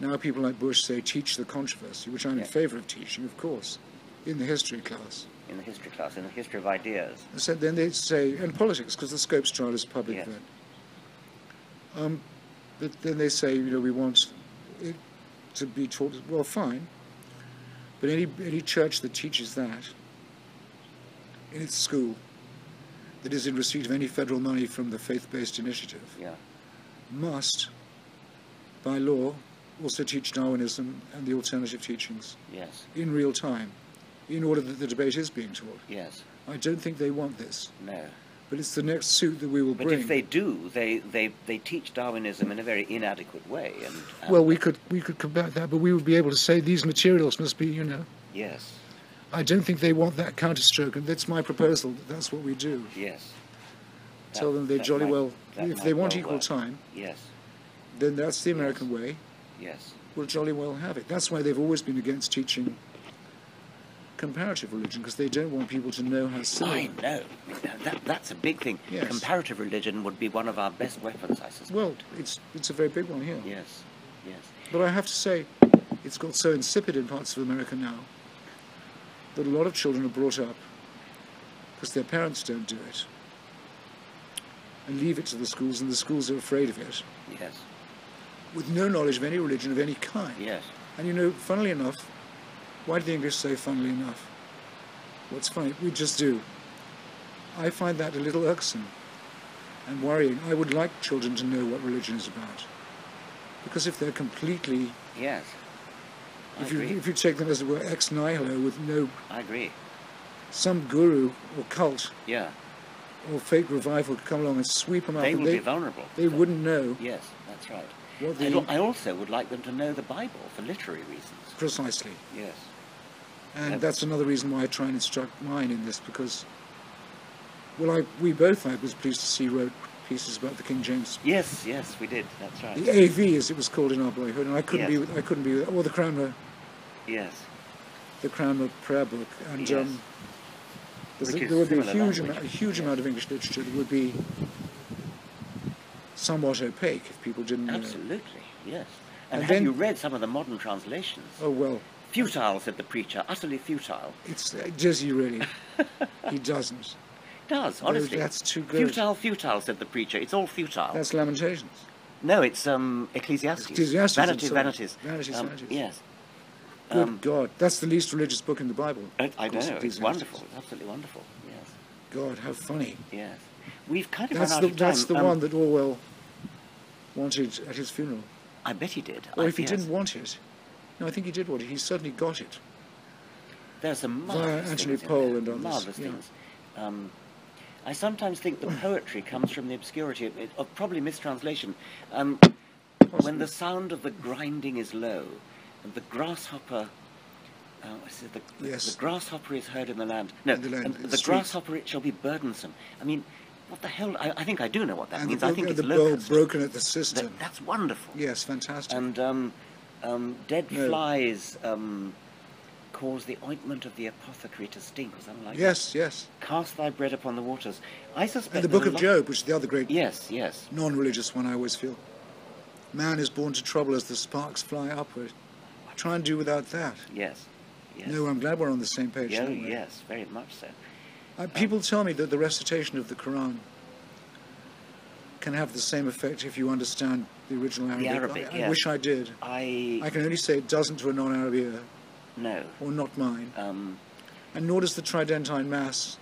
Speaker 16: Now people like Bush say teach the controversy, which I'm
Speaker 17: Yeah.
Speaker 16: in favour of teaching, of course, in the history class.
Speaker 17: In the history class, in the history of ideas.
Speaker 16: So then they say, and politics, because the Scopes trial is a public
Speaker 17: Yes.
Speaker 16: event. Um, but then they say, you know, we want it to be taught. Well, fine. But any any church that teaches that in its school, that is in receipt of any federal money from the faith-based initiative,
Speaker 17: Yeah.
Speaker 16: must, by law, also teach Darwinism and the alternative teachings
Speaker 17: Yes.
Speaker 16: in real time, in order that the debate is being taught.
Speaker 17: Yes.
Speaker 16: I don't think they want this.
Speaker 17: No.
Speaker 16: But it's the next suit that we will
Speaker 17: But
Speaker 16: bring.
Speaker 17: if they do, they, they, they teach Darwinism in a very inadequate way. And, and
Speaker 16: well, we could we could combat that, but we would be able to say these materials must be, you know.
Speaker 17: Yes.
Speaker 16: I don't think they want that counterstroke, and that's my proposal. that That's what we do.
Speaker 17: Yes.
Speaker 16: Tell them they
Speaker 17: that
Speaker 16: jolly
Speaker 17: might-
Speaker 16: well, if they want
Speaker 17: well
Speaker 16: equal
Speaker 17: work.
Speaker 16: time,
Speaker 17: Yes.
Speaker 16: then that's the American way.
Speaker 17: Yes.
Speaker 16: We'll jolly well have it. That's why they've always been against teaching comparative religion, because they don't want people to know how similar.
Speaker 17: I know. That, that's a big thing.
Speaker 16: Yes.
Speaker 17: Comparative religion would be one of our best weapons, I suspect.
Speaker 16: Well, it's it's a very big one here.
Speaker 17: Yes. Yes.
Speaker 16: But I have to say, it's got so insipid in parts of America now that a lot of children are brought up because their parents don't do it and leave it to the schools, and the schools are afraid of it
Speaker 17: Yes.
Speaker 16: with no knowledge of any religion of any kind.
Speaker 17: Yes.
Speaker 16: And you know, funnily enough, why do the English say funnily enough? What's funny? We just do. I find that a little irksome and worrying. I would like children to know what religion is about. Because if they're completely
Speaker 17: Yes. I
Speaker 16: if you,
Speaker 17: agree.
Speaker 16: if you take them as it were ex nihilo with no
Speaker 17: I agree.
Speaker 16: some guru or cult
Speaker 17: Yeah.
Speaker 16: or fake revival could come along and sweep them up,
Speaker 17: They
Speaker 16: and
Speaker 17: will
Speaker 16: they,
Speaker 17: be vulnerable.
Speaker 16: they wouldn't know
Speaker 17: Yes, that's right.
Speaker 16: what
Speaker 17: I, I also would like them to know the Bible for literary reasons.
Speaker 16: precisely.
Speaker 17: Yes.
Speaker 16: And that's another reason why I try and instruct mine in this because, well, I we both I was pleased to see wrote pieces about the King James,
Speaker 17: Yes, yes, we did. That's right.
Speaker 16: the AV as it was called in our boyhood, and I couldn't be
Speaker 17: Yes.
Speaker 16: with, I couldn't be with, or the Cranmer
Speaker 17: Yes.
Speaker 16: the Cranmer prayer book, and
Speaker 17: Yes.
Speaker 16: um, a- there would be a huge amount, a huge amount of English literature that would be somewhat opaque if people didn't know.
Speaker 17: Absolutely. Yes. And,
Speaker 16: And
Speaker 17: have
Speaker 16: then-
Speaker 17: you read some of the modern translations?
Speaker 16: Oh well,
Speaker 17: Futile, said the preacher. Utterly futile.
Speaker 16: it's uh, does he really? he doesn't.
Speaker 17: Does
Speaker 16: No,
Speaker 17: honestly.
Speaker 16: that's too good.
Speaker 17: Futile, futile, said the preacher. It's all futile.
Speaker 16: That's Lamentations.
Speaker 17: No, it's um, Ecclesiastes.
Speaker 16: Ecclesiastes, I'm
Speaker 17: Vanities, vanities.
Speaker 16: Vanities,
Speaker 17: Um,
Speaker 16: vanities.
Speaker 17: Yes.
Speaker 16: Good
Speaker 17: Um,
Speaker 16: God, that's the least religious book in the Bible.
Speaker 17: I, I know. It's wonderful. It's absolutely wonderful. Yes.
Speaker 16: God, how funny.
Speaker 17: Yes. We've kind of
Speaker 16: That's
Speaker 17: run out
Speaker 16: the
Speaker 17: of time.
Speaker 16: that's the
Speaker 17: Um,
Speaker 16: one that Orwell wanted at his funeral.
Speaker 17: I bet he did.
Speaker 16: Or
Speaker 17: I-
Speaker 16: if he
Speaker 17: yes.
Speaker 16: didn't want it, no, I think he did want it. He certainly got it.
Speaker 17: There's some
Speaker 16: Via
Speaker 17: marvelous
Speaker 16: Anthony
Speaker 17: things in
Speaker 16: Pohl
Speaker 17: there,
Speaker 16: and others,
Speaker 17: Marvelous
Speaker 16: yeah.
Speaker 17: things. Um, I sometimes think the poetry comes from the obscurity of, of probably mistranslation. Um, when the sound of the grinding is low, and the grasshopper. Uh, it? The,
Speaker 16: Yes.
Speaker 17: the grasshopper is heard in the land. No,
Speaker 16: the land,
Speaker 17: and the grasshopper it shall be burdensome. I mean, what the hell? I, I think I do know what that
Speaker 16: and
Speaker 17: means.
Speaker 16: the,
Speaker 17: I think it's
Speaker 16: the
Speaker 17: locust.
Speaker 16: broken at the system.
Speaker 17: That- that's wonderful.
Speaker 16: Yes, fantastic.
Speaker 17: And um, um, dead
Speaker 16: No.
Speaker 17: flies um, cause the ointment of the apothecary to stink, or something like
Speaker 16: yes,
Speaker 17: that.
Speaker 16: yes.
Speaker 17: Cast thy bread upon the waters. I suspect.
Speaker 16: And the Book of Job, which is the other great
Speaker 17: Yes, yes.
Speaker 16: non-religious one, I always feel. Man is born to trouble as the sparks fly upward. I Try and do without that.
Speaker 17: Yes. Yes.
Speaker 16: No, I'm glad we're on the same page.
Speaker 17: Yeah, yes, very much so.
Speaker 16: Uh, people tell me that the recitation of the Quran can have the same effect if you understand the original Arabic.
Speaker 17: The Arabic,
Speaker 16: I, I wish I did.
Speaker 17: I
Speaker 16: I can only say it doesn't to a non-Arab ear,
Speaker 17: no.
Speaker 16: or not mine.
Speaker 17: Um,
Speaker 16: and nor does the Tridentine Mass.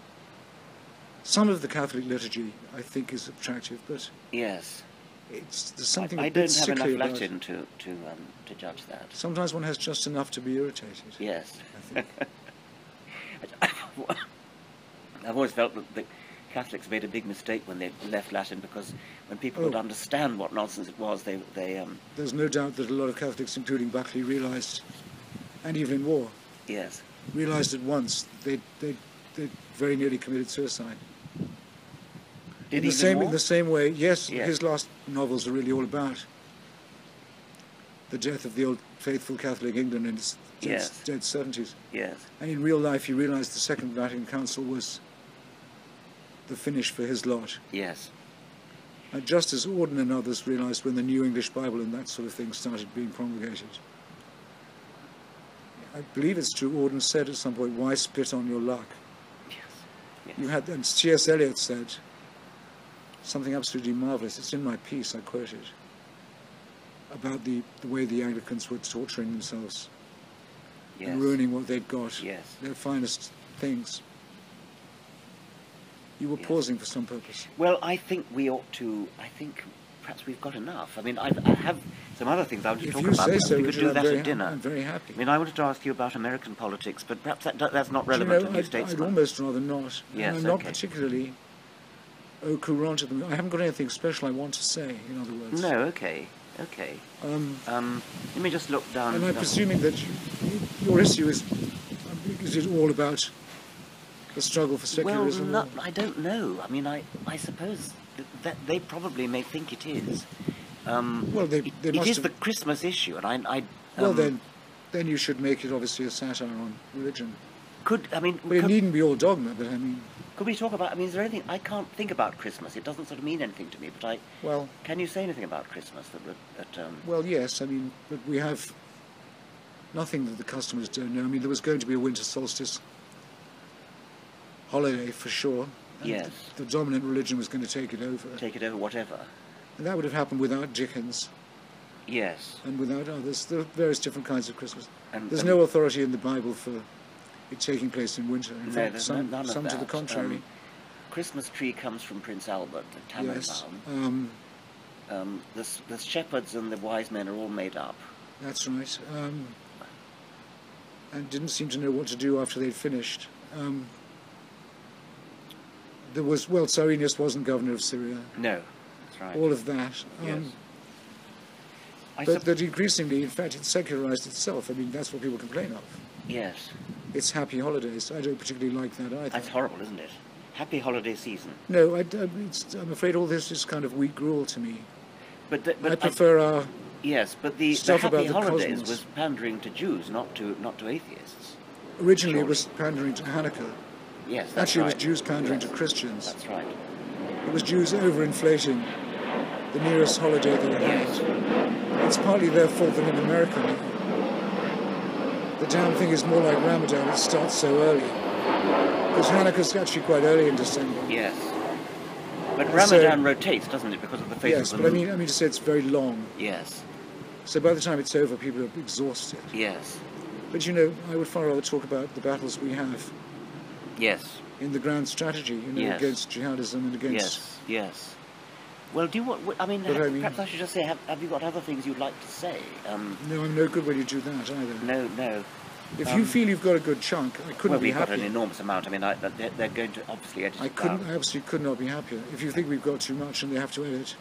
Speaker 16: Some of the Catholic liturgy, I think, is attractive, but
Speaker 17: yes.
Speaker 16: it's there's something
Speaker 17: I, I don't have enough Latin
Speaker 16: it.
Speaker 17: to to um, to judge that.
Speaker 16: Sometimes one has just enough to be irritated.
Speaker 17: Yes. I've always felt that the Catholics made a big mistake when they left Latin because when people would
Speaker 16: Oh.
Speaker 17: understand what nonsense it was, they they um,
Speaker 16: There's no doubt that a lot of Catholics, including Buckley, realised, and Evelyn Waugh,
Speaker 17: yes.
Speaker 16: realised at once they they they very nearly committed suicide.
Speaker 17: Did
Speaker 16: in the same in the same way, yes,
Speaker 17: Yes.
Speaker 16: his last novels are really all about the death of the old faithful Catholic England in its dead,
Speaker 17: Yes.
Speaker 16: dead 70s.
Speaker 17: Yes.
Speaker 16: And in real life, he realised the Second Vatican Council was the finish for his lot.
Speaker 17: Yes.
Speaker 16: And just as Auden and others realised when the New English Bible and that sort of thing started being promulgated. I believe it's true, Auden said at some point, why spit on your luck?
Speaker 17: Yes.
Speaker 16: You had, and T.S. Eliot said something absolutely marvellous. It's in my piece, I quote it, about the, the way the Anglicans were torturing themselves
Speaker 17: Yes.
Speaker 16: and ruining what they'd got,
Speaker 17: Yes.
Speaker 16: their finest things. You were pausing for some purpose.
Speaker 17: Well, I think we ought to. I think perhaps we've got enough. I mean, I, I have some other things I want to
Speaker 16: If
Speaker 17: talk
Speaker 16: you
Speaker 17: about.
Speaker 16: say so,
Speaker 17: we could do
Speaker 16: I'm
Speaker 17: that at dinner.
Speaker 16: I'm very happy.
Speaker 17: I mean, I wanted to ask you about American politics, but perhaps that, that's not
Speaker 16: Do you
Speaker 17: relevant
Speaker 16: know,
Speaker 17: to New
Speaker 16: I'd, I'd almost rather not.
Speaker 17: Yes,
Speaker 16: I'm not particularly au courant at the moment. I haven't got anything special I want to say, in other words.
Speaker 17: No, okay, okay.
Speaker 16: Um,
Speaker 17: Um, let me just look down.
Speaker 16: and I'm presuming that your issue is, is it all about the struggle for
Speaker 17: Well,
Speaker 16: secularism?
Speaker 17: not, I don't know. I mean, I, I suppose that, they probably may think it is. Um,
Speaker 16: Well, they- they
Speaker 17: it
Speaker 16: must
Speaker 17: is
Speaker 16: have-
Speaker 17: the Christmas issue, and I, I
Speaker 16: well,
Speaker 17: um,
Speaker 16: then, then you should make it obviously a satire on religion.
Speaker 17: could I mean,
Speaker 16: But it needn't be all dogma, but I mean,
Speaker 17: could we talk about? I mean, is there anything I can't think about Christmas? It doesn't sort of mean anything to me. But I
Speaker 16: well,
Speaker 17: can you say anything about Christmas that that um,
Speaker 16: Well, yes. I mean, but we have nothing that the customers don't know. I mean, there was going to be a winter solstice holiday for sure.
Speaker 17: Yes.
Speaker 16: The, the dominant religion was going to take it over.
Speaker 17: take it over, whatever?
Speaker 16: And that would have happened without Dickens
Speaker 17: Yes.
Speaker 16: and without others. There are various different kinds of Christmas.
Speaker 17: And,
Speaker 16: There's
Speaker 17: and-
Speaker 16: no authority in the Bible for it taking place in winter. In
Speaker 17: No,
Speaker 16: fact, some,
Speaker 17: no- none of
Speaker 16: some to the contrary.
Speaker 17: Um, Christmas tree comes from Prince Albert, the
Speaker 16: yes. Um,
Speaker 17: Um, the, the shepherds and the wise men are all made up.
Speaker 16: That's right. Um, and didn't seem to know what to do after they'd finished. There was, well, Cyrenius wasn't governor of Syria.
Speaker 17: No, that's right.
Speaker 16: All of that. Um,
Speaker 17: Yes. I
Speaker 16: but that increasingly, in fact, it secularized itself. I mean, that's what people complain of.
Speaker 17: yes.
Speaker 16: It's happy holidays. I don't particularly like that either.
Speaker 17: That's horrible, isn't it? Happy holiday season.
Speaker 16: No, I, I, it's, I'm afraid all this is kind of weak gruel to me.
Speaker 17: But, the, but
Speaker 16: I prefer our
Speaker 17: yes, but the, the
Speaker 16: stuff
Speaker 17: happy
Speaker 16: about the
Speaker 17: holidays
Speaker 16: cosmos.
Speaker 17: was pandering to Jews, not to not to atheists.
Speaker 16: originally it was pandering to Hanukkah.
Speaker 17: Yes, that's
Speaker 16: Actually,
Speaker 17: right.
Speaker 16: it was Jews pandering
Speaker 17: Yes,
Speaker 16: to Christians.
Speaker 17: That's right.
Speaker 16: It was Jews overinflating the nearest holiday they had. It's partly their fault that in America now, the damn thing is more like Ramadan, it starts so early. Because Hanukkah's actually quite early in December.
Speaker 17: Yes. But
Speaker 16: So-
Speaker 17: Ramadan rotates, doesn't it, because of the phase
Speaker 16: Yes,
Speaker 17: of the
Speaker 16: but I mean, I mean to say it's very long.
Speaker 17: Yes.
Speaker 16: So by the time it's over, people are exhausted.
Speaker 17: Yes.
Speaker 16: But you know, I would far rather talk about the battles we have
Speaker 17: Yes.
Speaker 16: in the grand strategy, you know,
Speaker 17: Yes.
Speaker 16: against jihadism and against.
Speaker 17: Yes. Yes. Well, do you want? I mean,
Speaker 16: I mean-
Speaker 17: perhaps I should just say, have, have you got other things you'd like to say? Um,
Speaker 16: No, I'm no good when you do that either.
Speaker 17: no, no.
Speaker 16: If
Speaker 17: Um,
Speaker 16: you feel you've got a good chunk, I couldn't
Speaker 17: well,
Speaker 16: be
Speaker 17: we've got an enormous amount. I mean, I, they're, they're going to obviously edit
Speaker 16: I couldn't. I absolutely could not be happier. If you think we've got too much and they have to edit,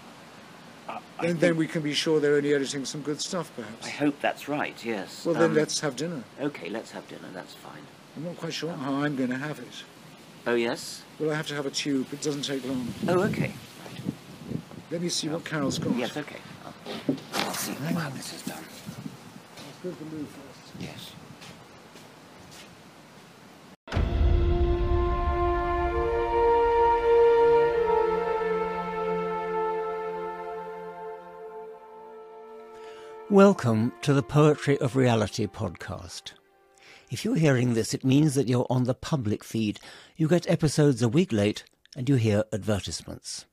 Speaker 17: I
Speaker 16: then, then we can be sure they're only editing some good stuff, perhaps.
Speaker 17: I hope that's right. Yes.
Speaker 16: Well, then
Speaker 17: Um,
Speaker 16: let's have dinner.
Speaker 17: Okay, let's have dinner. That's fine.
Speaker 16: I'm not quite sure how I'm going to have it.
Speaker 17: Oh yes.
Speaker 16: Well, I have to have a tube. It doesn't take long.
Speaker 17: Oh okay.
Speaker 16: Let me see what Carol's got.
Speaker 17: Yes. Okay. I'll, I'll see how this is done.
Speaker 16: Let's go to the loo first.
Speaker 17: Yes.
Speaker 18: Welcome to the Poetry of Reality podcast. If you're hearing this, it means that you're on the public feed. You get episodes a week late and you hear advertisements.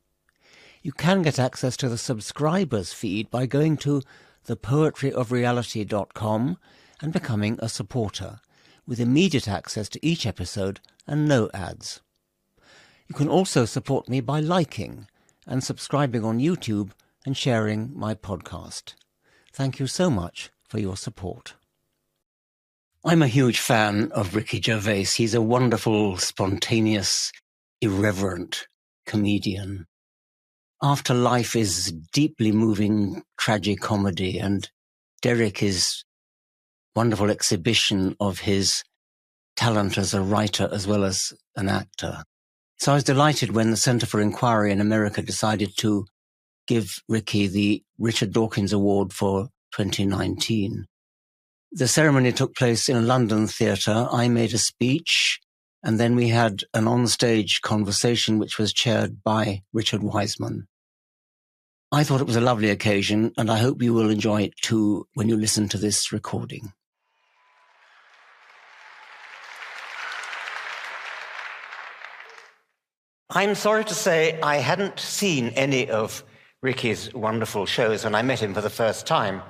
Speaker 18: You can get access to the subscribers feed by going to thepoetryofreality.com and becoming a supporter, with immediate access to each episode and no ads. You can also support me by liking and subscribing on YouTube and sharing my podcast. Thank you so much for your support. I'm a huge fan of Ricky Gervais. He's a wonderful, spontaneous, irreverent comedian. After Life is deeply moving tragic comedy, and Derek is wonderful exhibition of his talent as a writer as well as an actor. So I was delighted when the Center for Inquiry in America decided to give Ricky the Richard Dawkins Award for 2019. The ceremony took place in a London theatre. I made a speech and then we had an onstage conversation which was chaired by Richard Wiseman. I thought it was a lovely occasion, and I hope you will enjoy it too when you listen to this recording. I'm sorry to say I hadn't seen any of Ricky's wonderful shows when I met him for the first time.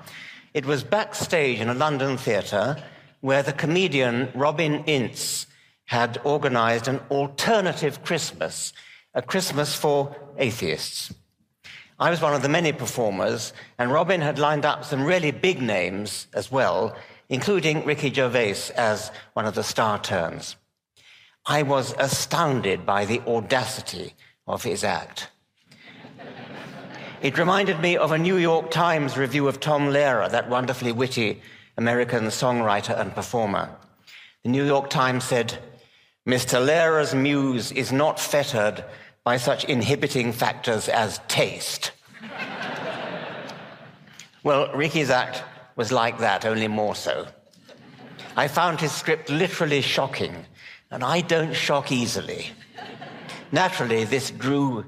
Speaker 18: It was backstage in a London theatre where the comedian Robin Ince had organized an alternative Christmas, a Christmas for atheists. I was one of the many performers, and Robin had lined up some really big names as well, including Ricky Gervais as one of the star turns. I was astounded by the audacity of his act. It reminded me of a New York Times review of Tom Lehrer, that wonderfully witty American songwriter and performer. The New York Times said, Mr. Lehrer's muse is not fettered by such inhibiting factors as taste. well, Ricky's act was like that, only more so. I found his script literally shocking, and I don't shock easily. Naturally, this drew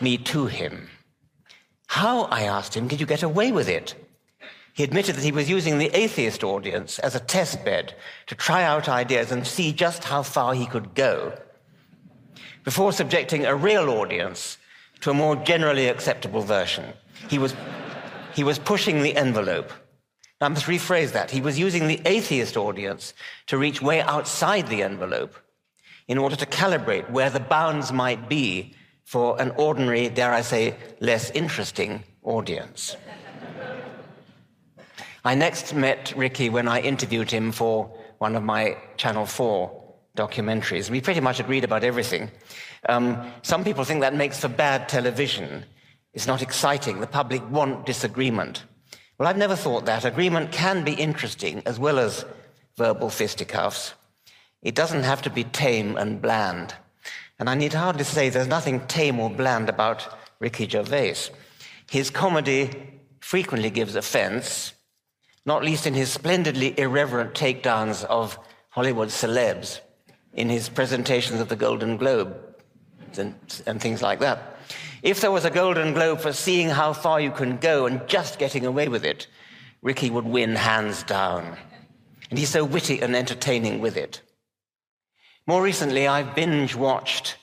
Speaker 18: me to him. How, I asked him, did you get away with it? He admitted that he was using the atheist audience as a test bed to try out ideas and see just how far he could go before subjecting a real audience to a more generally acceptable version. He was, he was pushing the envelope. I must rephrase that. He was using the atheist audience to reach way outside the envelope in order to calibrate where the bounds might be for an ordinary, dare I say, less interesting audience. I next met Ricky when I interviewed him for one of my Channel 4 documentaries. We pretty much agreed about everything. Um, some people think that makes for bad television. It's not exciting. The public want disagreement. Well, I've never thought that. Agreement can be interesting as well as verbal fisticuffs. It doesn't have to be tame and bland. And I need hardly say there's nothing tame or bland about Ricky Gervais. His comedy frequently gives offense, not least in his splendidly irreverent takedowns of Hollywood celebs in his presentations of the Golden Globe and, and things like that. If there was a Golden Globe for seeing how far you can go and just getting away with it, Ricky would win hands down. And he's so witty and entertaining with it. More recently, I've binge watched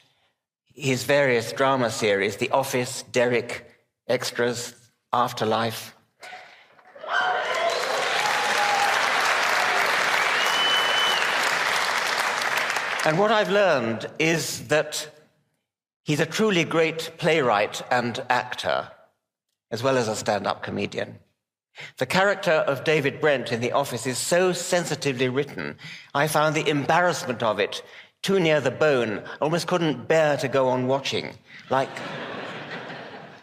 Speaker 18: his various drama series The Office, Derek, Extras, Afterlife. And what I've learned is that he's a truly great playwright and actor, as well as a stand up comedian. The character of David Brent in The Office is so sensitively written, I found the embarrassment of it too near the bone, almost couldn't bear to go on watching, like,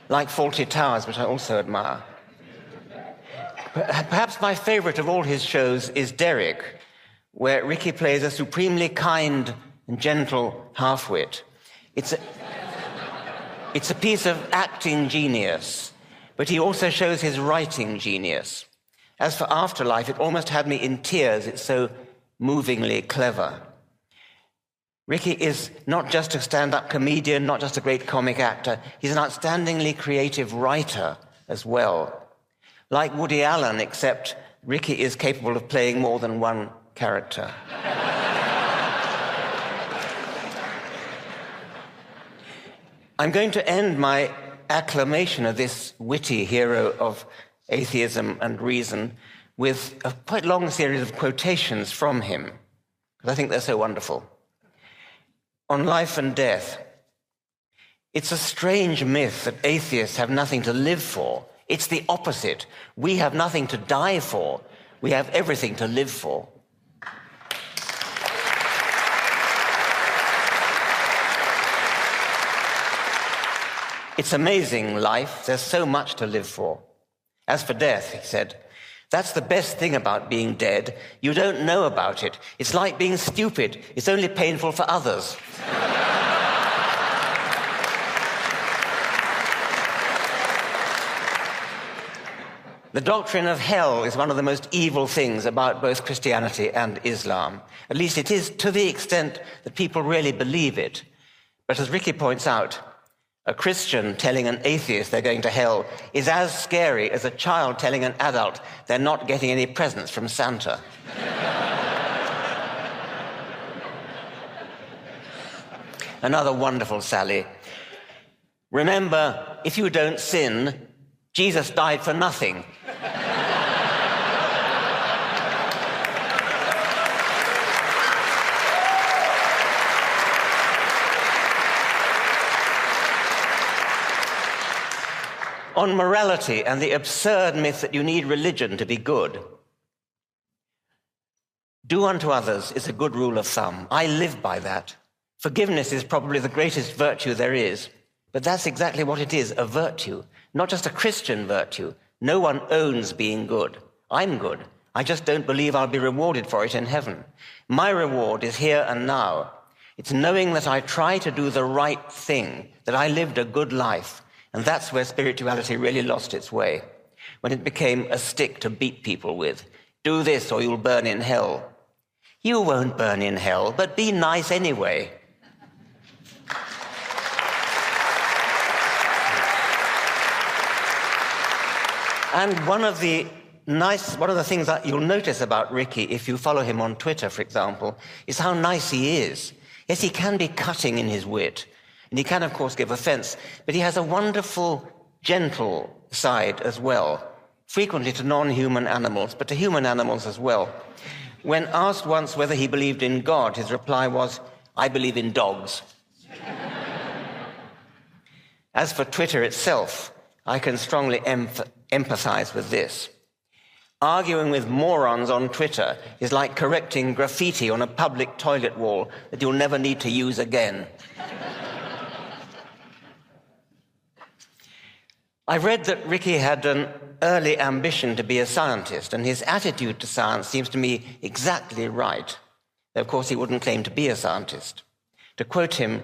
Speaker 18: like Fawlty Towers, which I also admire. Perhaps my favorite of all his shows is Derek, where Ricky plays a supremely kind and gentle half-wit. It's a, it's a piece of acting genius, but he also shows his writing genius. As for Afterlife, it almost had me in tears. It's so movingly clever. Ricky is not just a stand up comedian, not just a great comic actor, he's an outstandingly creative writer as well. Like Woody Allen, except Ricky is capable of playing more than one character. I'm going to end my acclamation of this witty hero of atheism and reason with a quite long series of quotations from him, because I think they're so wonderful. On life and death, it's a strange myth that atheists have nothing to live for. It's the opposite. We have nothing to die for, we have everything to live for. It's amazing life. There's so much to live for. As for death, he said, that's the best thing about being dead. You don't know about it. It's like being stupid. It's only painful for others. The doctrine of hell is one of the most evil things about both Christianity and Islam. At least it is to the extent that people really believe it. But as Ricky points out, a Christian telling an atheist they're going to hell is as scary as a child telling an adult they're not getting any presents from Santa. Another wonderful Sally. Remember, if you don't sin, Jesus died for nothing. On morality and the absurd myth that you need religion to be good. Do unto others is a good rule of thumb. I live by that. Forgiveness is probably the greatest virtue there is, but that's exactly what it is a virtue, not just a Christian virtue. No one owns being good. I'm good. I just don't believe I'll be rewarded for it in heaven. My reward is here and now. It's knowing that I try to do the right thing, that I lived a good life, and that's where spirituality really lost its way, when it became a stick to beat people with. Do this or you'll burn in hell. You won't burn in hell, but be nice anyway. And one of the nice, one of the things that you'll notice about Ricky, if you follow him on Twitter, for example, is how nice he is. Yes, he can be cutting in his wit, and he can, of course, give offense, but he has a wonderful, gentle side as well, frequently to non human animals, but to human animals as well. When asked once whether he believed in God, his reply was, I believe in dogs. As for Twitter itself, I can strongly emph- empathize with this. Arguing with morons on Twitter is like correcting graffiti on a public toilet wall that you'll never need to use again. I read that Ricky had an early ambition to be a scientist, and his attitude to science seems to me exactly right. Of course, he wouldn't claim to be a scientist. To quote him,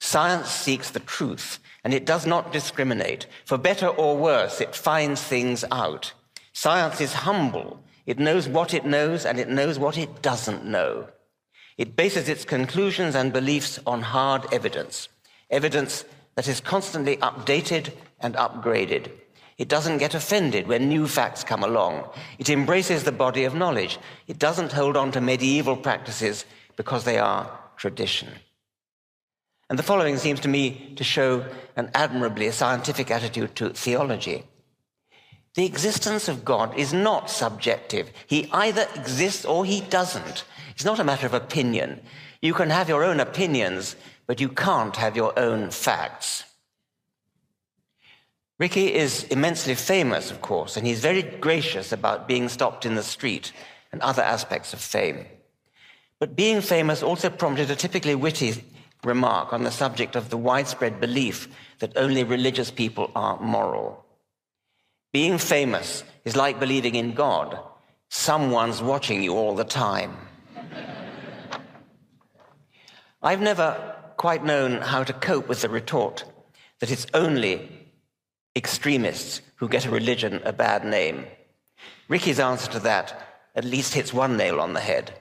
Speaker 18: science seeks the truth, and it does not discriminate. For better or worse, it finds things out. Science is humble. It knows what it knows, and it knows what it doesn't know. It bases its conclusions and beliefs on hard evidence, evidence that is constantly updated and upgraded. It doesn't get offended when new facts come along. It embraces the body of knowledge. It doesn't hold on to medieval practices because they are tradition. And the following seems to me to show an admirably scientific attitude to theology. The existence of God is not subjective. He either exists or he doesn't. It's not a matter of opinion. You can have your own opinions, but you can't have your own facts. Ricky is immensely famous, of course, and he's very gracious about being stopped in the street and other aspects of fame. But being famous also prompted a typically witty remark on the subject of the widespread belief that only religious people are moral. Being famous is like believing in God. Someone's watching you all the time. I've never quite known how to cope with the retort that it's only extremists who get a religion a bad name. Ricky's answer to that at least hits one nail on the head.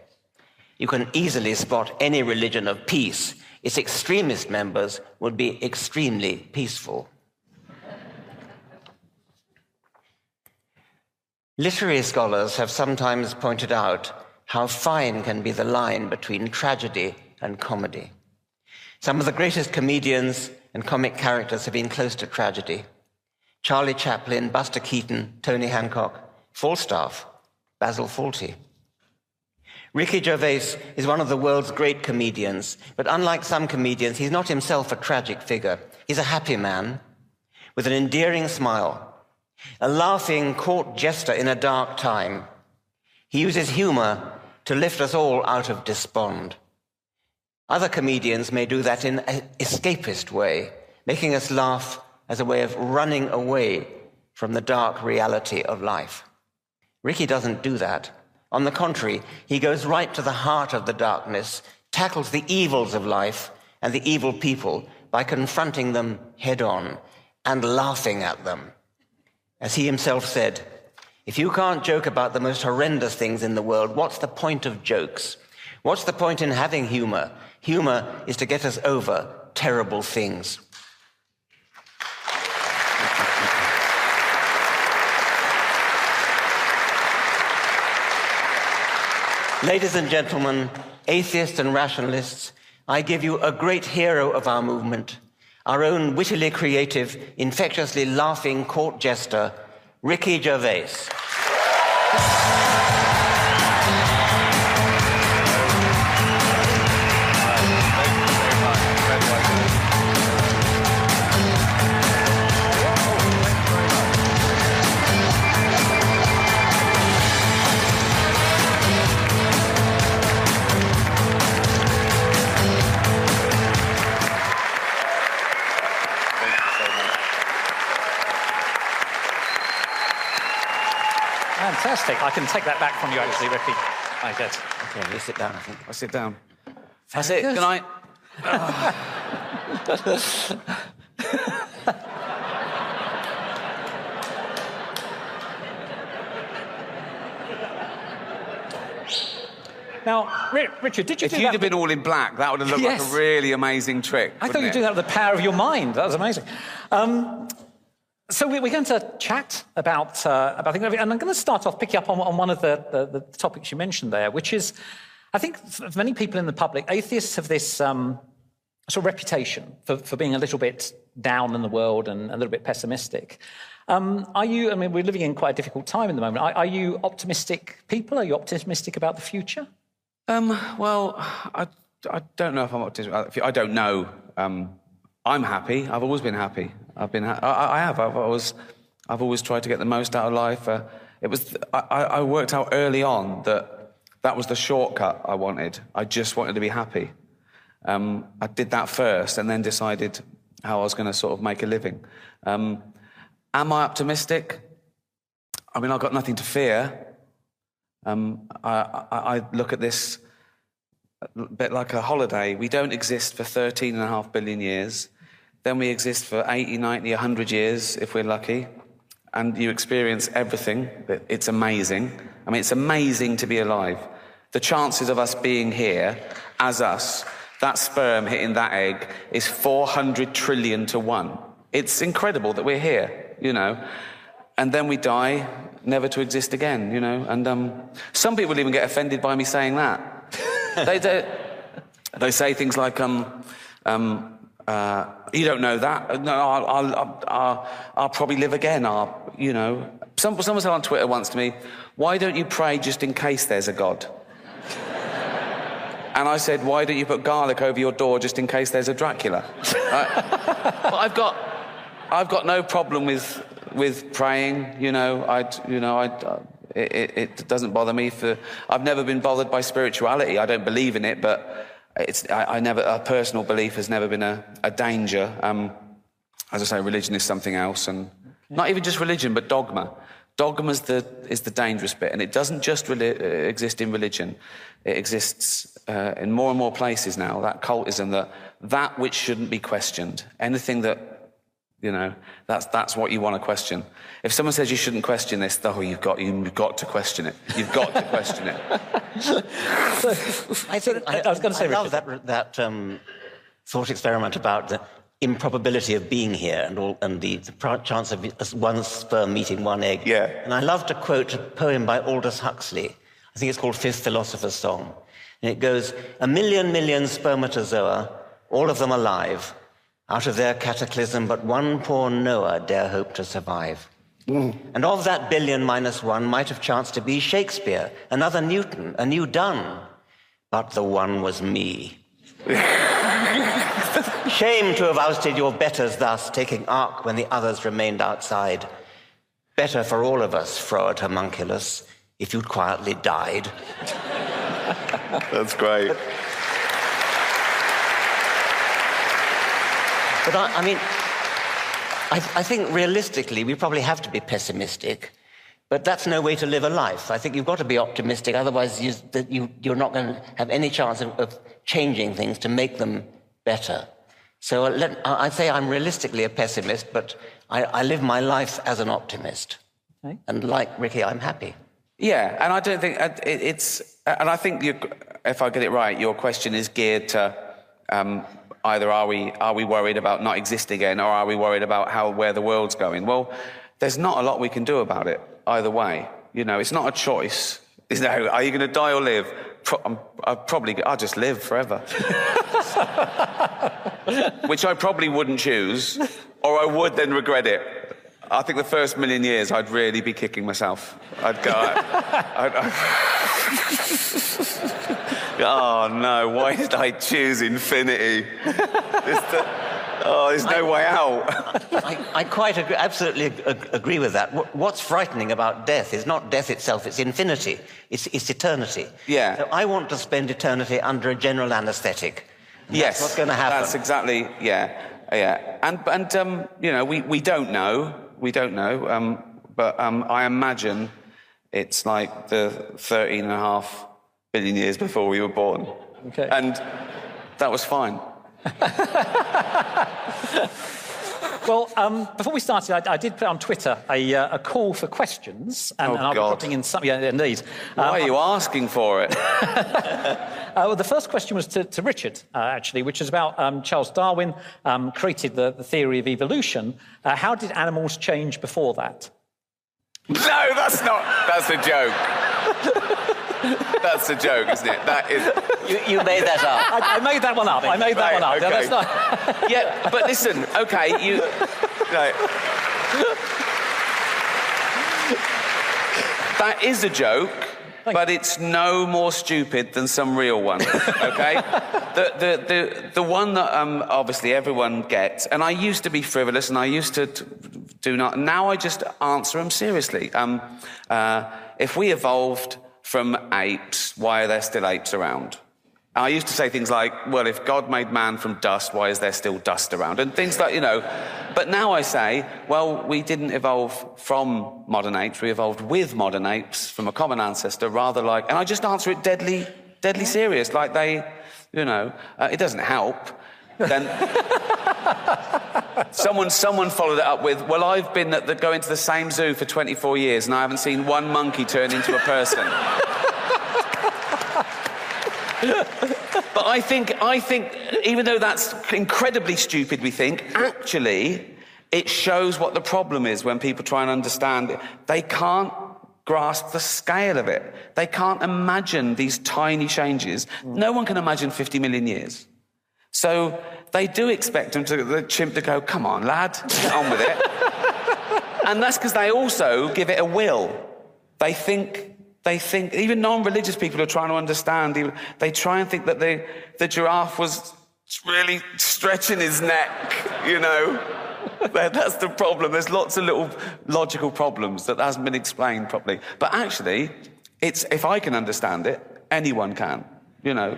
Speaker 18: You can easily spot any religion of peace. Its extremist members would be extremely peaceful. Literary scholars have sometimes pointed out how fine can be the line between tragedy and comedy.
Speaker 19: Some of the greatest comedians and comic characters have been close to tragedy. Charlie Chaplin, Buster Keaton, Tony Hancock, Falstaff, Basil Fawlty. Ricky Gervais is one of the world's great comedians, but unlike some comedians, he's not himself a tragic figure. He's a happy man with an endearing smile, a laughing court jester in a dark time. He uses humor to lift us all out of despond. Other comedians may do that in an escapist way, making us laugh as a way of running away from the dark reality of life. Ricky doesn't do that. On the contrary, he goes right to the heart of the darkness, tackles the evils of life and the evil people by confronting them head on and laughing at them. As he himself said, if you can't joke about the most horrendous things in the world, what's the point of jokes? What's the point in having humor? Humor is to get us over terrible things. Ladies and gentlemen, atheists and rationalists, I give you a great hero of our movement, our own wittily creative, infectiously laughing court jester, Ricky Gervais.
Speaker 20: Fantastic. I can take that back from you, actually, Ricky. I did.
Speaker 19: Okay, you sit down, I think. I sit down. That's it. Good night.
Speaker 20: Now, Ri- Richard, did you
Speaker 19: if
Speaker 20: do
Speaker 19: you'd
Speaker 20: that?
Speaker 19: have been all in black, that would have looked
Speaker 20: Yes.
Speaker 19: like a really amazing trick.
Speaker 20: I thought
Speaker 19: wouldn't
Speaker 20: you'd do that with the power of your mind. That was amazing. Um, so we- we're going to chat about uh, about and I'm going to start off picking up on, on one of the, the, the topics you mentioned there, which is, I think, for many people in the public, atheists have this um, sort of reputation for, for being a little bit down in the world and a little bit pessimistic. Um, are you? I mean, we're living in quite a difficult time in the moment. Are, are you optimistic people? Are you optimistic about the future?
Speaker 19: Um, well, I, I don't know if I'm optimistic. I don't know. Um, I'm happy. I've always been happy. I've been. Ha- I, I have. I've always. I've always tried to get the most out of life. Uh, it was. I, I worked out early on that that was the shortcut I wanted. I just wanted to be happy. Um, I did that first, and then decided how I was going to sort of make a living. Um, am I optimistic? I mean, I've got nothing to fear. Um, I, I, I look at this a bit like a holiday. We don't exist for 13 and a half billion years. Then we exist for 80, 90, 100 years if we're lucky. And you experience everything. It's amazing. I mean, it's amazing to be alive. The chances of us being here as us, that sperm hitting that egg, is 400 trillion to one. It's incredible that we're here, you know. And then we die, never to exist again, you know. And um, some people even get offended by me saying that. they, they, say things like, um, um, uh, you don't know that. No, I'll, I'll, I'll, I'll probably live again. I'll, you know. Some, someone said on Twitter once to me, why don't you pray just in case there's a God? and I said, why don't you put garlic over your door just in case there's a Dracula? Uh, but I've got, I've got no problem with, with praying. You know, I, you know, I, it, it, it doesn't bother me. For I've never been bothered by spirituality. I don't believe in it, but it's, I, I never, a personal belief has never been a, a danger. Um, as I say, religion is something else, and not even just religion, but dogma. Dogma is the, is the dangerous bit, and it doesn't just reli- uh, exist in religion. It exists uh, in more and more places now. That cultism, that that which shouldn't be questioned, anything that you know, that's that's what you want to question. If someone says you shouldn't question this, oh, you've got you've got to question it. You've got to question it. I think I,
Speaker 20: I was gonna say,
Speaker 19: I love that that um, thought experiment about the improbability of being here and all, and the, the chance of one sperm meeting one egg. Yeah. And I love to quote a poem by Aldous Huxley. I think it's called Fifth Philosopher's Song, and it goes: "A million million spermatozoa
Speaker 18: all of them alive. Out of their cataclysm, but one poor Noah dare hope to survive. Mm. And of that billion minus one might have chanced to be Shakespeare, another Newton, a new Donne. But the one was me. Shame to have ousted your betters thus, taking ark when the others remained outside. Better for all of us, froward Homunculus, if you'd quietly died.
Speaker 19: That's great.
Speaker 18: But I, I mean, I, I think realistically, we probably have to be pessimistic. But that's no way to live a life. I think you've got to be optimistic, otherwise, you, you, you're not going to have any chance of, of changing things to make them better. So uh, let, I'd say I'm realistically a pessimist, but I, I live my life as an optimist.
Speaker 20: Okay.
Speaker 18: And like Ricky, I'm happy.
Speaker 19: Yeah, and I don't think uh, it's, and I think you, if I get it right, your question is geared to um, either are we are we worried about not existing again, or are we worried about how where the world's going? Well, there's not a lot we can do about it either way. You know, it's not a choice. You know, are you going to die or live? Pro- I'm, I'll probably I'll just live forever, which I probably wouldn't choose, or I would then regret it. I think the first million years I'd really be kicking myself. I'd go. I'd, I'd, oh no! Why did I choose infinity? Oh, there's no way out.
Speaker 18: I, I quite agree, absolutely ag- agree with that. What- What's frightening about death is not death itself, it's infinity, it's, it's eternity.
Speaker 19: Yeah.
Speaker 18: So I want to spend eternity under a general anesthetic. That's
Speaker 19: yes,
Speaker 18: what's going to happen.
Speaker 19: That's exactly yeah, yeah. And and um, you know, we, we don't know, we don't know. Um, but um, I imagine it's like the 13 and a half billion years before we were born.
Speaker 20: Okay.
Speaker 19: And that was fine.
Speaker 20: Well, um, before we started, I, I did put on Twitter a, uh, a call for questions, and,
Speaker 19: Oh,
Speaker 20: and I'll
Speaker 19: God.
Speaker 20: be putting in some. Yeah, indeed.
Speaker 19: Why
Speaker 20: Um,
Speaker 19: are you asking for it?
Speaker 20: Uh, well, the first question was to, to Richard, uh, actually, which is about um, Charles Darwin um, created the, the theory of evolution. Uh, how did animals change before that?
Speaker 19: no, that's not. That's a joke. that's a joke, isn't it? That is.
Speaker 18: You, you made that up.
Speaker 20: I, I made that one up. I made that
Speaker 19: Right,
Speaker 20: one up.
Speaker 19: okay.
Speaker 20: That's not...
Speaker 19: yeah, but listen, okay, you. Right. That is a joke, but it's no more stupid than some real ones. Okay, the, the the the one that um, obviously everyone gets, and I used to be frivolous, and I used to t- do not. Now I just answer them seriously. Um, uh, if we evolved from apes, why are there still apes around? I used to say things like, well, if God made man from dust, why is there still dust around? And things like, you know. But now I say, well, we didn't evolve from modern apes, we evolved with modern apes from a common ancestor, rather like. And I just answer it deadly, deadly serious, like they, you know, uh, it doesn't help. Then someone, someone followed it up with, well, I've been at the, going to the same zoo for 24 years and I haven't seen one monkey turn into a person. But I think, I think, even though that's incredibly stupid, we think, actually, it shows what the problem is when people try and understand it. They can't grasp the scale of it. They can't imagine these tiny changes. No one can imagine 50 million years. So they do expect them to, the chimp to go, come on, lad, get on with it. and that's because they also give it a will. They think, they think, even non-religious people are trying to understand, they try and think that the, the giraffe was really stretching his neck, you know? That's the problem. There's lots of little logical problems that hasn't been explained properly. But actually, it's, if I can understand it, anyone can, you know?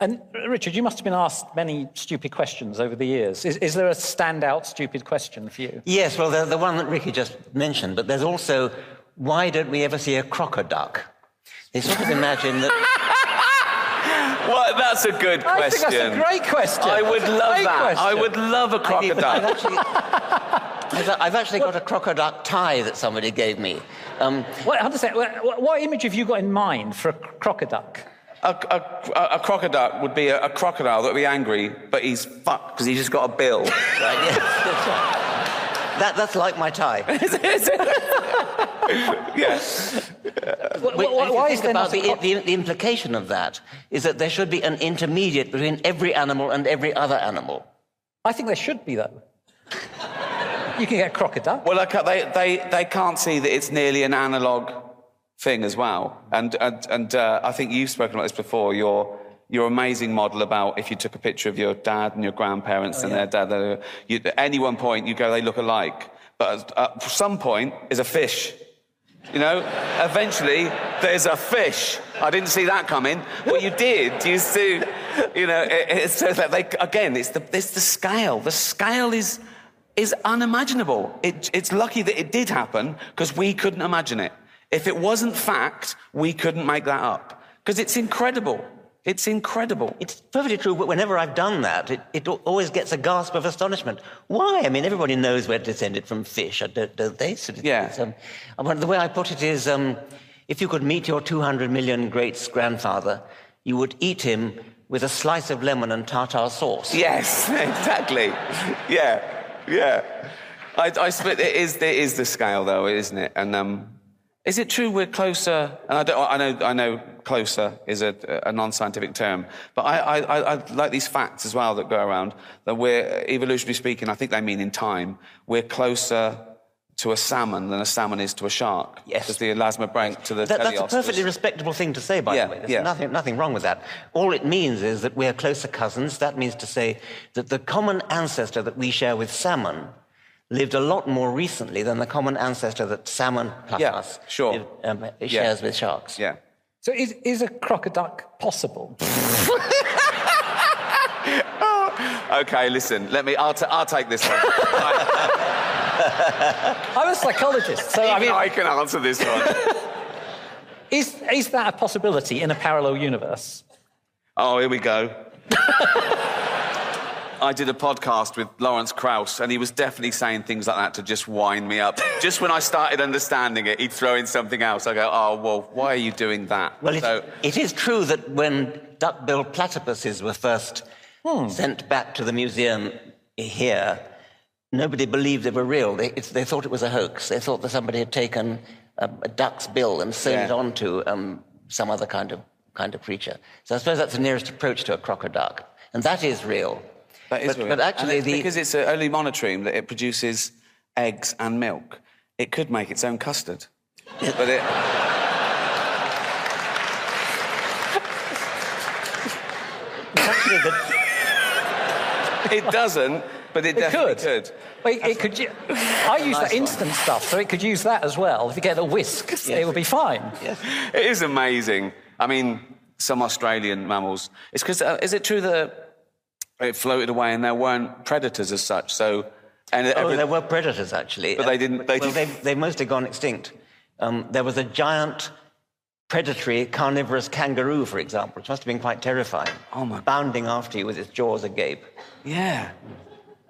Speaker 20: And uh, Richard, you must have been asked many stupid questions over the years. Is, is there a standout stupid question for you?
Speaker 18: Yes, well, the, the one that Ricky just mentioned, but there's also why don't we ever see a crocoduck? They sort of imagine that.
Speaker 19: Well, that's a good
Speaker 20: I
Speaker 19: question.
Speaker 20: think that's a great question.
Speaker 19: I would love
Speaker 20: Great
Speaker 19: that. I would love a
Speaker 18: I've, even- I've
Speaker 19: crocodile.
Speaker 18: actually, I've, I've actually got a crocoduck tie that somebody gave me. Um,
Speaker 20: What, understand, what, what image have you got in mind for a crocoduck?
Speaker 19: A, a, a, a crocodile would be a, a crocodile that would be angry, but he's fucked because he's just got a bill.
Speaker 18: right, yes, that's right. That, that's like my tie.
Speaker 19: yes.
Speaker 18: Wait,
Speaker 20: why-
Speaker 18: if
Speaker 20: why
Speaker 18: think
Speaker 20: is there
Speaker 18: about
Speaker 20: not
Speaker 18: the, the, the implication of that is that there should be an intermediate between every animal and every other animal.
Speaker 20: I think there should be, though. You can get crocodile.
Speaker 19: Well, okay, they, they, they can't see that it's nearly an analog thing as well. And, and, and uh, I think you've spoken about this before. Your, your amazing model about if you took a picture of your dad and your grandparents
Speaker 20: Oh,
Speaker 19: and their dad, you, at any one point you go, they look alike. But at some point is a fish. You know, eventually there's a fish. I didn't see that coming. What you did, you see, you know, it, it's so that they again, it's the it's the scale. The scale is is unimaginable. It, it's lucky that it did happen because we couldn't imagine it. If it wasn't fact, we couldn't make that up because it's incredible. It's incredible.
Speaker 18: It's perfectly true, but whenever I've done that, it, it always gets a gasp of astonishment. Why? I mean, everybody knows we're descended from fish, don't, don't they? So
Speaker 19: Yeah.
Speaker 18: um, the way I put it is um, if you could meet your 200 million great grandfather, you would eat him with a slice of lemon and tartar sauce.
Speaker 19: Yes, exactly. Yeah, yeah. I, I split. It is. It is the scale, though, isn't it? And um, is it true we're closer? And I, don't, I know. I know. Closer is a, a non-scientific term, but I, I, I, I like these facts as well that go around. That we're evolutionarily speaking, I think they mean in time, we're closer to a salmon than a salmon is to a shark.
Speaker 18: Yes.
Speaker 19: Because the elasmobranch to the
Speaker 18: That, that's a perfectly respectable thing to say, by
Speaker 19: Yeah,
Speaker 18: the way. There's
Speaker 19: yeah.
Speaker 18: nothing, nothing wrong with that. All it means is that we're closer cousins. That means to say that the common ancestor that we share with salmon lived a lot more recently than the common ancestor that salmon plus
Speaker 19: Yeah,
Speaker 18: us
Speaker 19: sure.
Speaker 18: live- um, shares with sharks.
Speaker 19: Yeah.
Speaker 20: So is, is a crocoduck possible?
Speaker 19: Okay, listen. Let me. I'll, t- I'll take this one.
Speaker 20: I'm a psychologist, so I mean,
Speaker 19: I can answer this one.
Speaker 20: is, is that a possibility in a parallel universe?
Speaker 19: Oh, here we go. I did a podcast with Lawrence Krauss, and he was definitely saying things like that to just wind me up. just when I started understanding it, he'd throw in something else. I go, oh, well, why are you doing that?
Speaker 18: Well, it, it is true that when duck-billed platypuses were first sent back to the museum here, nobody believed they were real. They, they thought it was a hoax. They thought that somebody had taken a, a duck's bill and sewn
Speaker 19: Yeah.
Speaker 18: it onto um, some other kind of kind of creature. So I suppose that's the nearest approach to a crocoduck, and that is real.
Speaker 19: That is
Speaker 18: but,
Speaker 19: real.
Speaker 18: but actually,
Speaker 19: it's
Speaker 18: the
Speaker 19: because it's a only monotreme that it produces eggs and milk. It could make its own custard, but it.
Speaker 18: the,
Speaker 19: It doesn't, but it,
Speaker 20: It
Speaker 19: definitely
Speaker 20: could.
Speaker 19: could.
Speaker 20: Well, it, it could. I use that instant stuff, so it could use that as well. If you get a whisk, it would be fine. Yes.
Speaker 19: It is amazing. I mean, some Australian mammals. It's because uh, is it true that it floated away and there weren't predators as such? So, and
Speaker 18: oh,
Speaker 19: every-
Speaker 18: there were predators actually,
Speaker 19: But they didn't- they
Speaker 18: well,
Speaker 19: didn't-
Speaker 18: they've, they've mostly gone extinct. Um, there was a giant predatory carnivorous kangaroo, for example, which must have been quite terrifying.
Speaker 19: Oh my!
Speaker 18: Bounding after you with its jaws agape.
Speaker 19: yeah.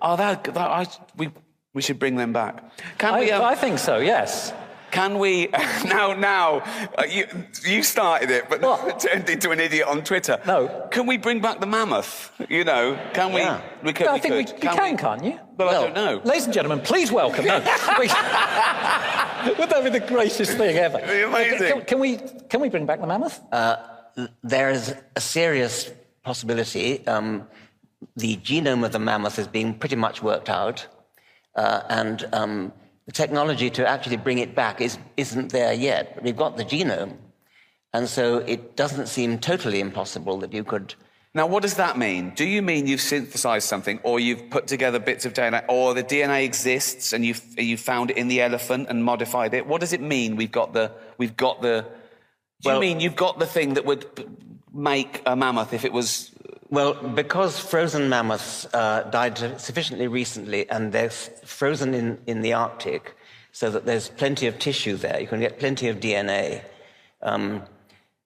Speaker 19: Oh, that, that I, we we should bring them back. Can
Speaker 20: I,
Speaker 19: we? um,
Speaker 20: I think so. Yes.
Speaker 19: Can we now? Now uh, you you started it, but
Speaker 20: What?
Speaker 19: turned into an idiot on Twitter.
Speaker 20: No.
Speaker 19: Can we bring back the mammoth? You know, can we?
Speaker 18: Yeah.
Speaker 19: We could.
Speaker 20: No, I
Speaker 19: we
Speaker 20: think we,
Speaker 19: could.
Speaker 20: you can, can't you?
Speaker 19: But
Speaker 18: Well,
Speaker 19: I don't know.
Speaker 20: Ladies and gentlemen, please welcome. No, we, would that be the greatest thing ever?
Speaker 19: be amazing.
Speaker 20: Can, can we can we bring back the mammoth?
Speaker 18: There is a serious possibility. Um, the genome of the mammoth is being pretty much worked out, uh, and um, the technology to actually bring it back is, isn't there yet. But we've got the genome, and so it doesn't seem totally impossible that you could.
Speaker 19: Now, what does that mean? Do you mean you've synthesized something, or you've put together bits of DNA, or the DNA exists and you've you found it in the elephant and modified it? What does it mean? We've got the we've got the. Do
Speaker 18: Well-
Speaker 19: you mean you've got the thing that would make a mammoth if it was?
Speaker 18: Well, because frozen mammoths uh, died sufficiently recently and they're frozen in, in the Arctic, so that there's plenty of tissue there. You can get plenty of DNA. Um,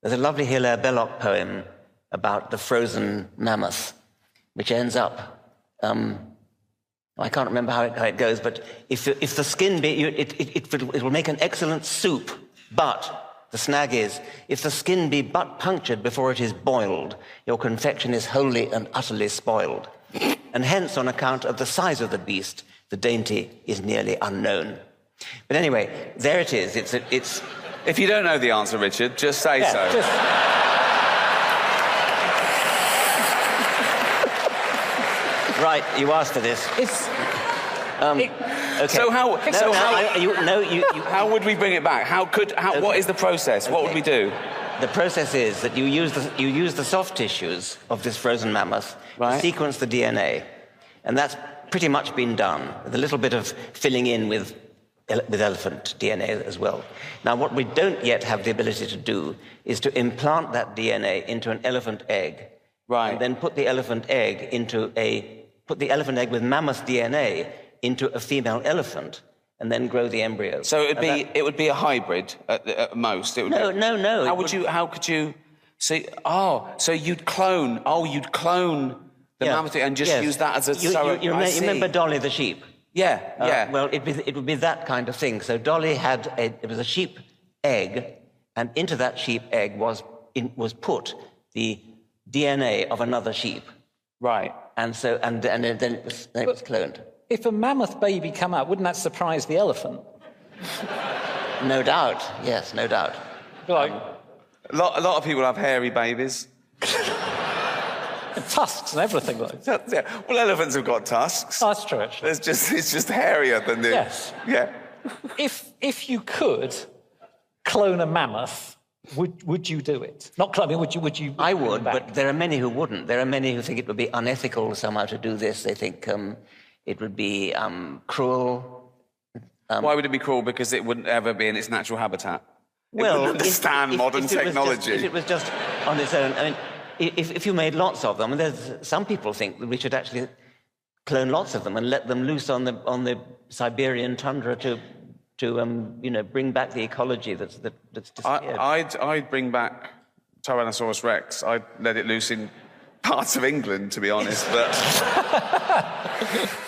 Speaker 18: there's a lovely Hilaire Belloc poem about the frozen mammoth, which ends up. Um, I can't remember how it, how it goes, but if, if the skin be, it, it, it, it will make an excellent soup, but the snag is, if the skin be but punctured before it is boiled, your confection is wholly and utterly spoiled. And hence, on account of the size of the beast, the dainty is nearly unknown. But anyway, there it is. It's, it's.
Speaker 19: If you don't know the answer, Richard, just say
Speaker 20: Yeah,
Speaker 19: so.
Speaker 20: just-
Speaker 18: Right, you asked for this.
Speaker 20: It's.
Speaker 18: Um, okay.
Speaker 19: So how?
Speaker 18: No,
Speaker 19: so
Speaker 18: no,
Speaker 19: how?
Speaker 18: You, no, you, you,
Speaker 19: how would we bring it back? How could? How? What is the process? What would we do?
Speaker 18: The process is that you use the, you use the soft tissues of this frozen mammoth to sequence the DNA. And that's pretty much been done, with a little bit of filling in with, with elephant DNA as well. Now, what we don't yet have the ability to do is to implant that DNA into an elephant egg. Right. And then put the elephant egg into a, put the elephant egg with mammoth DNA into a female elephant and then grow the embryo.
Speaker 19: So it would be
Speaker 18: that-
Speaker 19: it would be a hybrid at, the- at most. It would
Speaker 18: No,
Speaker 19: be-
Speaker 18: no, no,
Speaker 19: How
Speaker 18: it
Speaker 19: would you? How could you? See, oh, so you'd clone? Oh, you'd clone the
Speaker 18: Yeah.
Speaker 19: mammoth and just
Speaker 18: Yes.
Speaker 19: use that as a
Speaker 18: You, you,
Speaker 19: surrogate.
Speaker 18: you,
Speaker 19: I
Speaker 18: remember, you remember Dolly the sheep?
Speaker 19: Yeah,
Speaker 18: Uh,
Speaker 19: yeah.
Speaker 18: well, it, be, it would be that kind of thing. So Dolly had a, it was a sheep egg, and into that sheep egg was in, was put the DNA of another sheep.
Speaker 19: Right.
Speaker 18: And so and and then it was, then it was cloned.
Speaker 20: If a mammoth baby come out, wouldn't that surprise the elephant?
Speaker 18: No doubt. Yes, no doubt.
Speaker 20: Like
Speaker 19: a lot, a lot of people have hairy babies.
Speaker 20: tusks and everything. Like.
Speaker 19: Yeah. Well, elephants have got tusks.
Speaker 20: that's true. Actually.
Speaker 19: It's just it's just hairier than the.
Speaker 20: Yes.
Speaker 19: Yeah.
Speaker 20: If if you could clone a mammoth, would would you do it? Not clone. I mean, would you? Would you?
Speaker 18: I would, but there are many who wouldn't. There are many who think it would be unethical somehow to do this. They think um, it would be um, cruel.
Speaker 19: Why would it be cruel? Because it wouldn't ever be in its natural habitat. it
Speaker 18: Well,
Speaker 19: wouldn't
Speaker 18: if-
Speaker 19: understand
Speaker 18: if-
Speaker 19: modern
Speaker 18: if it was just-
Speaker 19: technology.
Speaker 18: if it was just on its own, I mean, if, if you made lots of them, and there's some people think that we should actually clone lots of them and let them loose on the on the Siberian tundra to to um, you know bring back the ecology that's that, that's disappeared.
Speaker 19: I, I'd, I'd bring back Tyrannosaurus Rex. I'd let it loose in parts of England, to be honest. But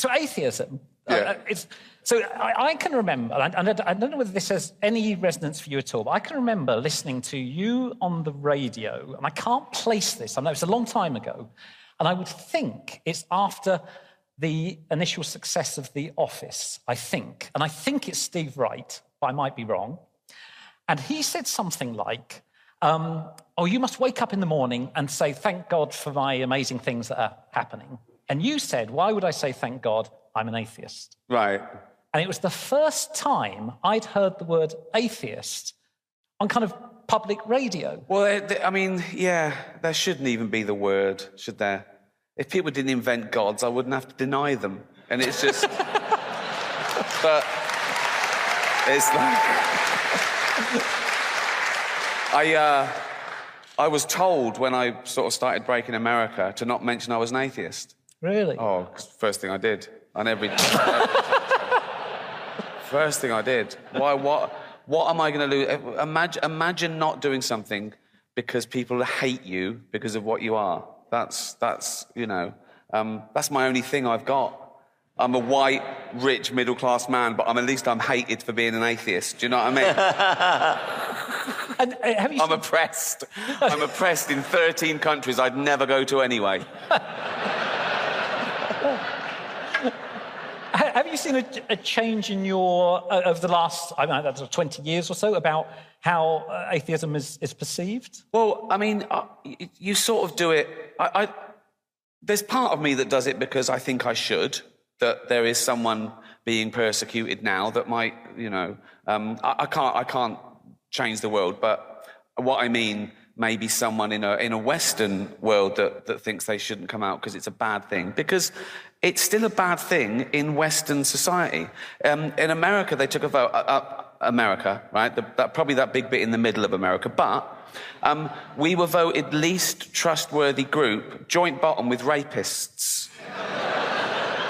Speaker 20: So atheism. uh, it's, so I, I can remember, and I, I don't know whether this has any resonance for you at all, but I can remember listening to you on the radio, and I can't place this. I know it's a long time ago, and I would think it's after the initial success of The Office. I think, and I think it's Steve Wright, but I might be wrong. And he said something like, um, Oh, you must wake up in the morning and say, Thank God for my amazing things that are happening. And you said, Why would I say thank God? I'm an atheist.
Speaker 19: right.
Speaker 20: And it was the first time I'd heard the word atheist on kind of public radio.
Speaker 19: Well, I mean, yeah, there shouldn't even be the word, should there? If people didn't invent gods, I wouldn't have to deny them. And it's just. but it's like. I, uh, I was told when I sort of started breaking America to not mention I was an atheist.
Speaker 20: Really?
Speaker 19: Oh, first thing I did on every. first thing I did. Why? What? What am I going to lose? Imagine, imagine not doing something because people hate you because of what you are. That's that's you know um, that's my only thing I've got. I'm a white, rich, middle class man, but I'm at least I'm hated for being an atheist. Do you know what I mean?
Speaker 20: And, uh, have you
Speaker 19: I'm oppressed. I'm oppressed in 13 countries I'd never go to anyway.
Speaker 20: Ha- Have you seen a, a change in your, uh, over the last, I don't know, that's 20 years or so, about how uh, atheism is, is perceived?
Speaker 19: Well, I mean, uh, you sort of do it. I, I, there's part of me that does it because I think I should. That there is someone being persecuted now that might, you know, um, I, I can't, I can't change the world, but what I mean, maybe someone in a in a Western world that that thinks they shouldn't come out because it's a bad thing. Because it's still a bad thing in Western society. Um, in America, they took a vote. Uh, America, right? The, that, probably that big bit in the middle of America, but. Um, we were voted least trustworthy group, joint bottom with rapists.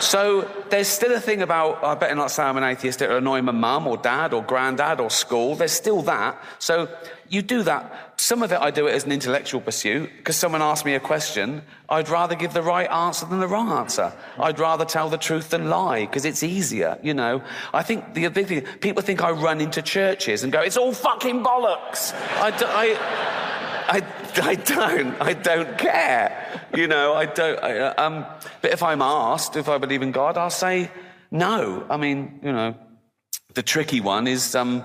Speaker 19: So there's still a thing about I better not say I'm an atheist. It'll annoy my mum or dad or granddad or school. There's still that. So you do that. Some of it I do it as an intellectual pursuit because someone asked me a question. I'd rather give the right answer than the wrong answer. I'd rather tell the truth than lie because it's easier. You know. I think the big thing. People think I run into churches and go, "It's all fucking bollocks." I, do, I I, I don't. I don't care. You know, I don't. I, um, but if I'm asked if I believe in God, I'll say no. I mean, you know, the tricky one is um,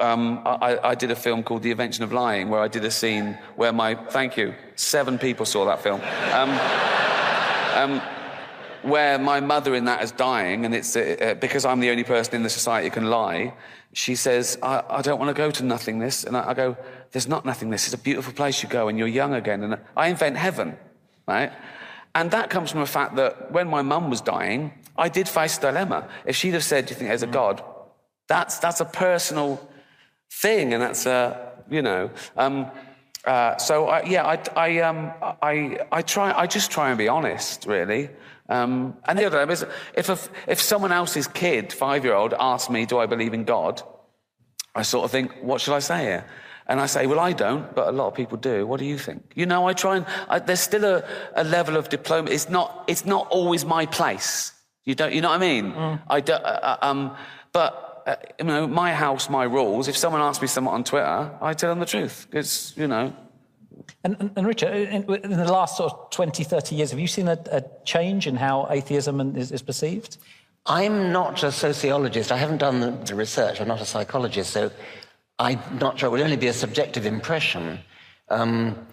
Speaker 19: um, I, I did a film called The Invention of Lying, where I did a scene where my thank you seven people saw that film. Um, um, where my mother in that is dying, and it's uh, uh, because I'm the only person in the society who can lie. She says, I, I don't want to go to nothingness. And I, I, go, There's not nothingness. It's a beautiful place you go, and you're young again. And I invent heaven, right? And that comes from the fact that when my mum was dying, I did face a dilemma. If she'd have said, Do you think there's a God? That's, that's a personal thing, and that's a, you know. Um, uh, so I, yeah, I, I, um, I, I try. I just try and be honest, really. Um, and the other thing is, if, a, if someone else's kid, five year old, asks me, Do I believe in God? I sort of think, What should I say here? And I say, Well, I don't, but a lot of people do. What do you think? You know, I try and, I, there's still a, a level of diploma. It's not, it's not always my place. You, don't, you know what I mean? Mm. I do, uh, uh, um, but, uh, you know, my house, my rules. If someone asks me something on Twitter, I tell them the truth. It's, you know,
Speaker 20: and, and, and Richard, in, in, the last sort of 20, 30 years, have you seen a, a change in how atheism is, is, perceived?
Speaker 18: I'm not a sociologist. I haven't done the, the, research. I'm not a psychologist, so I'm not sure. It would only be a subjective impression. Um,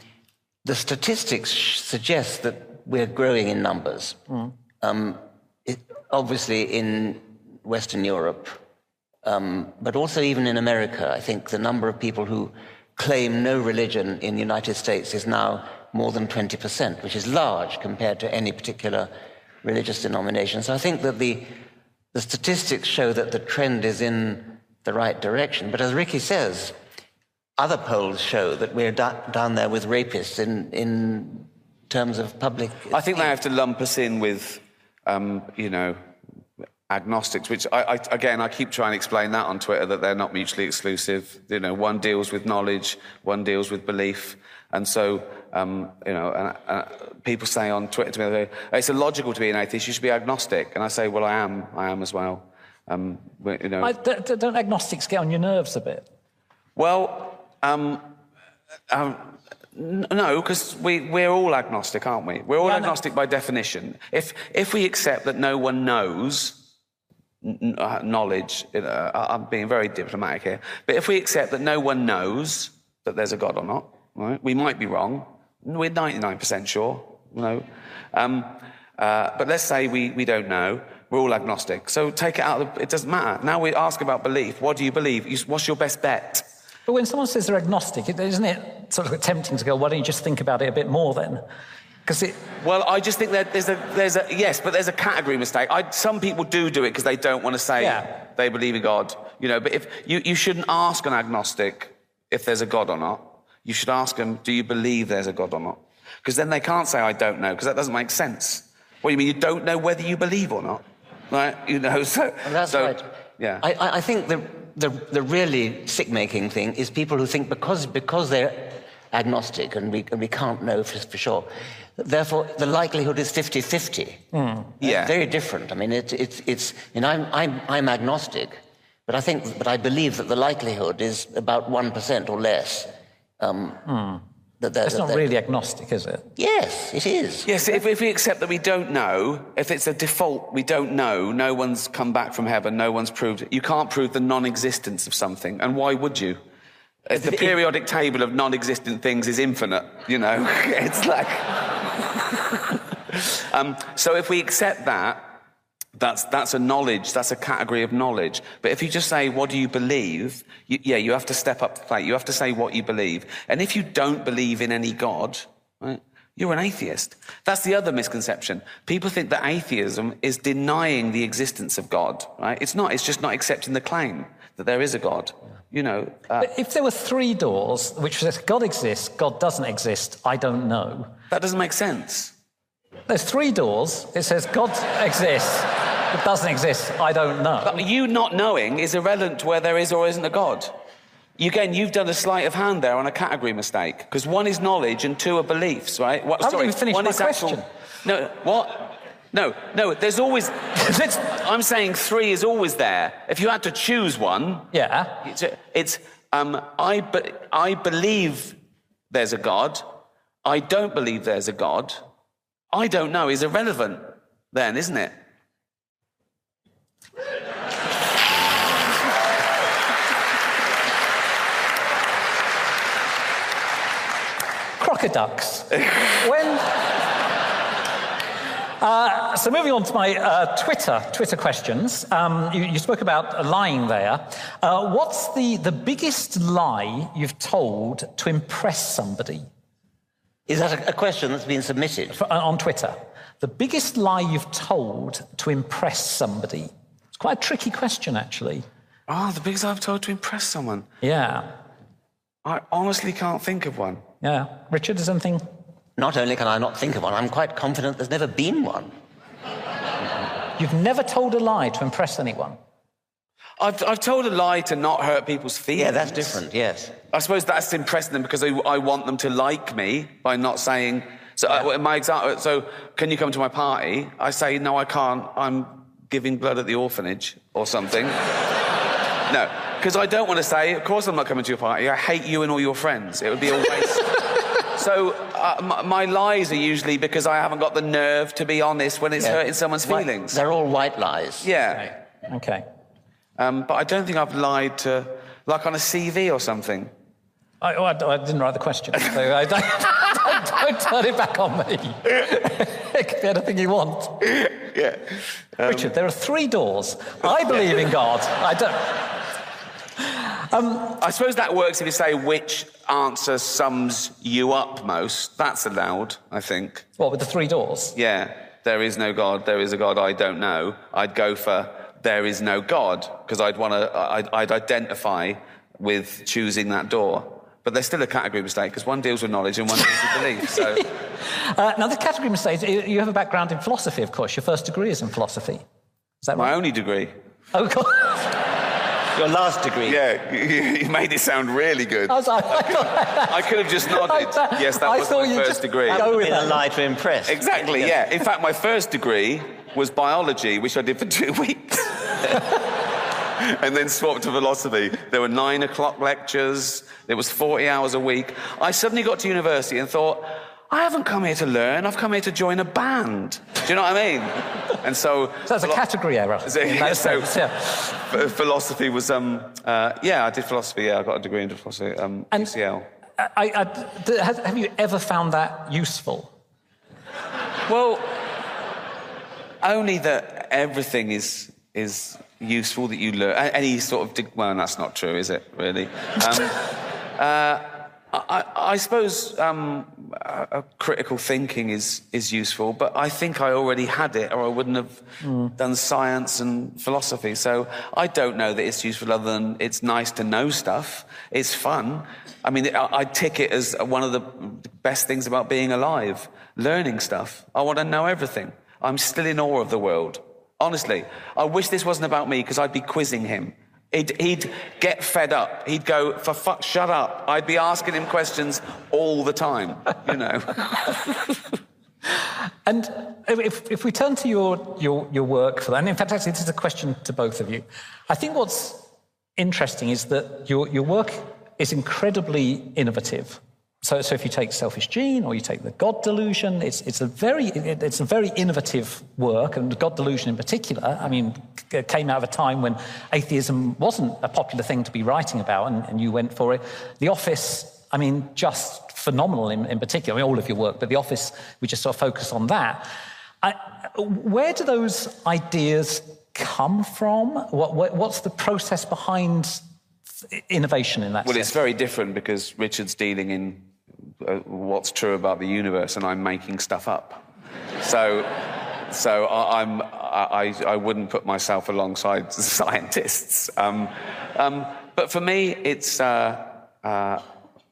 Speaker 18: the statistics suggest that we're growing in numbers. Mm. Um, it, obviously, in Western Europe, um, but also even in America, I think the number of people who claim no religion in the United States is now more than 20%, which is large compared to any particular religious denomination. So I think that the, the statistics show that the trend is in the right direction. But as Ricky says, other polls show that we're down there with rapists in, in terms of public.
Speaker 19: I think they have to lump us in with, um, you know, agnostics, which I, I, again I keep trying to explain that on Twitter that they're not mutually exclusive. You know, one deals with knowledge, one deals with belief, and so um, you know, and, uh, people say on Twitter to me, "It's illogical to be an atheist. You should be agnostic." And I say, "Well, I am. I am as well." Um, you know, I,
Speaker 20: don't agnostics get on your nerves a bit?
Speaker 19: Well, um, um no, because we, we're all agnostic, aren't we? We're all yeah, agnostic no. by definition. If, if we accept that no one knows, knowledge. Uh, I'm being very diplomatic here. But if we accept that no one knows that there's a God or not, right? We might be wrong. We're 99% sure. Know? Um, uh, but let's say we, we don't know. We're all agnostic. So take it out. Of the, it doesn't matter. Now we ask about belief. What do you believe? What's your best bet?
Speaker 20: But when someone says they're agnostic, isn't it sort of tempting to go, why don't you just think about it a bit more then?
Speaker 19: Because it. Well, I just think that there's a there's a yes, but there's a category mistake. I, some people do do it because they don't want to say yeah. they believe in God. You know, but if you you shouldn't ask an agnostic if there's a God or not. You should ask them, do you believe there's a God or not? Because then they can't say I don't know because that doesn't make sense. What do you mean you don't know whether you believe or not? Right? You know, so
Speaker 18: well, that's
Speaker 19: so,
Speaker 18: right.
Speaker 19: Yeah.
Speaker 18: I, I think the, the the really sick making thing is people who think because because they're agnostic and we and we can't know for, for sure Therefore, the likelihood is 50 50. Mm.
Speaker 19: Yeah.
Speaker 18: Very different. I mean, it, it, it's, you know, I'm, I'm, I'm agnostic, but I think, but I believe that the likelihood is about 1% or less. Um,
Speaker 20: mm. That, that, That's not that, really agnostic, is it?
Speaker 18: Yes, it is.
Speaker 19: Yes, if, if, we accept that we don't know, if it's a default, we don't know, no one's come back from heaven, no one's proved it. You can't prove the non existence of something, and why would you? The periodic table of non existent things is infinite, you know? it's like. um, so if we accept that, that's, that's a knowledge, that's a category of knowledge. But if you just say, what do you believe? You, yeah, you have to step up to the plate. You have to say what you believe. And if you don't believe in any God, right, you're an atheist. That's the other misconception. People think that atheism is denying the existence of God, right? It's not, it's just not accepting the claim that there is a God. You know.
Speaker 20: Uh, but if there were three doors, which says God exists, God doesn't exist, I don't know.
Speaker 19: That doesn't make sense.
Speaker 20: There's three doors. It says God exists, it doesn't exist, I don't know.
Speaker 19: But you not knowing is irrelevant to where there is or isn't a God. Again, you've done a sleight of hand there on a category mistake because one is knowledge and two are beliefs, right?
Speaker 20: What, I haven't sorry, one my is question. Actual,
Speaker 19: no, what? No, no, there's always. I'm saying three is always there. If you had to choose one.
Speaker 20: Yeah.
Speaker 19: It's, it's um, I, be, I believe there's a God. I don't believe there's a God. I don't know is irrelevant then, isn't it?
Speaker 20: Crocoducks. when. Uh, so moving on to my uh, Twitter Twitter questions, um, you, you, spoke about lying there. Uh, what's the, the biggest lie you've told to impress somebody?
Speaker 17: Is that a, a question that's been submitted
Speaker 20: For, uh, on Twitter? The biggest lie you've told to impress somebody. It's quite a tricky question, actually.
Speaker 19: Oh, the biggest lie I've told to impress someone.
Speaker 20: Yeah.
Speaker 19: I honestly can't think of one.
Speaker 20: Yeah. Richard, is anything?
Speaker 17: Not only can I not think of one, I'm quite confident there's never been one.
Speaker 20: You've never told a lie to impress anyone?
Speaker 19: I've, I've told a lie to not hurt people's feelings.
Speaker 17: Yeah, that's different, yes.
Speaker 19: I suppose that's impressing them because I, I want them to like me by not saying. So, uh, my example. So, can you come to my party? I say, no, I can't. I'm giving blood at the orphanage or something. no, because I don't want to say, of course I'm not coming to your party. I hate you and all your friends. It would be a waste. so, uh, my, my, lies are usually because I haven't got the nerve to be honest when it's yeah. hurting someone's feelings.
Speaker 17: They're all white lies.
Speaker 19: Yeah.
Speaker 20: Right. Okay.
Speaker 19: Um, but I don't think I've lied to, like on a CV or something.
Speaker 20: I, oh, I, I didn't write the question, so I don't, don't, don't, turn it back on me. it could be anything you want.
Speaker 19: Yeah.
Speaker 20: Um, Richard, there are three doors. I believe in God. I don't.
Speaker 19: Um, I suppose that works if you say which answer sums you up most. That's allowed, I think.
Speaker 20: What, with the three doors?
Speaker 19: Yeah. There is no God, there is a God I don't know. I'd go for there is no God because I'd want to, I'd, I'd identify with choosing that door. But there's still a category mistake because one deals with knowledge and one deals with belief. So.
Speaker 20: Uh, now, the category mistake, you have a background in philosophy, of course. Your first degree is in philosophy. Is that
Speaker 19: My
Speaker 20: right?
Speaker 19: only degree.
Speaker 20: Oh, God.
Speaker 17: Your last degree.
Speaker 19: Yeah, you made it sound really good.
Speaker 20: I, was, I,
Speaker 19: I, could, I could, have just nodded. yes, that
Speaker 20: I
Speaker 19: was my first degree.
Speaker 17: That would have been a lie to impress.
Speaker 19: Exactly, yeah. In fact, my first degree was biology, which I did for two weeks. and then swapped to philosophy. There were nine o'clock lectures. There was 40 hours a week. I suddenly got to university and thought, I haven't come here to learn. I've come here to join a band. Do you know what I mean? And so,
Speaker 20: so that's a category error.
Speaker 19: So, yeah, so yeah. philosophy was, um, uh, yeah, I did philosophy. Yeah, I got a degree in philosophy, um,
Speaker 20: and
Speaker 19: UCL.
Speaker 20: I, I, have you ever found that useful?
Speaker 19: Well, only that everything is is useful that you learn. Any sort of well, that's not true, is it? Really? Um, uh, I, I, suppose um, uh, critical thinking is, is useful, but I think I already had it, or I wouldn't have mm. done science and philosophy. So I don't know that it's useful other than it's nice to know stuff. It's fun. I mean, I, I tick it as one of the best things about being alive learning stuff. I want to know everything. I'm still in awe of the world. Honestly, I wish this wasn't about me because I'd be quizzing him. He'd, he'd, get fed up. He'd go, for fuck, shut up. I'd be asking him questions all the time, you know.
Speaker 20: and if, if we turn to your, your, your work for that, and in fact, actually, this is a question to both of you. I think what's interesting is that your, your work is incredibly innovative. So, so if you take Selfish Gene or you take the God Delusion, it's, it's, a very, it's a very innovative work, and the God Delusion in particular, I mean, uh, came out of a time when atheism wasn't a popular thing to be writing about, and, and you went for it. The Office, I mean, just phenomenal in, in particular, I mean, all of your work, but The Office, we just sort of focus on that. I, where do those ideas come from? What, what, what's the process behind innovation in that
Speaker 19: well
Speaker 20: sense?
Speaker 19: it's very different because richard's dealing in uh, what's true about the universe and I'm making stuff up. So, so I, I'm, I, I wouldn't put myself alongside scientists. Um, um, but for me, it's uh, uh,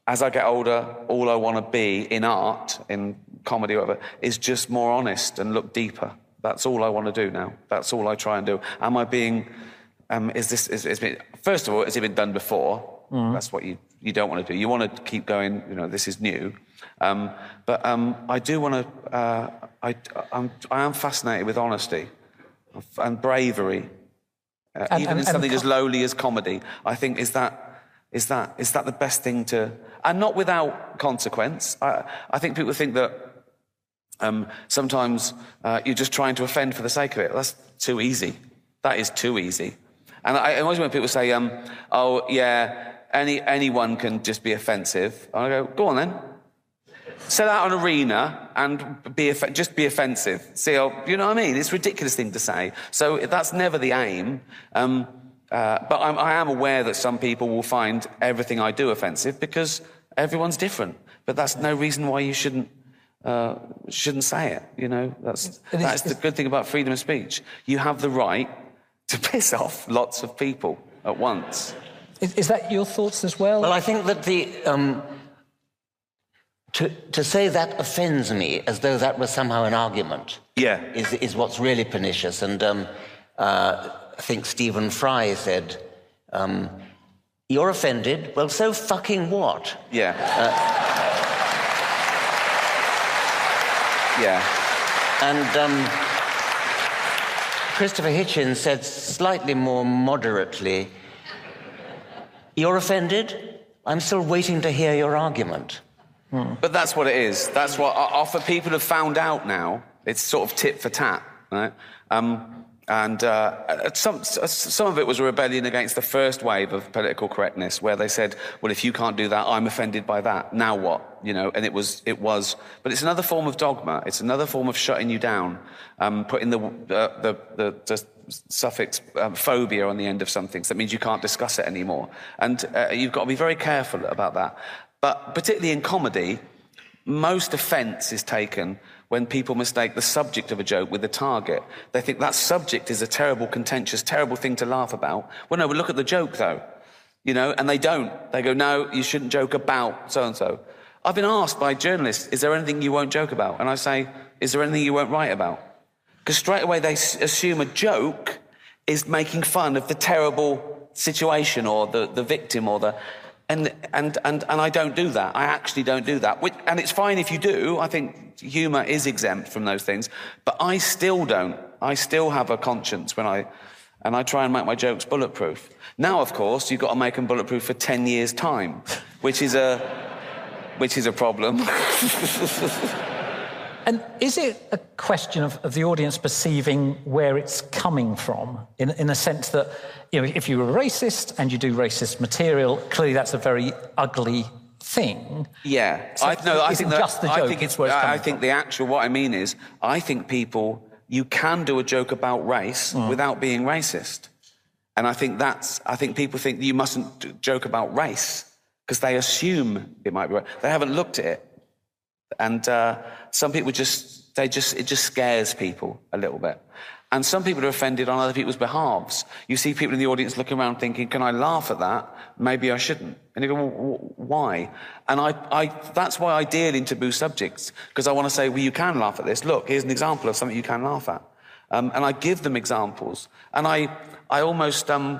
Speaker 19: as I get older, all I want to be in art, in comedy, whatever, is just more honest and look deeper. That's all I want to do now. That's all I try and do. Am I being? Um, is this? Is, is first of all, has it been done before? Mm. That's what you you don't want to do. You want to keep going, you know, this is new. Um, but um, I do want to, uh, I, I'm, I am fascinated with honesty and bravery. Uh, and, even and, in something as lowly as comedy, I think is that, is that, is that the best thing to, and not without consequence. I, I think people think that um, sometimes uh, you're just trying to offend for the sake of it. That's too easy. That is too easy. And I, I always when people say, um, oh, yeah, any, anyone can just be offensive. I go, go on then. sell out an arena and be just be offensive. See, how- you know what I mean? It's a ridiculous thing to say. So that's never the aim. Um, uh, but I'm, I am aware that some people will find everything I do offensive because everyone's different. But that's no reason why you shouldn't uh, shouldn't say it. You know, that's that's the good thing about freedom of speech. You have the right to piss off lots of people at once.
Speaker 20: Is, is that your thoughts as well?
Speaker 18: Well, I think that the um, to to say that offends me as though that was somehow an argument.
Speaker 19: Yeah.
Speaker 18: is is what's really pernicious. And um, uh, I think Stephen Fry said, um, "You're offended. Well, so fucking what?"
Speaker 19: Yeah.
Speaker 18: Uh,
Speaker 19: yeah.
Speaker 18: And um, Christopher Hitchens said slightly more moderately, You're offended? I'm still waiting to hear your argument.
Speaker 19: But that's what it is. That's what often people have found out now. It's sort of tit for tat, right? Um, and uh, some some of it was a rebellion against the first wave of political correctness, where they said, "Well, if you can't do that, I'm offended by that. Now what?" You know, and it was it was. But it's another form of dogma. It's another form of shutting you down, um, putting the uh, the, the the suffix um, phobia on the end of something. So that means you can't discuss it anymore, and uh, you've got to be very careful about that. But particularly in comedy, most offence is taken when people mistake the subject of a joke with the target. They think that subject is a terrible, contentious, terrible thing to laugh about. Well, no, but look at the joke, though. You know, and they don't. They go, no, you shouldn't joke about so and so. I've been asked by journalists, is there anything you won't joke about? And I say, is there anything you won't write about? Because straight away they assume a joke is making fun of the terrible situation or the, the victim or the. And, and, and, and I don't do that. I actually don't do that. Which, and it's fine if you do. I think humour is exempt from those things. But I still don't. I still have a conscience when I. And I try and make my jokes bulletproof. Now, of course, you've got to make them bulletproof for 10 years' time, which is a, which is a problem.
Speaker 20: And is it a question of, of the audience perceiving where it's coming from, in, in a sense that, you know, if you're a racist and you do racist material, clearly that's a very ugly thing.
Speaker 19: Yeah,
Speaker 20: So
Speaker 19: I no, I think that,
Speaker 20: just the
Speaker 19: I
Speaker 20: joke,
Speaker 19: think
Speaker 20: it's it's
Speaker 19: I think the actual. What I mean is, I think people you can do a joke about race
Speaker 20: Mm.
Speaker 19: without being racist, and I think that's. I think people think you mustn't joke about race because they assume it might be. right. They haven't looked at it, and uh, some people just they just it just scares people a little bit. And some people are offended on other people's behalves. You see people in the audience looking around thinking, can I laugh at that? Maybe I shouldn't. And you go, well, why? And I, I, that's why I deal in taboo subjects, because I want to say, well, you can laugh at this. Look, here's an example of something you can laugh at. Um, and I give them examples. And I, I almost, um,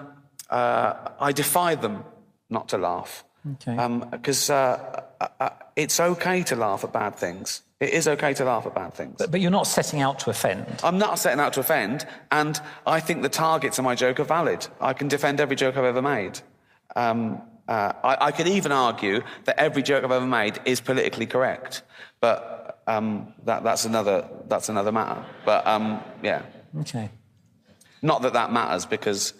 Speaker 19: uh, I defy them not to laugh.
Speaker 20: Okay.
Speaker 19: Because uh, uh, uh, it's okay to laugh at bad things. It is okay to laugh at bad things.
Speaker 20: But, but you're not setting out to offend.
Speaker 19: I'm not setting out to offend, and I think the targets of my joke are valid. I can defend every joke I've ever made. Um, uh, I, I could even argue that every joke I've ever made is politically correct, but um, that, that's another that's another matter. But um, yeah,
Speaker 20: Okay.
Speaker 19: not that that matters because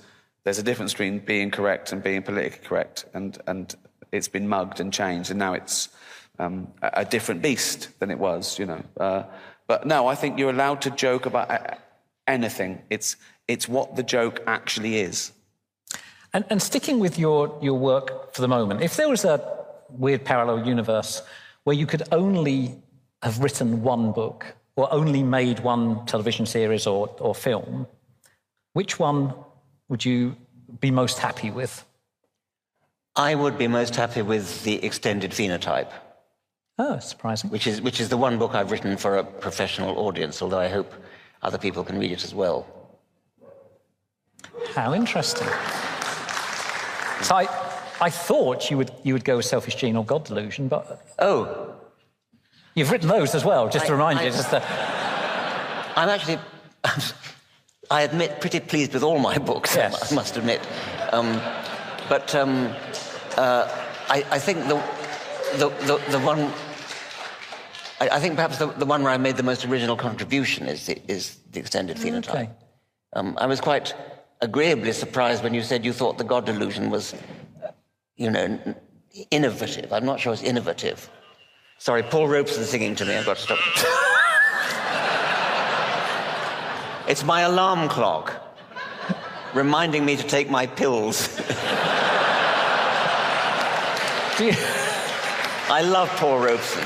Speaker 19: there's a difference between being correct and being politically correct, and and it's been mugged and changed, and now it's um, a, different beast than it was, you know. Uh, but no, I think you're allowed to joke about uh, anything. It's it's what the joke actually is.
Speaker 20: And, and sticking with your, your work for the moment, if there was a weird parallel universe where you could only have written one book or only made one television series or, or film, which one would you be most happy with?
Speaker 18: I would be most happy with the extended phenotype.
Speaker 20: Oh, surprising.
Speaker 18: Which is, which is the one book I've written for a professional audience, although I hope other people can read it as well.
Speaker 20: How interesting. So I, I thought you would, you would go with Selfish Gene or God Delusion, but.
Speaker 18: Oh.
Speaker 20: You've written those as well, just to remind
Speaker 18: I-
Speaker 20: you. Just to,
Speaker 18: I'm actually, I admit, pretty pleased with all my books,
Speaker 20: Yes.
Speaker 18: I must admit. Um, but um, uh, I, I think the, the, the, the one, I, I think perhaps the, the one where I made the most original contribution is the, is the extended phenotype.
Speaker 20: Okay.
Speaker 18: Um, I was quite agreeably surprised when you said you thought the God delusion was, you know, innovative. I'm not sure it's innovative. Sorry, Paul Robeson singing to me. I've got to stop. it's my alarm clock reminding me to take my pills.
Speaker 20: Do you,
Speaker 18: I love Paul Robeson.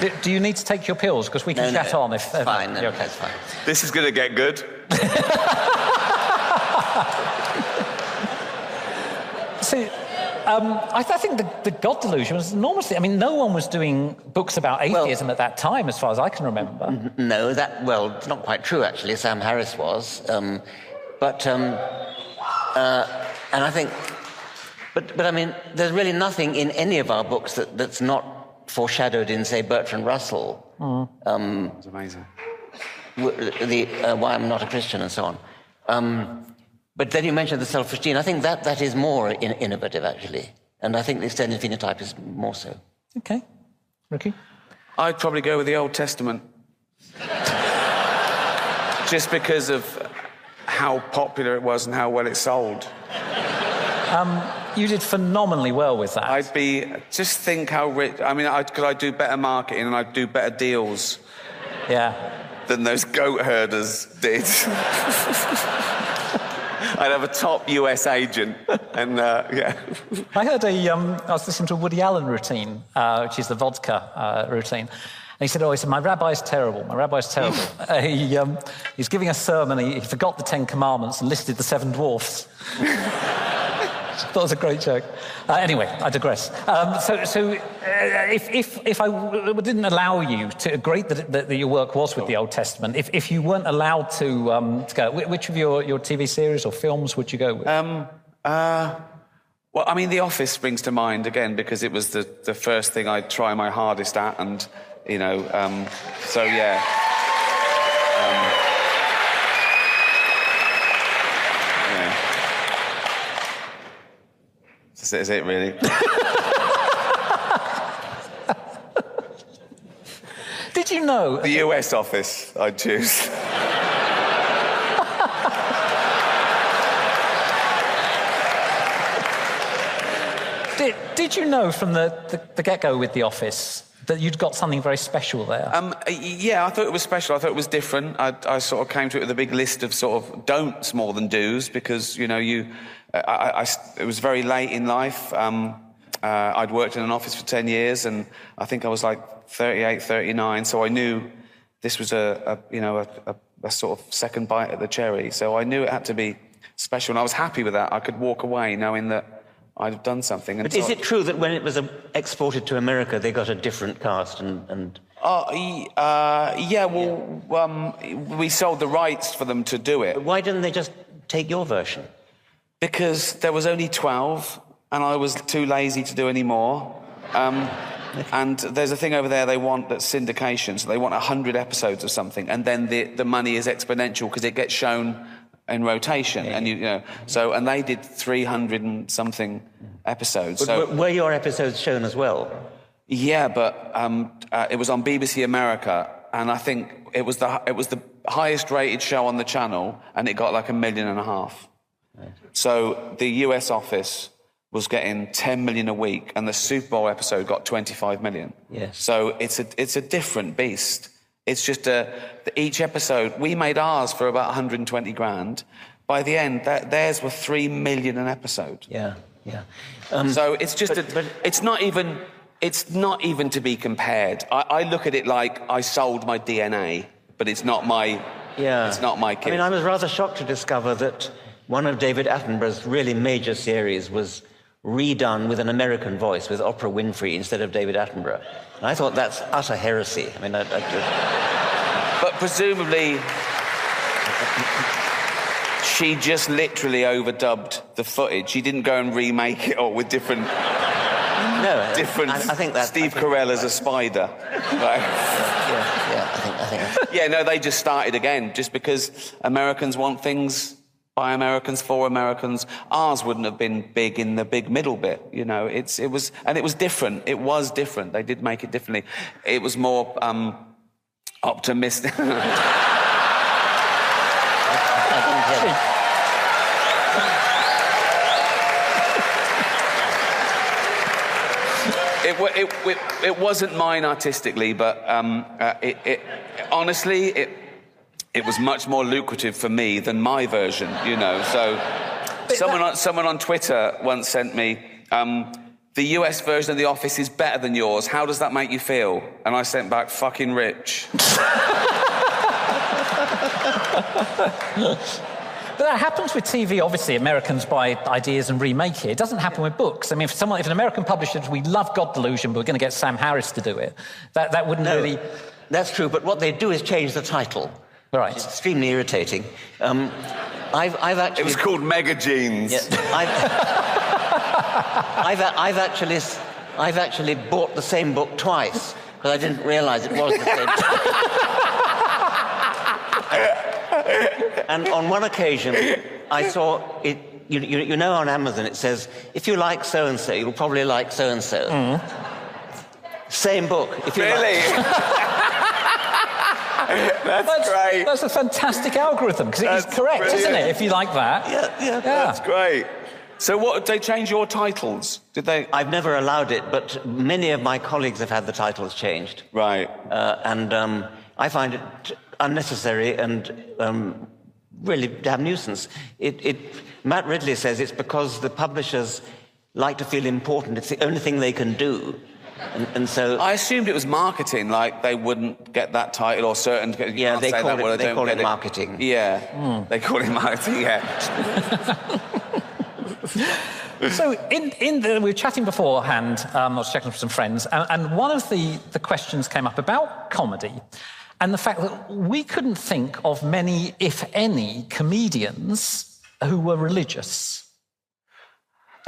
Speaker 20: do, do you need to take your pills? Because we can
Speaker 18: No,
Speaker 20: chat
Speaker 18: no,
Speaker 20: on if.
Speaker 18: it's fine, no,
Speaker 20: you're okay.
Speaker 18: that's fine.
Speaker 19: This is going to get good.
Speaker 20: So, um, I, th- I think the, the God delusion was enormously. I mean, no one was doing books about atheism at that time, as far as I can remember.
Speaker 18: No, that, well, it's not quite true, actually. Sam Harris was. Um, but, um, uh, and I think, but, but I mean, there's really nothing in any of our books that, that's not foreshadowed in, say, Bertrand Russell. Um,
Speaker 19: It's amazing.
Speaker 18: the, uh, why I'm not a Christian and so on. Um, but then you mentioned the selfish gene. I think that, that is more in, innovative, actually. And I think the extended phenotype is more so.
Speaker 20: Okay. Ricky?
Speaker 19: I'd probably go with the Old Testament. Just because of how popular it was and how well it sold.
Speaker 20: Um, you did phenomenally well with that.
Speaker 19: I'd be, just think how rich, I mean, I'd, could I do better marketing and I'd do better deals
Speaker 20: Yeah.
Speaker 19: than those goat herders did. I'd have a top US agent and, uh, yeah.
Speaker 20: I heard a. Um, I was listening to a Woody Allen routine, uh, which is the vodka uh, routine. He said, "Oh, he said my rabbi's terrible. My rabbi's terrible. uh, he, um, he's giving a sermon. He, he forgot the Ten Commandments and listed the seven dwarfs." that was a great joke. Uh, anyway, I digress. Um, so, so uh, if, if, if I w- didn't allow you to, agree that, that, that your work was with the Old Testament, if, if you weren't allowed to, um, to go, which of your, your TV series or films would you go with?
Speaker 19: Um, uh, well, I mean, The Office springs to mind again because it was the, the first thing I'd try my hardest at, and you know, um, so yeah. Um, yeah. Is it, really.
Speaker 20: Did you know?
Speaker 19: The US office, I'd choose.
Speaker 20: Did, did you know from the, the, the get go with The Office that you'd got something very special there?
Speaker 19: Um, yeah, I thought it was special. I thought it was different. I, I sort of came to it with a big list of sort of don'ts more than do's because you know you. I, I- it was very late in life. Um, uh, I'd worked in an office for ten years, and I think I was like 38, 39. So I knew this was a, a you know a, a, a sort of second bite at the cherry. So I knew it had to be special, and I was happy with that. I could walk away knowing that I'd have done something. And
Speaker 18: But is it true that when it was uh, exported to America, they got a different cast and, and
Speaker 19: Uh, uh, yeah, well, Um, we sold the rights for them to do it.
Speaker 18: why didn't they just take your version?
Speaker 19: Because there was only 12, and I was too lazy to do any more. Um, and there's a thing over there they want that's syndication, so they want 100 episodes of something, and then the, the money is exponential because it gets shown in rotation. And you, you know, so, and they did 300 and something episodes.
Speaker 18: But
Speaker 19: So,
Speaker 18: were- your episodes shown as well?
Speaker 19: yeah, but um, uh, it was on BBC America, and I think it was the it was the highest rated show on the channel, and it got like a million and a half. So the US office was getting 10 million a week, and the Super Bowl episode got 25 million.
Speaker 18: Yes.
Speaker 19: So it's a it's a different beast. It's just a each episode. We made ours for about 120 grand. By the end, that, theirs were three million an episode.
Speaker 18: Yeah, yeah.
Speaker 19: Um, um, so it's just a, it's not even it's not even to be compared. I, I look at it like I sold my DNA, but it's not my
Speaker 18: Yeah.
Speaker 19: it's not my kid.
Speaker 18: I mean, I was rather shocked to discover that one of David Attenborough's really major series was redone with an American voice, with Oprah Winfrey instead of David Attenborough. And I thought that's utter heresy. I mean, I, I just...
Speaker 19: But presumably, she just literally overdubbed the footage. She didn't go and remake it all with different.
Speaker 18: No,
Speaker 19: different.
Speaker 18: I- I think that-
Speaker 19: Steve Carell as a spider. Like-
Speaker 18: yeah, yeah, I think, I think.
Speaker 19: yeah, no, they just started again just because Americans want things by Americans for Americans. Ours wouldn't have been big in the big middle bit, you know. It's it was and it was different. It was different. They did make it differently. It was more um, optimistic. it it, it, it, wasn't mine artistically, but um, uh, it, it, honestly, it, it was much more lucrative for me than my version, you know. So, someone on, someone on Twitter once sent me, um, the US version of The Office is better than yours. How does that make you feel? And I sent back, fucking rich.
Speaker 20: But that happens with TV. Obviously, Americans buy ideas and remake it. It doesn't happen with books. I mean, if someone, if an American publisher, we love God Delusion, but we're going to get Sam Harris to do it, that, that wouldn't
Speaker 18: No,
Speaker 20: really.
Speaker 18: That's true, but what they do is change the title.
Speaker 20: Right.
Speaker 18: It's extremely irritating. Um, I've, I've actually.
Speaker 19: It was called Mega Jeans.
Speaker 18: Yeah, I've, I've, I've actually, I've actually bought the same book twice because I didn't realise it was the same. and on one occasion, I saw it. You, you, you know, on Amazon, it says, if you like so and so, you'll probably like so and so. Same book. If you
Speaker 19: Really?
Speaker 20: that's, great. That's a fantastic algorithm because it is
Speaker 19: That's
Speaker 20: correct, isn't it? If you like that.
Speaker 18: Yeah, yeah.
Speaker 19: That's great. So, what did they change your titles? Did they?
Speaker 18: I've never allowed it, but many of my colleagues have had the titles changed.
Speaker 19: Right.
Speaker 18: Uh, and um, I find it unnecessary and um, really damn nuisance. It, it, Matt Ridley says it's because the publishers like to feel important. It's the only thing they can do. And, and so
Speaker 19: I assumed it was marketing, like they wouldn't get that title or certain.
Speaker 18: Yeah, they call it- they call it marketing.
Speaker 19: Yeah, they call it marketing. Yeah.
Speaker 20: so in, in the, we were chatting beforehand, um, I was checking with some friends, and, and one of the, the questions came up about comedy and the fact that we couldn't think of many, if any, comedians who were religious.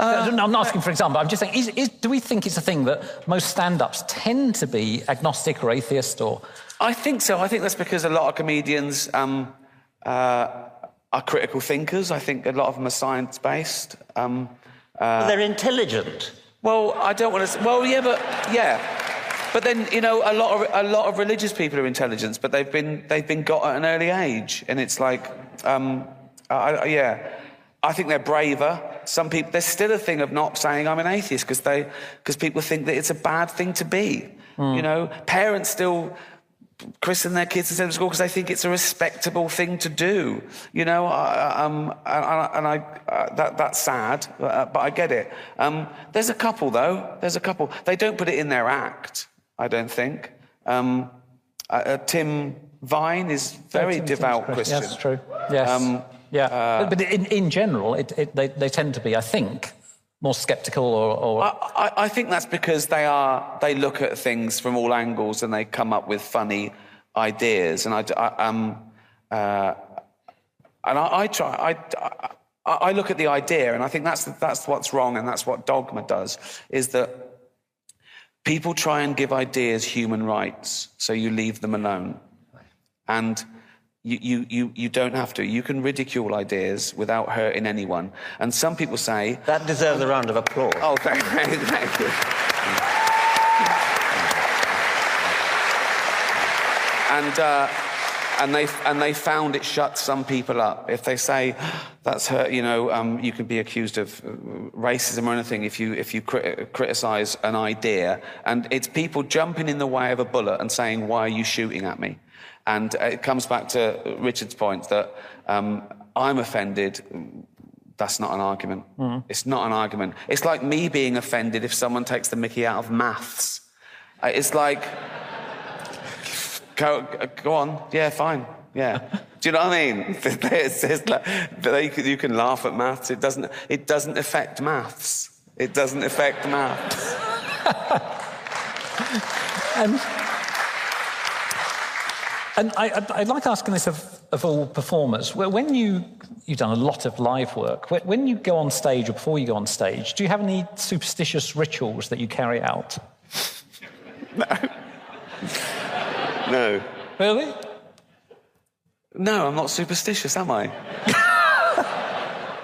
Speaker 20: I'm not asking for example. I'm just saying, is, is, do we think it's a thing that most stand-ups tend to be agnostic or atheist or?
Speaker 19: I think so. I think that's because a lot of comedians um, uh, are critical thinkers. I think a lot of them are science based. Um, uh,
Speaker 18: they're intelligent.
Speaker 19: Well, I don't want to. Well, yeah, but yeah, but then you know, a lot of a lot of religious people are intelligent, but they've been they've been got at an early age, and it's like, um, I, I- yeah, I think they're braver. Some people, there's still a thing of not saying I'm an atheist because they because people think that it's a bad thing to be.
Speaker 20: Hmm.
Speaker 19: You know, parents still christen their kids instead of school because they think it's a respectable thing to do. You know, um, and, I- and uh, that that's sad, uh, but I get it. Um, there's a couple though. There's a couple. They don't put it in their act. I don't think. Um, uh, uh, Tim Vine is very
Speaker 20: Tim-
Speaker 19: devout
Speaker 20: Christian.
Speaker 19: Christian.
Speaker 20: Yes, true. Yes. Yeah. but but in, in general, it, it, they, they tend to be, I think, more sceptical or. or...
Speaker 19: I, I, think that's because they are they look at things from all angles and they come up with funny ideas. And I, I- um, uh, and I, I try. I, I, I look at the idea, and I think that's that's what's wrong, and that's what dogma does. Is that people try and give ideas human rights, so you leave them alone, and. You, you, you, you don't have to. You can ridicule ideas without hurting anyone. And some people say.
Speaker 18: That deserves a round of applause.
Speaker 19: Oh, thank, thank you. and uh, and they and they found it shuts some people up. If they say that's hurt, you know, um, you can be accused of uh, racism or anything if you if you cri- criticize an idea, and it's people jumping in the way of a bullet and saying, "Why are you shooting at me?" And it comes back to Richard's point that um, I'm offended. That's not an argument.
Speaker 20: Mm.
Speaker 19: It's not an argument. It's like me being offended if someone takes the mickey out of maths. Uh, It's like, go, go on, yeah, fine, yeah. Do you know what I mean? It's, it's like, you can- you can laugh at maths. It doesn't. It doesn't affect maths. It doesn't affect maths.
Speaker 20: And, and I, I'd- I'd like asking this of, of all performers. When you, you've done a lot of live work, when you go on stage or before you go on stage, do you have any superstitious rituals that you carry out?
Speaker 19: No. no.
Speaker 20: Really?
Speaker 19: No, I'm not superstitious, am I?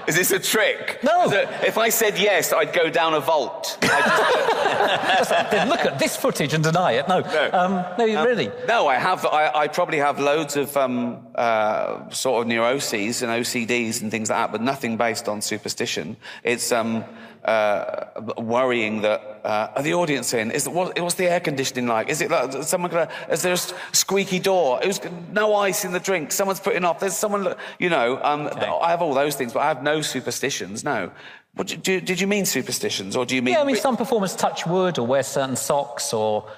Speaker 19: Is this a trick?
Speaker 20: No.
Speaker 19: If I said yes, I'd go down a vault.
Speaker 20: Then look at this footage and deny it. No, no, um, no you really.
Speaker 19: No, I have. I, I probably have loads of um, uh, sort of neuroses and OCDs and things like that, but nothing based on superstition. It's um, uh, worrying that uh, are the audience in? Is what, what's the air conditioning like? Is it like someone gonna? Is there a squeaky door? It was no ice in the drink. Someone's putting off. There's someone. You know, um, okay. I have all those things, but I have no superstitions. No. What, do, did you mean superstitions, or do you mean?
Speaker 20: Yeah, I mean some performers touch wood or wear certain socks or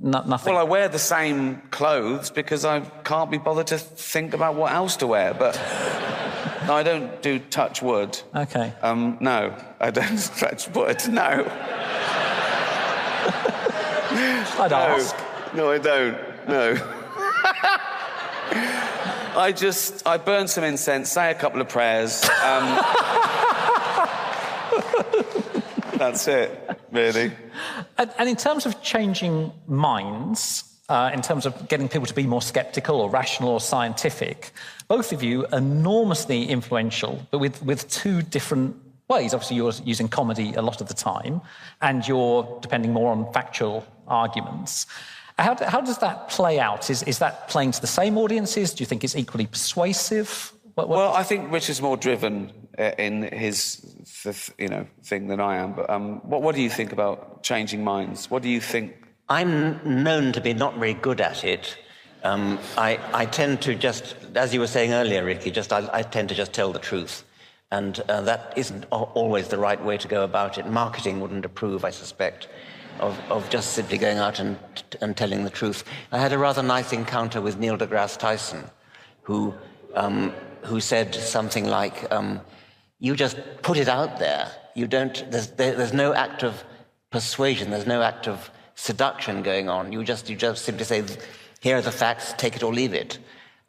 Speaker 20: no, nothing.
Speaker 19: Well, I wear the same clothes because I can't be bothered to think about what else to wear. But no, I don't do touch wood.
Speaker 20: Okay.
Speaker 19: Um, no, I don't touch wood. No.
Speaker 20: I'd
Speaker 19: no.
Speaker 20: ask.
Speaker 19: No, I don't. No. I just I burn some incense, say a couple of prayers. Um, that's it, really.
Speaker 20: And, and in terms of changing minds, uh, in terms of getting people to be more skeptical or rational or scientific, both of you enormously influential, but with, with two different ways. Obviously, you're using comedy a lot of the time, and you're depending more on factual arguments. How, how does that play out? Is, is that playing to the same audiences? Do you think it's equally persuasive?
Speaker 19: What, what... Well, I think Rich is more driven uh, in his you know thing than I am. But um, what, what do you think about changing minds? What do you think?
Speaker 18: I'm known to be not very good at it. Um, I, I, tend to just, as you were saying earlier, Ricky, just I, I tend to just tell the truth. And uh, that isn't always the right way to go about it. Marketing wouldn't approve, I suspect, of, of just simply going out and, and telling the truth. I had a rather nice encounter with Neil deGrasse Tyson, who um, who said something like, um, "You just put it out there. You don't. There's, there, there's no act of persuasion. There's no act of seduction going on. You just you just simply say, here are the facts. Take it or leave it."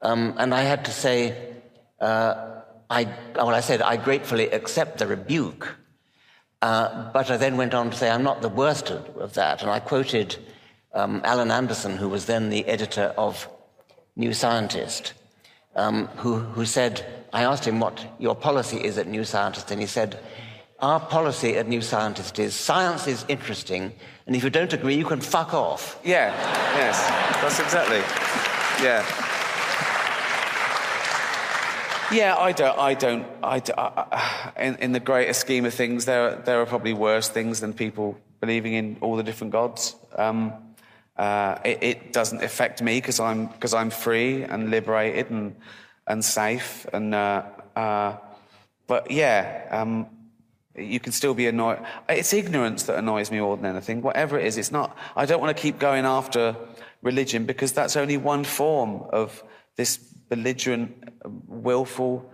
Speaker 18: Um, and I had to say, uh, I well, I said I gratefully accept the rebuke. Uh, but I then went on to say, I'm not the worst of, that. And I quoted um, Alun Anderson, who was then the editor of New Scientist, um, who, who said, I asked him what your policy is at New Scientist, and he said, Our policy at New Scientist is science is interesting, and if you don't agree, you can fuck off.
Speaker 19: Yeah, yes, that's exactly. Yeah. Yeah, I don't. I don't. I, I, in, in the greater scheme of things, there there are probably worse things than people believing in all the different gods. Um, uh, it, it, doesn't affect me because I'm because I'm free and liberated and and safe and uh, uh, but yeah um, you can still be annoyed it's ignorance that annoys me more than anything whatever it is it's not I don't want to keep going after religion because that's only one form of this belligerent willful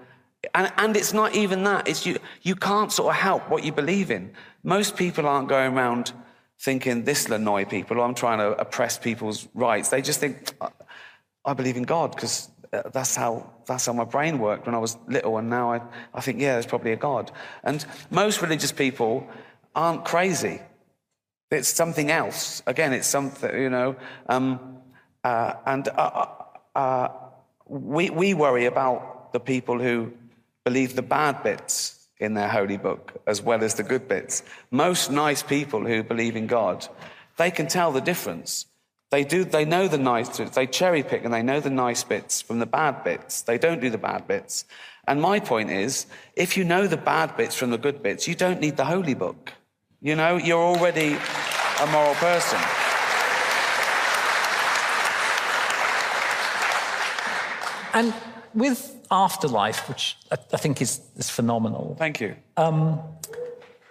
Speaker 19: and, and it's not even that it's you you can't sort of help what you believe in most people aren't going around thinking this will annoy people or I'm trying to oppress people's rights. They just think, I believe in God because that's how, that's how my brain worked when I was little. And now I, I think, yeah, there's probably a God. And most religious people aren't crazy. It's something else. Again, it's something, you know. Um, uh, and uh, uh, uh we, we worry about the people who believe the bad bits in their holy book as well as the good bits. Most nice people who believe in God, they can tell the difference. They do, they know the nice, they cherry pick and they know the nice bits from the bad bits. They don't do the bad bits. And my point is, if you know the bad bits from the good bits, you don't need the holy book. You know, you're already a moral person.
Speaker 20: And with Afterlife, which I, I think is, is phenomenal.
Speaker 19: Thank you.
Speaker 20: Um,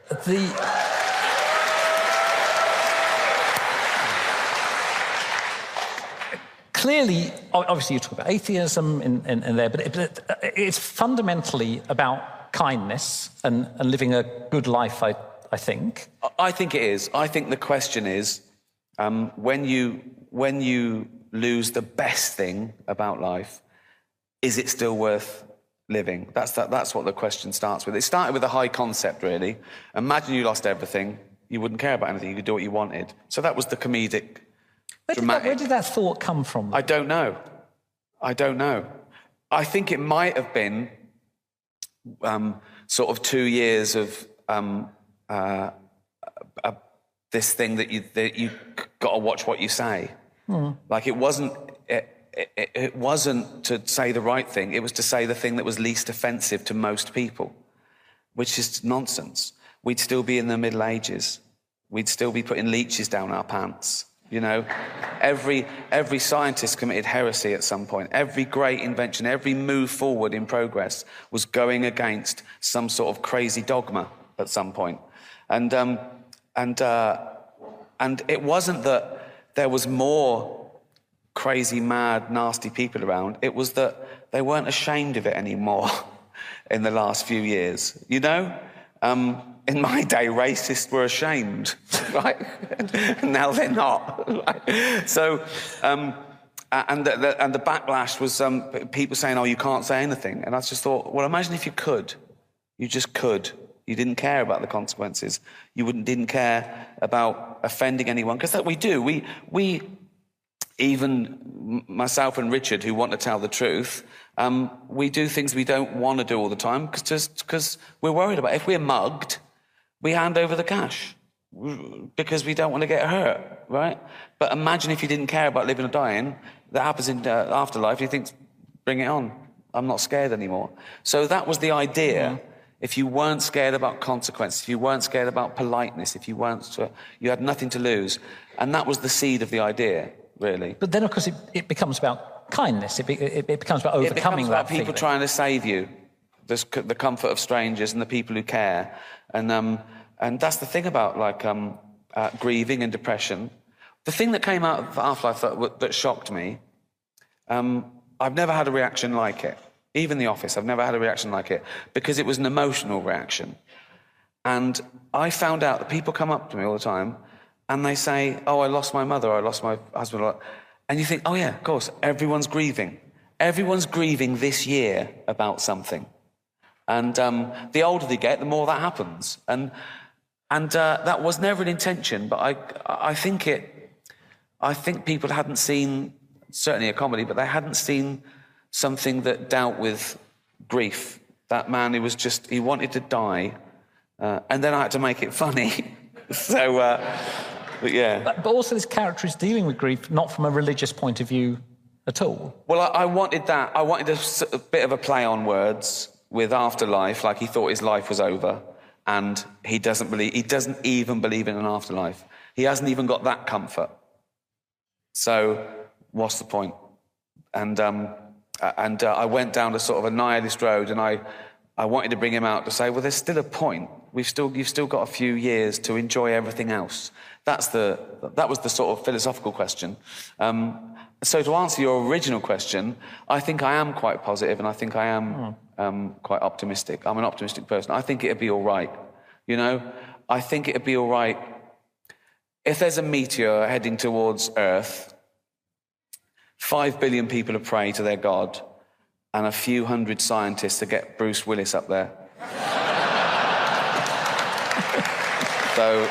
Speaker 20: the. Clearly, obviously, you talk about atheism in, in, in there, but, it, but it, it's fundamentally about kindness and, and living a good life, I, I think.
Speaker 19: I think it is. I think the question is um, when, you, when you lose the best thing about life, is it still worth living? That's, that, that's what the question starts with. It started with a high concept, really. Imagine you lost everything, you wouldn't care about anything, you could do what you wanted. So that was the comedic,
Speaker 20: where
Speaker 19: dramatic.
Speaker 20: Did that, where did that thought come from?
Speaker 19: I don't know. I don't know. I think it might have been um, sort of two years of um, uh, uh, this thing that you that you got to watch what you say.
Speaker 20: Hmm.
Speaker 19: Like it wasn't. It, it, it wasn't to say the right thing, it was to say the thing that was least offensive to most people, which is nonsense. We'd still be in the Middle Ages. we'd still be putting leeches down our pants. You know, every, every scientist committed heresy at some point. Every great invention, every move forward in progress was going against some sort of crazy dogma at some point. And, um, and, uh, and it wasn't that there was more crazy, mad, nasty people around. It was that they weren't ashamed of it anymore in the last few years. You know? Um, in my day, racists were ashamed, right? now they're not. Right? So, um, and, the, the, and the backlash was um, people saying, oh, you can't say anything. And I just thought, well, imagine if you could. You just could. You didn't care about the consequences. You wouldn't, didn't care about offending anyone. Because that we do. We, we, even myself and Richard, who want to tell the truth, um, we do things we don't want to do all the time just because we're worried about it. If we're mugged, we hand over the cash because we don't want to get hurt, right? But imagine if you didn't care about living or dying. That happens in uh, afterlife. You think, bring it on. I'm not scared anymore. So that was the idea. Mm-hmm. If you weren't scared about consequences, if you weren't scared about politeness, if you weren't, you had nothing to lose, and that was the seed of the idea, really.
Speaker 20: But then, of course, it, it becomes about kindness. It, be, it, it, becomes about overcoming
Speaker 19: it becomes about
Speaker 20: that
Speaker 19: people
Speaker 20: feeling.
Speaker 19: trying to save you, the, the comfort of strangers and the people who care, and um, and that's the thing about like um, uh, grieving and depression. The thing that came out of Afterlife that, that shocked me, um, I've never had a reaction like it. Even The Office, I've never had a reaction like it because it was an emotional reaction. And I found out that people come up to me all the time and they say, Oh, I lost my mother, I lost my husband. And you think, Oh, yeah, of course, everyone's grieving. Everyone's grieving this year about something. And um, the older they get, the more that happens. And and uh, that was never an intention, but I, I think it, I think people hadn't seen, certainly a comedy, but they hadn't seen something that dealt with grief. That man who was just, he wanted to die, uh, and then I had to make it funny. so, uh, but yeah.
Speaker 20: But, but also, this character is dealing with grief not from a religious point of view at all.
Speaker 19: Well, I, I wanted that. I wanted a, a bit of a play on words with afterlife, like he thought his life was over and he doesn't believe he doesn't even believe in an afterlife. He hasn't even got that comfort. So what's the point? And um, and uh, i went down a sort of a nihilist road and i i wanted to bring him out to say well there's still a point we've still you've still got a few years to enjoy everything else that's the that was the sort of philosophical question um, so to answer your original question i think i am quite positive and i think i am mm um, quite optimistic. I'm an optimistic person. I think it'd be all right. You know, I think it'd be all right if there's a meteor heading towards Earth. Five billion people have prayed to their God, and a few hundred scientists to get Bruce Willis up there. so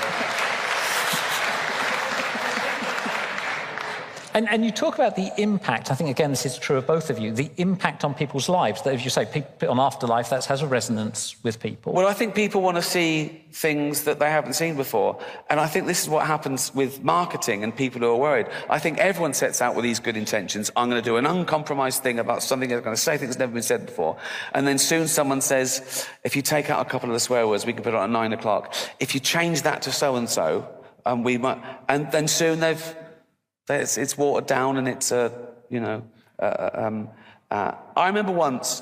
Speaker 20: And, and you talk about the impact, I think, again, this is true of both of you, the impact on people's lives. That, if you say people, on afterlife, that has a resonance with people.
Speaker 19: Well, I think people want to see things that they haven't seen before. And I think this is what happens with marketing and people who are worried. I think everyone sets out with these good intentions. I'm going to do an uncompromised thing about something I'm going to say things that's never been said before. And then soon someone says, if you take out a couple of the swear words, we can put it on at nine o'clock. If you change that to so and so, and we might, and then soon they've it's, it's watered down and it's a, you know, uh, uh, um, uh, I remember once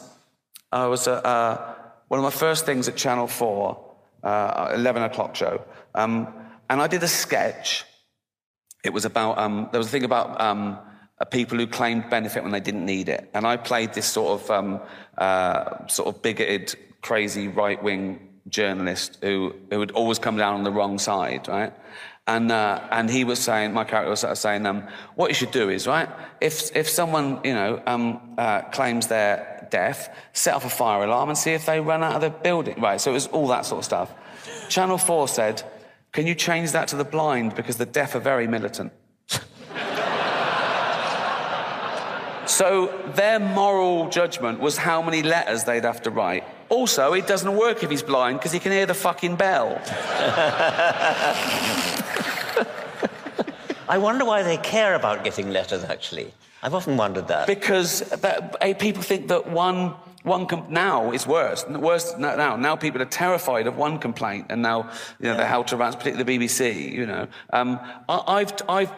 Speaker 19: I was uh, uh, one of my first things at Channel 4, uh, 11 o'clock show, um, and I did a sketch. It was about, um, there was a thing about um, people who claimed benefit when they didn't need it. And I played this sort of, um, sort of bigoted, crazy right wing journalist who, who would always come down on the wrong side, right? And, uh, and he was saying, my character was saying, um, what you should do is, right, if, if someone, you know, um, uh, claims they're deaf, set off a fire alarm and see if they run out of the building. Right, so it was all that sort of stuff. Channel 4 said, can you change that to the blind because the deaf are very militant? so their moral judgment was how many letters they'd have to write. Also, it doesn't work if he's blind because he can hear the fucking bell.
Speaker 18: I wonder why they care about getting letters, actually. I've often wondered that.
Speaker 19: Because that, eh, people think that one one com- now is worse. Worse now. Now people are terrified of one complaint, and now you know they're held to ransom, particularly the BBC. You know, um, I, I've I've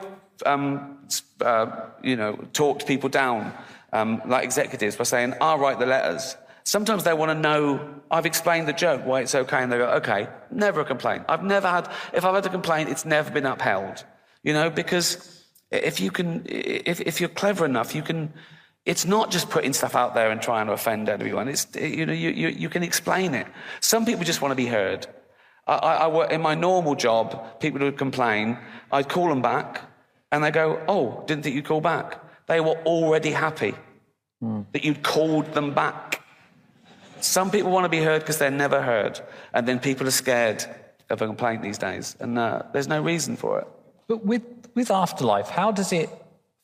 Speaker 19: um, uh, you know talked people down um, like executives by saying I'll write the letters. Sometimes they want to know. I've explained the joke why it's okay, and they go, okay, never a complaint. I've never had. If I've had a complaint, it's never been upheld. You know, because if you can, if if you're clever enough, you can. It's not just putting stuff out there and trying to offend everyone. It's you know you you, you can explain it. Some people just want to be heard. I, I, I work in my normal job. People would complain. I'd call them back, and they go, "Oh, didn't think you'd call back." They were already happy that you'd called them back. Some people want to be heard because they're never heard, and then people are scared of a complaint these days, and uh, there's no reason for it.
Speaker 20: But with, with Afterlife, how does it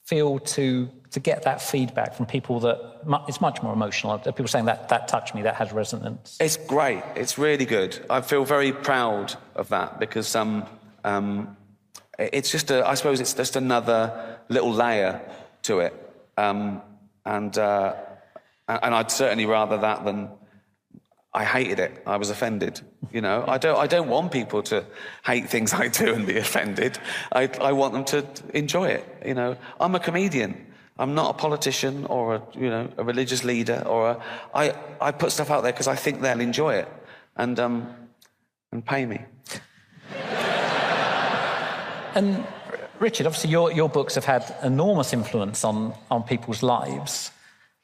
Speaker 20: feel to, to get that feedback from people that it's much more emotional? People saying that that touched me, that has resonance.
Speaker 19: It's great. It's really good. I feel very proud of that because um, um, it's just a, I suppose it's just another little layer to it. Um, and, uh, and I'd certainly rather that than I hated it. I was offended. You know, I don't, I don't want people to hate things I do and be offended. I, I want them to enjoy it. You know, I'm a comedian. I'm not a politician or a, you know, a religious leader or a, I, I put stuff out there because I think they'll enjoy it and, um, and pay me.
Speaker 20: And Richard, obviously your, your books have had enormous influence on, on people's lives.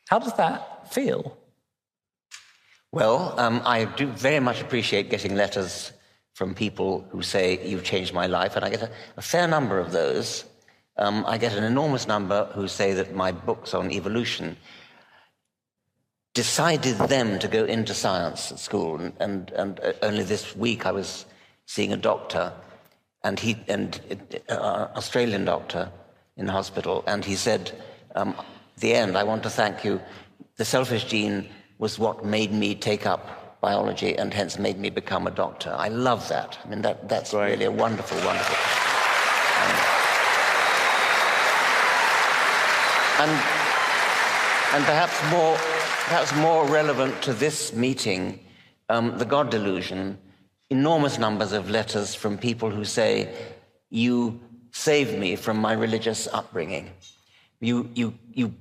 Speaker 20: How does that feel?
Speaker 18: Well, um, I do very much appreciate getting letters from people who say, You've changed my life, and I get a, a fair number of those. Um, I get an enormous number who say that my books on evolution decided them to go into science at school. And, and, and uh, only this week I was seeing a doctor, and he, and uh, Australian doctor in the hospital, and he said, um, "The end. I want to thank you. The selfish gene was what made me take up biology, and hence made me become a doctor." I love that. I mean, that that's really a wonderful, wonderful. And, and perhaps more, perhaps more relevant to this meeting, um, the God delusion, enormous numbers of letters from people who say, You saved me from my religious upbringing. You, you, you,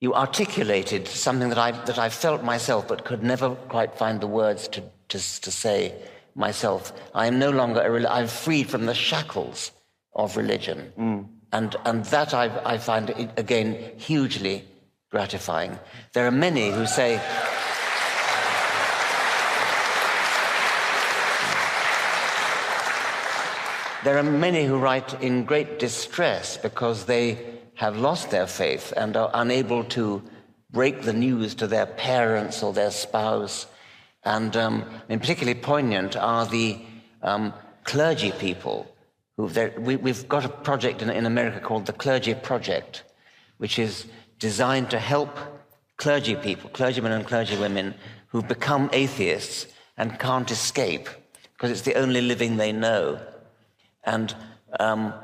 Speaker 18: you articulated something that I, that I felt myself but could never quite find the words to, to, to say myself. I am no longer, a, I'm freed from the shackles of religion. Mm. And, and that I, I find, again, hugely gratifying. There are many who say, There are many who write in great distress because they have lost their faith and are unable to break the news to their parents or their spouse. And um, particularly poignant are the um, clergy people. Who we, we've got a project in, in America called the Clergy Project, which is designed to help clergy people, clergymen and clergywomen who've become atheists and can't escape because it's the only living they know. And um,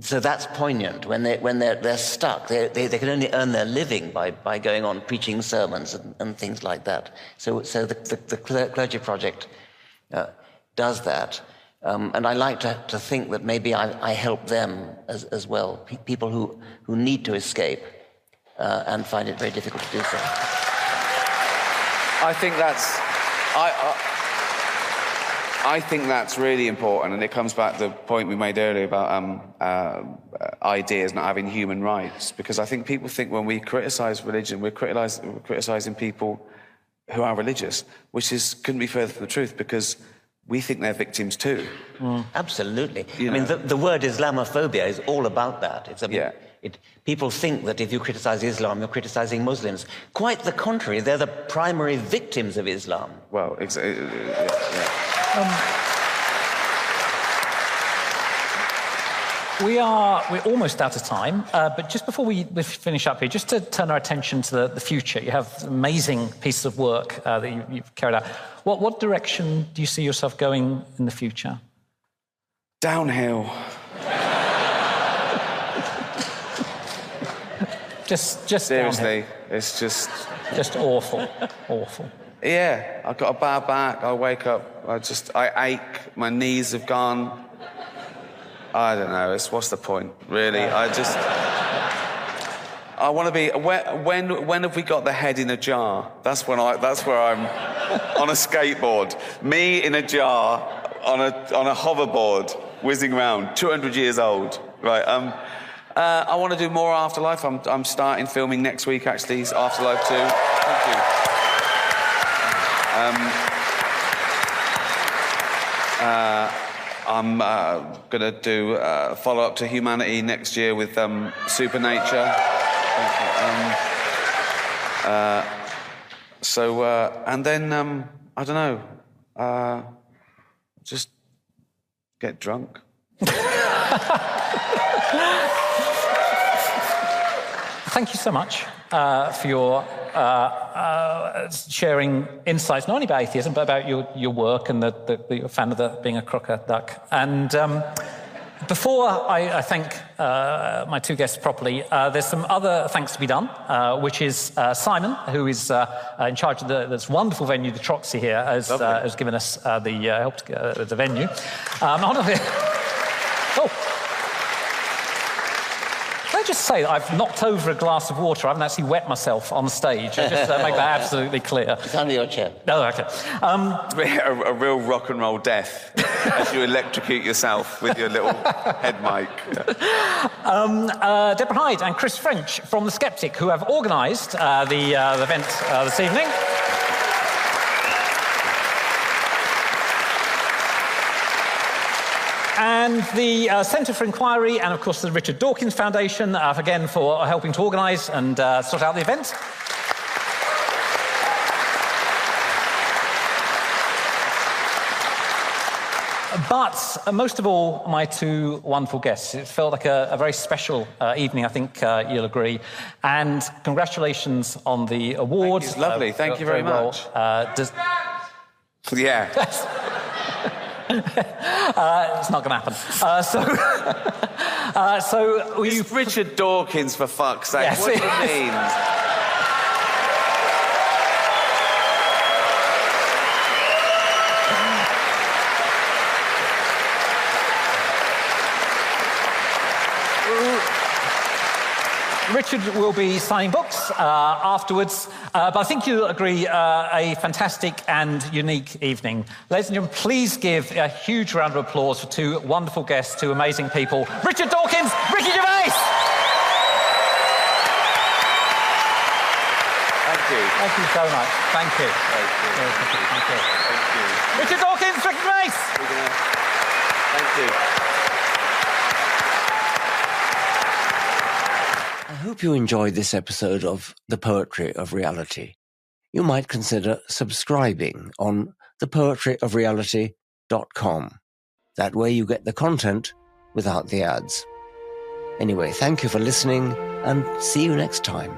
Speaker 18: so that's poignant when, they, when they're, they're stuck. They, they, they can only earn their living by, by going on preaching sermons and, and things like that. So, so the, the, the Clergy Project uh, does that. Um, and I like to, to think that maybe I, I help them as, as well, Pe- people who, who need to escape uh, and find it very difficult to do so.
Speaker 19: I think that's. I, I, I think that's really important, and it comes back to the point we made earlier about um, uh, ideas not having human rights. Because I think people think when we criticise religion, we're, we're criticising people who are religious, which is couldn't be further from the truth. Because we think they're victims too.
Speaker 18: Absolutely.
Speaker 19: You
Speaker 18: I mean, the, the word Islamophobia is all about that. It's a, it, people think that if you criticize Islam, you're criticizing Muslims. Quite the contrary, they're the primary victims of Islam.
Speaker 19: Well, ex- uh, yeah,
Speaker 20: We are we're almost out of time, uh, but just before we, we finish up here, just to turn our attention to the, the future, you have amazing pieces of work uh, that you, you've carried out. What what direction do you see yourself going in the future?
Speaker 19: Downhill.
Speaker 20: Just just
Speaker 19: Seriously,
Speaker 20: downhill.
Speaker 19: It's just.
Speaker 20: Just awful. awful.
Speaker 19: Yeah, I've got a bad back. I wake up, I just, I ache. My knees have gone. I don't know. It's what's the point, really? I just. I want to be. When, when, have we got the head in a jar? That's when I. That's where I'm on a skateboard. Me in a jar on a on a hoverboard, whizzing around. 200 years old. Right. Um. Uh, I want to do more Afterlife. I'm, I'm starting filming next week, actually. Afterlife 2. Thank you. Um, uh, I'm uh, going to do uh, follow up to Humanity next year with um, Supernature. Um, uh, so, uh, and then, um, I don't know, uh, just get drunk.
Speaker 20: Thank you so much uh, for your uh, uh, sharing insights, not only about atheism, but about your, your work and the, the, the you're a fan of the, being a crocoduck. And um, before I, I thank uh, my two guests properly, uh, there's some other thanks to be done, uh, which is uh, Simon, who is uh, in charge of the, this wonderful venue, the Troxy here, has, uh, has given us uh, the uh, help to, uh, the venue. Um, oh. Can I just say that I've knocked over a glass of water? I haven't actually wet myself on the stage. I just uh, make that absolutely clear.
Speaker 18: It's under your chair.
Speaker 20: Oh, okay. Um,
Speaker 19: a, a real rock and roll death as you electrocute yourself with your little head mic.
Speaker 20: um, uh, Deborah Hyde and Chris French from The Skeptic, who have organised uh, the, uh, the event uh, this evening. And the uh, Centre for Inquiry, and of course the Richard Dawkins Foundation, uh, again for helping to organise and uh, sort out the event. But uh, most of all, my two wonderful guests. It felt like a, a very special uh, evening, I think uh, you'll agree. And congratulations on the award.
Speaker 19: It's lovely. Thank you very
Speaker 20: well.
Speaker 19: much.
Speaker 20: Uh, does-
Speaker 19: Yeah.
Speaker 20: uh, it's not going to happen. Uh, so, uh, so
Speaker 19: Richard Dawkins, for fuck's sake.
Speaker 20: Yes,
Speaker 19: what do
Speaker 20: it
Speaker 19: you mean?
Speaker 20: Richard will be signing books uh, afterwards, uh, but I think you'll agree uh, a fantastic and unique evening. Ladies and gentlemen, please give a huge round of applause for two wonderful guests, two amazing people Richard Dawkins, Ricky Gervais!
Speaker 19: Thank you.
Speaker 20: Thank you so much. Thank you.
Speaker 19: Thank you. Thank you.
Speaker 20: Richard Dawkins, Ricky Gervais!
Speaker 19: Thank you.
Speaker 18: Hope you enjoyed this episode of The Poetry of Reality. You might consider subscribing on thepoetryofreality.com. That way you get the content without the ads. Anyway, thank you for listening and see you next time.